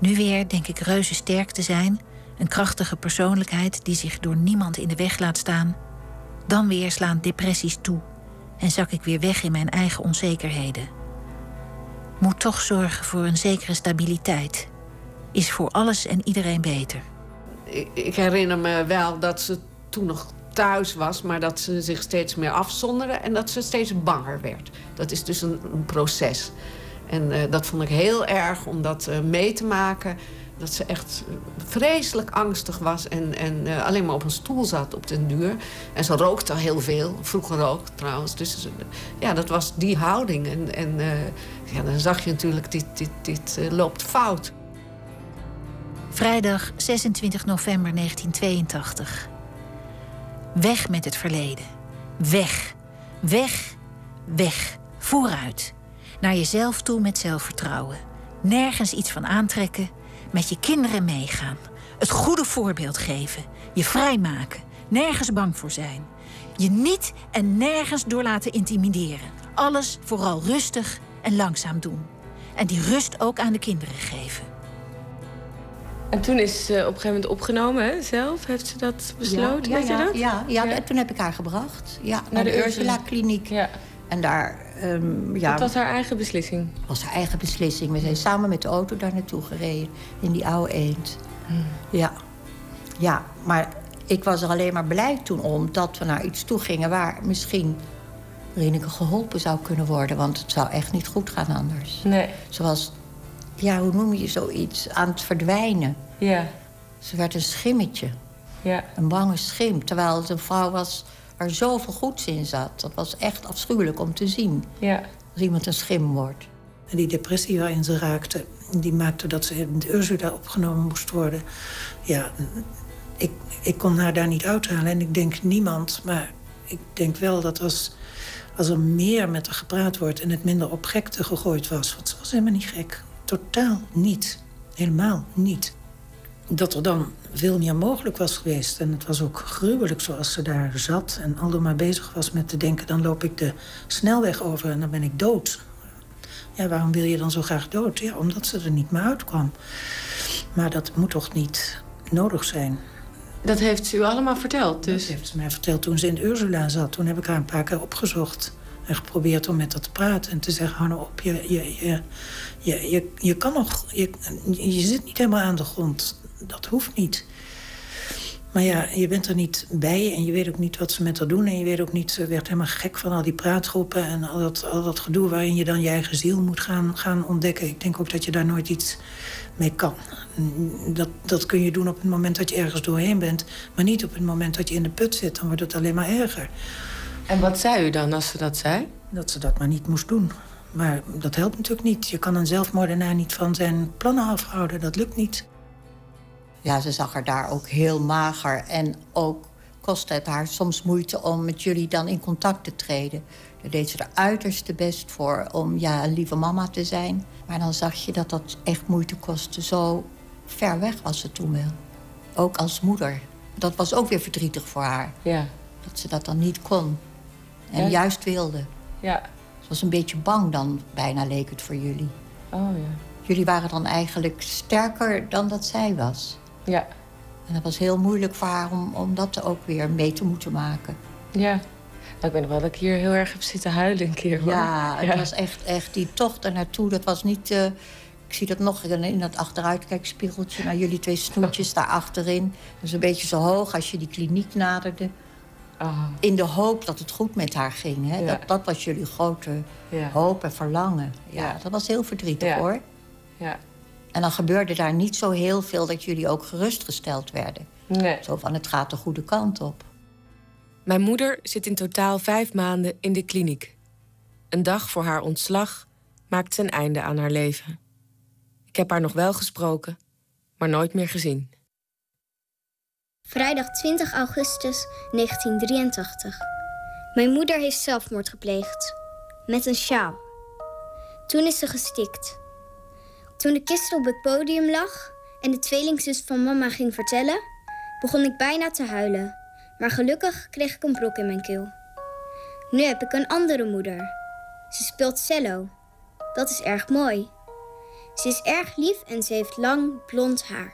Nu weer denk ik reuze sterk te zijn, een krachtige persoonlijkheid die zich door niemand in de weg laat staan. Dan weer slaan depressies toe en zak ik weer weg in mijn eigen onzekerheden. Moet toch zorgen voor een zekere stabiliteit. Is voor alles en iedereen beter. Ik, herinner me wel dat ze toen nog thuis was, maar dat ze zich steeds meer afzonderde en dat ze steeds banger werd. Dat is dus een, proces. En uh, dat vond ik heel erg om dat uh, mee te maken. Dat ze echt vreselijk angstig was en, en uh, alleen maar op een stoel zat op den duur. En ze rookte heel veel, vroeger ook trouwens. Dus ja, dat was die houding. En, en uh, ja, dan zag je natuurlijk, dit, dit, dit loopt fout. Vrijdag 26 november 1982. Weg met het verleden. Weg. Weg. Weg. Vooruit. Naar jezelf toe met zelfvertrouwen. Nergens iets van aantrekken. Met je kinderen meegaan. Het goede voorbeeld geven. Je vrijmaken. Nergens bang voor zijn. Je niet en nergens door laten intimideren. Alles vooral rustig en langzaam doen. En die rust ook aan de kinderen geven. En toen is ze op een gegeven moment opgenomen, hè, zelf? Heeft ze dat besloten? Ja, Weet ja, je dat? Ja, ja, en toen heb ik haar gebracht. Ja, naar, de de, Ursula. Ursula-kliniek. Ja. En daar... ehm, ja, Dat was haar eigen beslissing. was haar eigen beslissing. We zijn samen met de auto daar naartoe gereden. In die oude eend. Ja. Ja, maar ik was er alleen maar blij toen om... dat we naar iets toe gingen waar misschien Reneke geholpen zou kunnen worden. Want het zou echt niet goed gaan anders. Nee. Zoals, ja, hoe noem je zoiets? Aan het verdwijnen. Ja. Ze werd een schimmetje. Ja. Een bange schim. Terwijl het een vrouw was waar zoveel goeds in zat. Dat was echt afschuwelijk om te zien. Ja. Als iemand een schim wordt. En die depressie waarin ze raakte, die maakte dat ze in de Ursula opgenomen moest worden. Ja, ik, ik kon haar daar niet uithalen. En ik denk niemand, maar ik denk wel dat als, als er meer met haar gepraat wordt... en het minder op gekte gegooid was, want ze was helemaal niet gek. Totaal niet. Helemaal niet. Dat er dan veel meer mogelijk was geweest. En het was ook gruwelijk zoals ze daar zat... en al maar bezig was met te denken... dan loop ik de snelweg over en dan ben ik dood. Ja, waarom wil je dan zo graag dood? Ja, omdat ze er niet meer uitkwam. Maar dat moet toch niet nodig zijn? Dat heeft ze u allemaal verteld, dus? Dat heeft ze mij verteld toen ze in Ursula zat. Toen heb ik haar een paar keer opgezocht. En geprobeerd om met haar te praten. En te zeggen, hou nou op, je, je, je, je, je, je kan nog... Je, je zit niet helemaal aan de grond. Dat hoeft niet. Maar ja, je bent er niet bij en je weet ook niet wat ze met haar doen. En je weet ook niet, ze werd helemaal gek van al die praatgroepen... en al dat, al dat gedoe waarin je dan je eigen ziel moet gaan, gaan ontdekken. Ik denk ook dat je daar nooit iets mee kan. Dat, dat kun je doen op het moment dat je ergens doorheen bent... maar niet op het moment dat je in de put zit. Dan wordt het alleen maar erger. En wat zei u dan als ze dat zei? Dat ze dat maar niet moest doen. Maar dat helpt natuurlijk niet. Je kan een zelfmoordenaar niet van zijn plannen afhouden. Dat lukt niet. Ja, ze zag er daar ook heel mager. En ook kostte het haar soms moeite om met jullie dan in contact te treden. Daar deed ze er uiterste best voor om ja, een lieve mama te zijn. Maar dan zag je dat dat echt moeite kostte. Zo ver weg was ze toen wel. Ook als moeder. Dat was ook weer verdrietig voor haar. Ja. Dat ze dat dan niet kon. En Ja. juist wilde. Ja. Ze was een beetje bang dan, bijna leek het voor jullie. Oh ja. Jullie waren dan eigenlijk sterker dan dat zij was. Ja. En dat was heel moeilijk voor haar om, om dat ook weer mee te moeten maken. Ja. Nou, ik weet nog wel dat ik hier heel erg heb zitten huilen een keer. Hoor. Ja, het was echt, echt die tocht er naartoe. Dat was niet... eh, ik zie dat nog in, dat achteruitkijkspiegeltje. naar jullie twee snoetjes <laughs> daar achterin. Dus een beetje zo hoog als je die kliniek naderde. In de hoop dat het goed met haar ging. Hè? Ja. Dat, dat was jullie grote Ja. hoop en verlangen. Ja, dat was heel verdrietig hoor. Ja. En dan gebeurde daar niet zo heel veel dat jullie ook gerustgesteld werden. Nee. Zo van, het gaat de goede kant op. Mijn moeder zit in totaal vijf maanden in de kliniek. Een dag voor haar ontslag maakt ze een einde aan haar leven. Ik heb haar nog wel gesproken, maar nooit meer gezien. Vrijdag 20 augustus 1983. Mijn moeder heeft zelfmoord gepleegd. Met een sjaal. Toen is ze gestikt. Toen de kist op het podium lag en de tweelingzus van mama ging vertellen, begon ik bijna te huilen. Maar gelukkig kreeg ik een brok in mijn keel. Nu heb ik een andere moeder. Ze speelt cello. Dat is erg mooi. Ze is erg lief en ze heeft lang blond haar.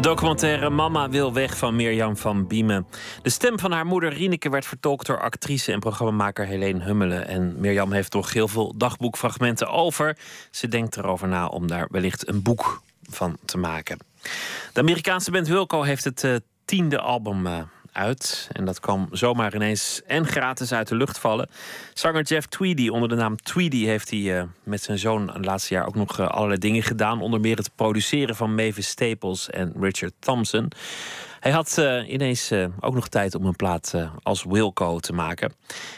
De documentaire Mama wil weg van Mirjam van Biemen. De stem van haar moeder Rieneke werd vertolkt door actrice en programmamaker Helene Hummelen. En Mirjam heeft nog heel veel dagboekfragmenten over. Ze denkt erover na om daar wellicht een boek van te maken. De Amerikaanse band Wilco heeft het uh, tiende album uh, uit. En dat kwam zomaar ineens en gratis uit de lucht vallen. Zanger Jeff Tweedy, onder de naam Tweedy, heeft hij uh, met zijn zoon het laatste jaar ook nog uh, allerlei dingen gedaan. Onder meer het produceren van Mavis Staples en Richard Thompson. Hij had uh, ineens ook nog tijd om een plaat als Wilco te maken.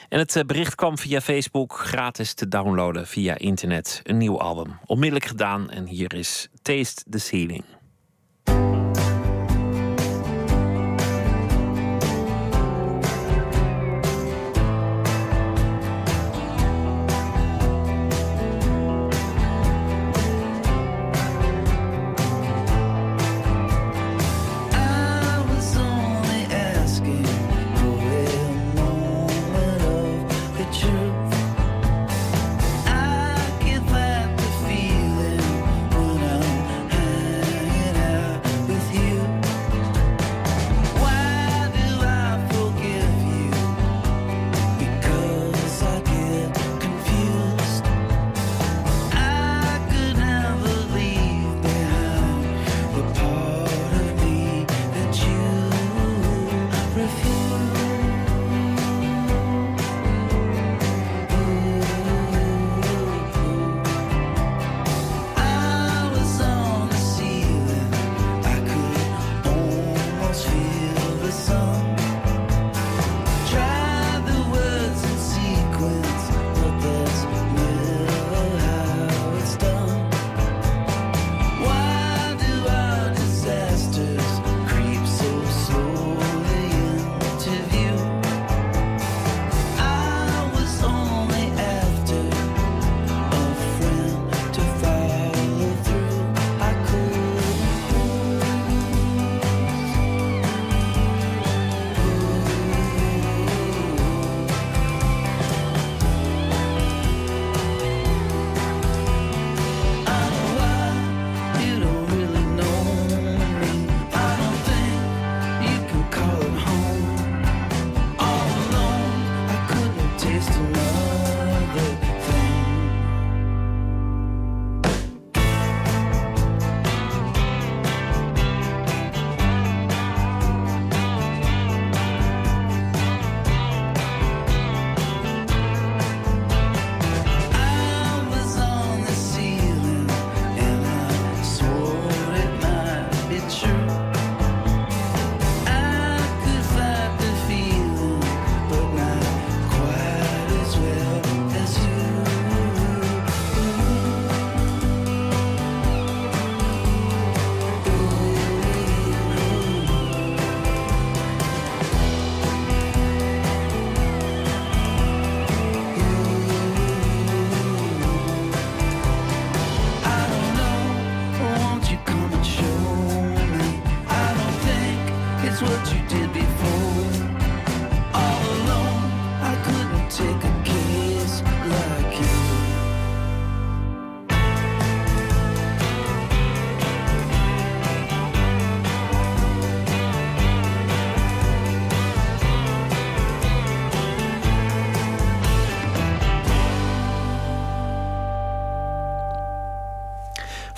En het bericht kwam via Facebook gratis te downloaden via internet. Een nieuw album. Onmiddellijk gedaan en hier is Taste the Ceiling.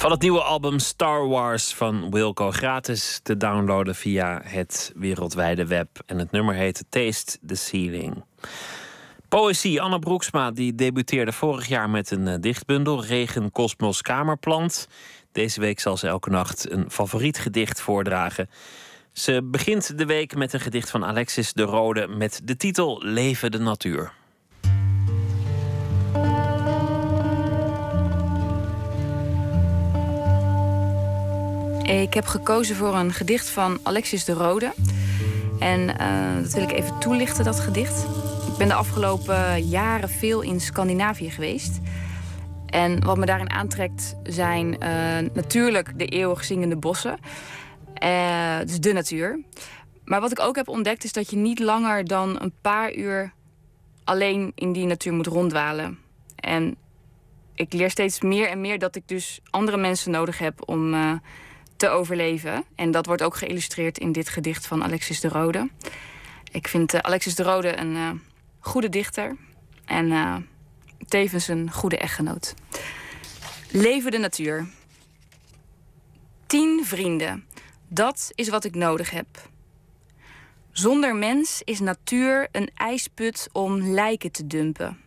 Van het nieuwe album Star Wars van Wilco gratis te downloaden via het wereldwijde web. En het nummer heet Taste the Ceiling. Poëzie. Anne Broeksma die debuteerde vorig jaar met een uh, dichtbundel Regen Kosmos Kamerplant. Deze week zal ze elke nacht een favoriet gedicht voordragen. Ze begint de week met een gedicht van Alexis de Rode met de titel Leven de Natuur. Ik heb gekozen voor een gedicht van Alexis de Rode. En uh, dat wil ik even toelichten, dat gedicht. Ik ben de afgelopen jaren veel in Scandinavië geweest. En wat me daarin aantrekt zijn uh, natuurlijk de eeuwig zingende bossen. Uh, dus de natuur. Maar wat ik ook heb ontdekt is dat je niet langer dan een paar uur alleen in die natuur moet ronddwalen. En ik leer steeds meer en meer dat ik dus andere mensen nodig heb om overleven. En dat wordt ook geïllustreerd in dit gedicht van Alexis de Rode. Ik vind Alexis de Rode een goede dichter en tevens een goede echtgenoot. Leven de natuur. Tien vrienden. Dat is wat ik nodig heb. Zonder mens is natuur een ijsput om lijken te dumpen.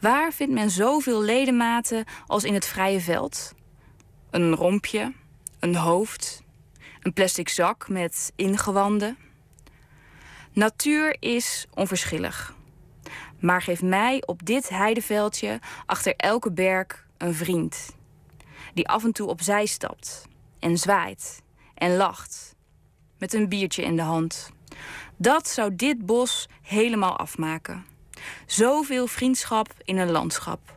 Waar vindt men zoveel ledematen als in het vrije veld? Een rompje, een hoofd, een plastic zak met ingewanden. Natuur is onverschillig. Maar geef mij op dit heideveldje achter elke berg een vriend. Die af en toe opzij stapt en zwaait en lacht. Met een biertje in de hand. Dat zou dit bos helemaal afmaken. Zoveel vriendschap in een landschap.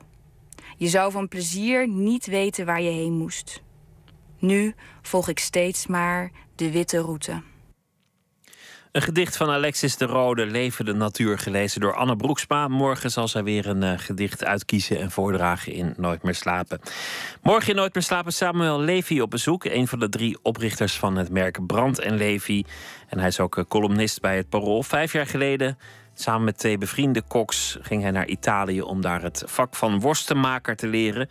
Je zou van plezier niet weten waar je heen moest. Nu volg ik steeds maar de witte route. Een gedicht van Alexis de Rode, Leven de Natuur, gelezen door Anne Broeksma. Morgen zal zij weer een uh, gedicht uitkiezen en voordragen in Nooit meer slapen. Morgen in Nooit meer slapen Samuel Levy op bezoek. Een van de drie oprichters van het merk Brand en Levy. En hij is ook eh, columnist bij het Parool. Vijf jaar geleden Samen met twee bevriende koks ging hij naar Italië om daar het vak van worstenmaker te leren.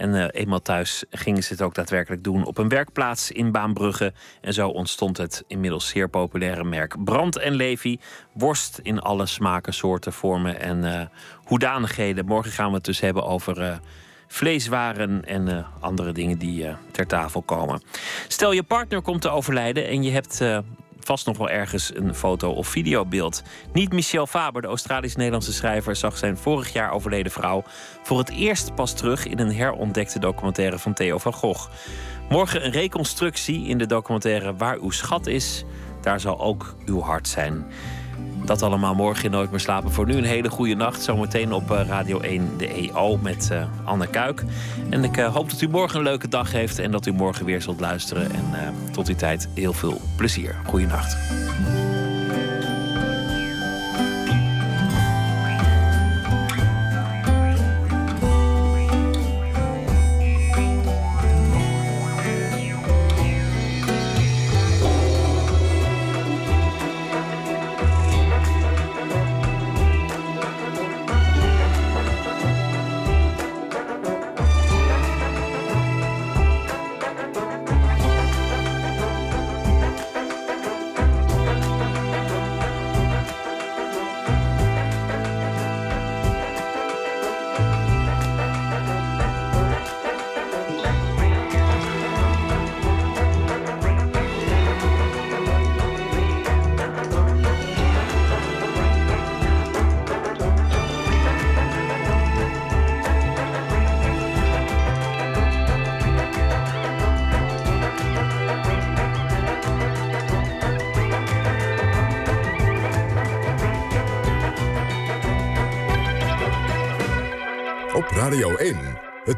En uh, eenmaal thuis gingen ze het ook daadwerkelijk doen op een werkplaats in Baanbrugge. En zo ontstond het inmiddels zeer populaire merk Brand en Levi. Worst in alle smaken, soorten, vormen en uh, hoedanigheden. Morgen gaan we het dus hebben over uh, vleeswaren en andere dingen die ter tafel komen. Stel je partner komt te overlijden en je hebt vast nog wel ergens een foto of videobeeld. Niet Michel Faber, de Australisch-Nederlandse schrijver, zag zijn vorig jaar overleden vrouw voor het eerst pas terug in een herontdekte documentaire van Theo van Gogh. Morgen een reconstructie in de documentaire Waar uw schat is, daar zal ook uw hart zijn. Dat allemaal morgen in Nooit meer slapen. Voor nu een hele goede nacht. Zometeen op eh, Radio 1 de EO met uh, Anne Kuik. En ik uh, hoop dat u morgen een leuke dag heeft en dat u morgen weer zult luisteren. En tot die tijd heel veel plezier. Goeienacht.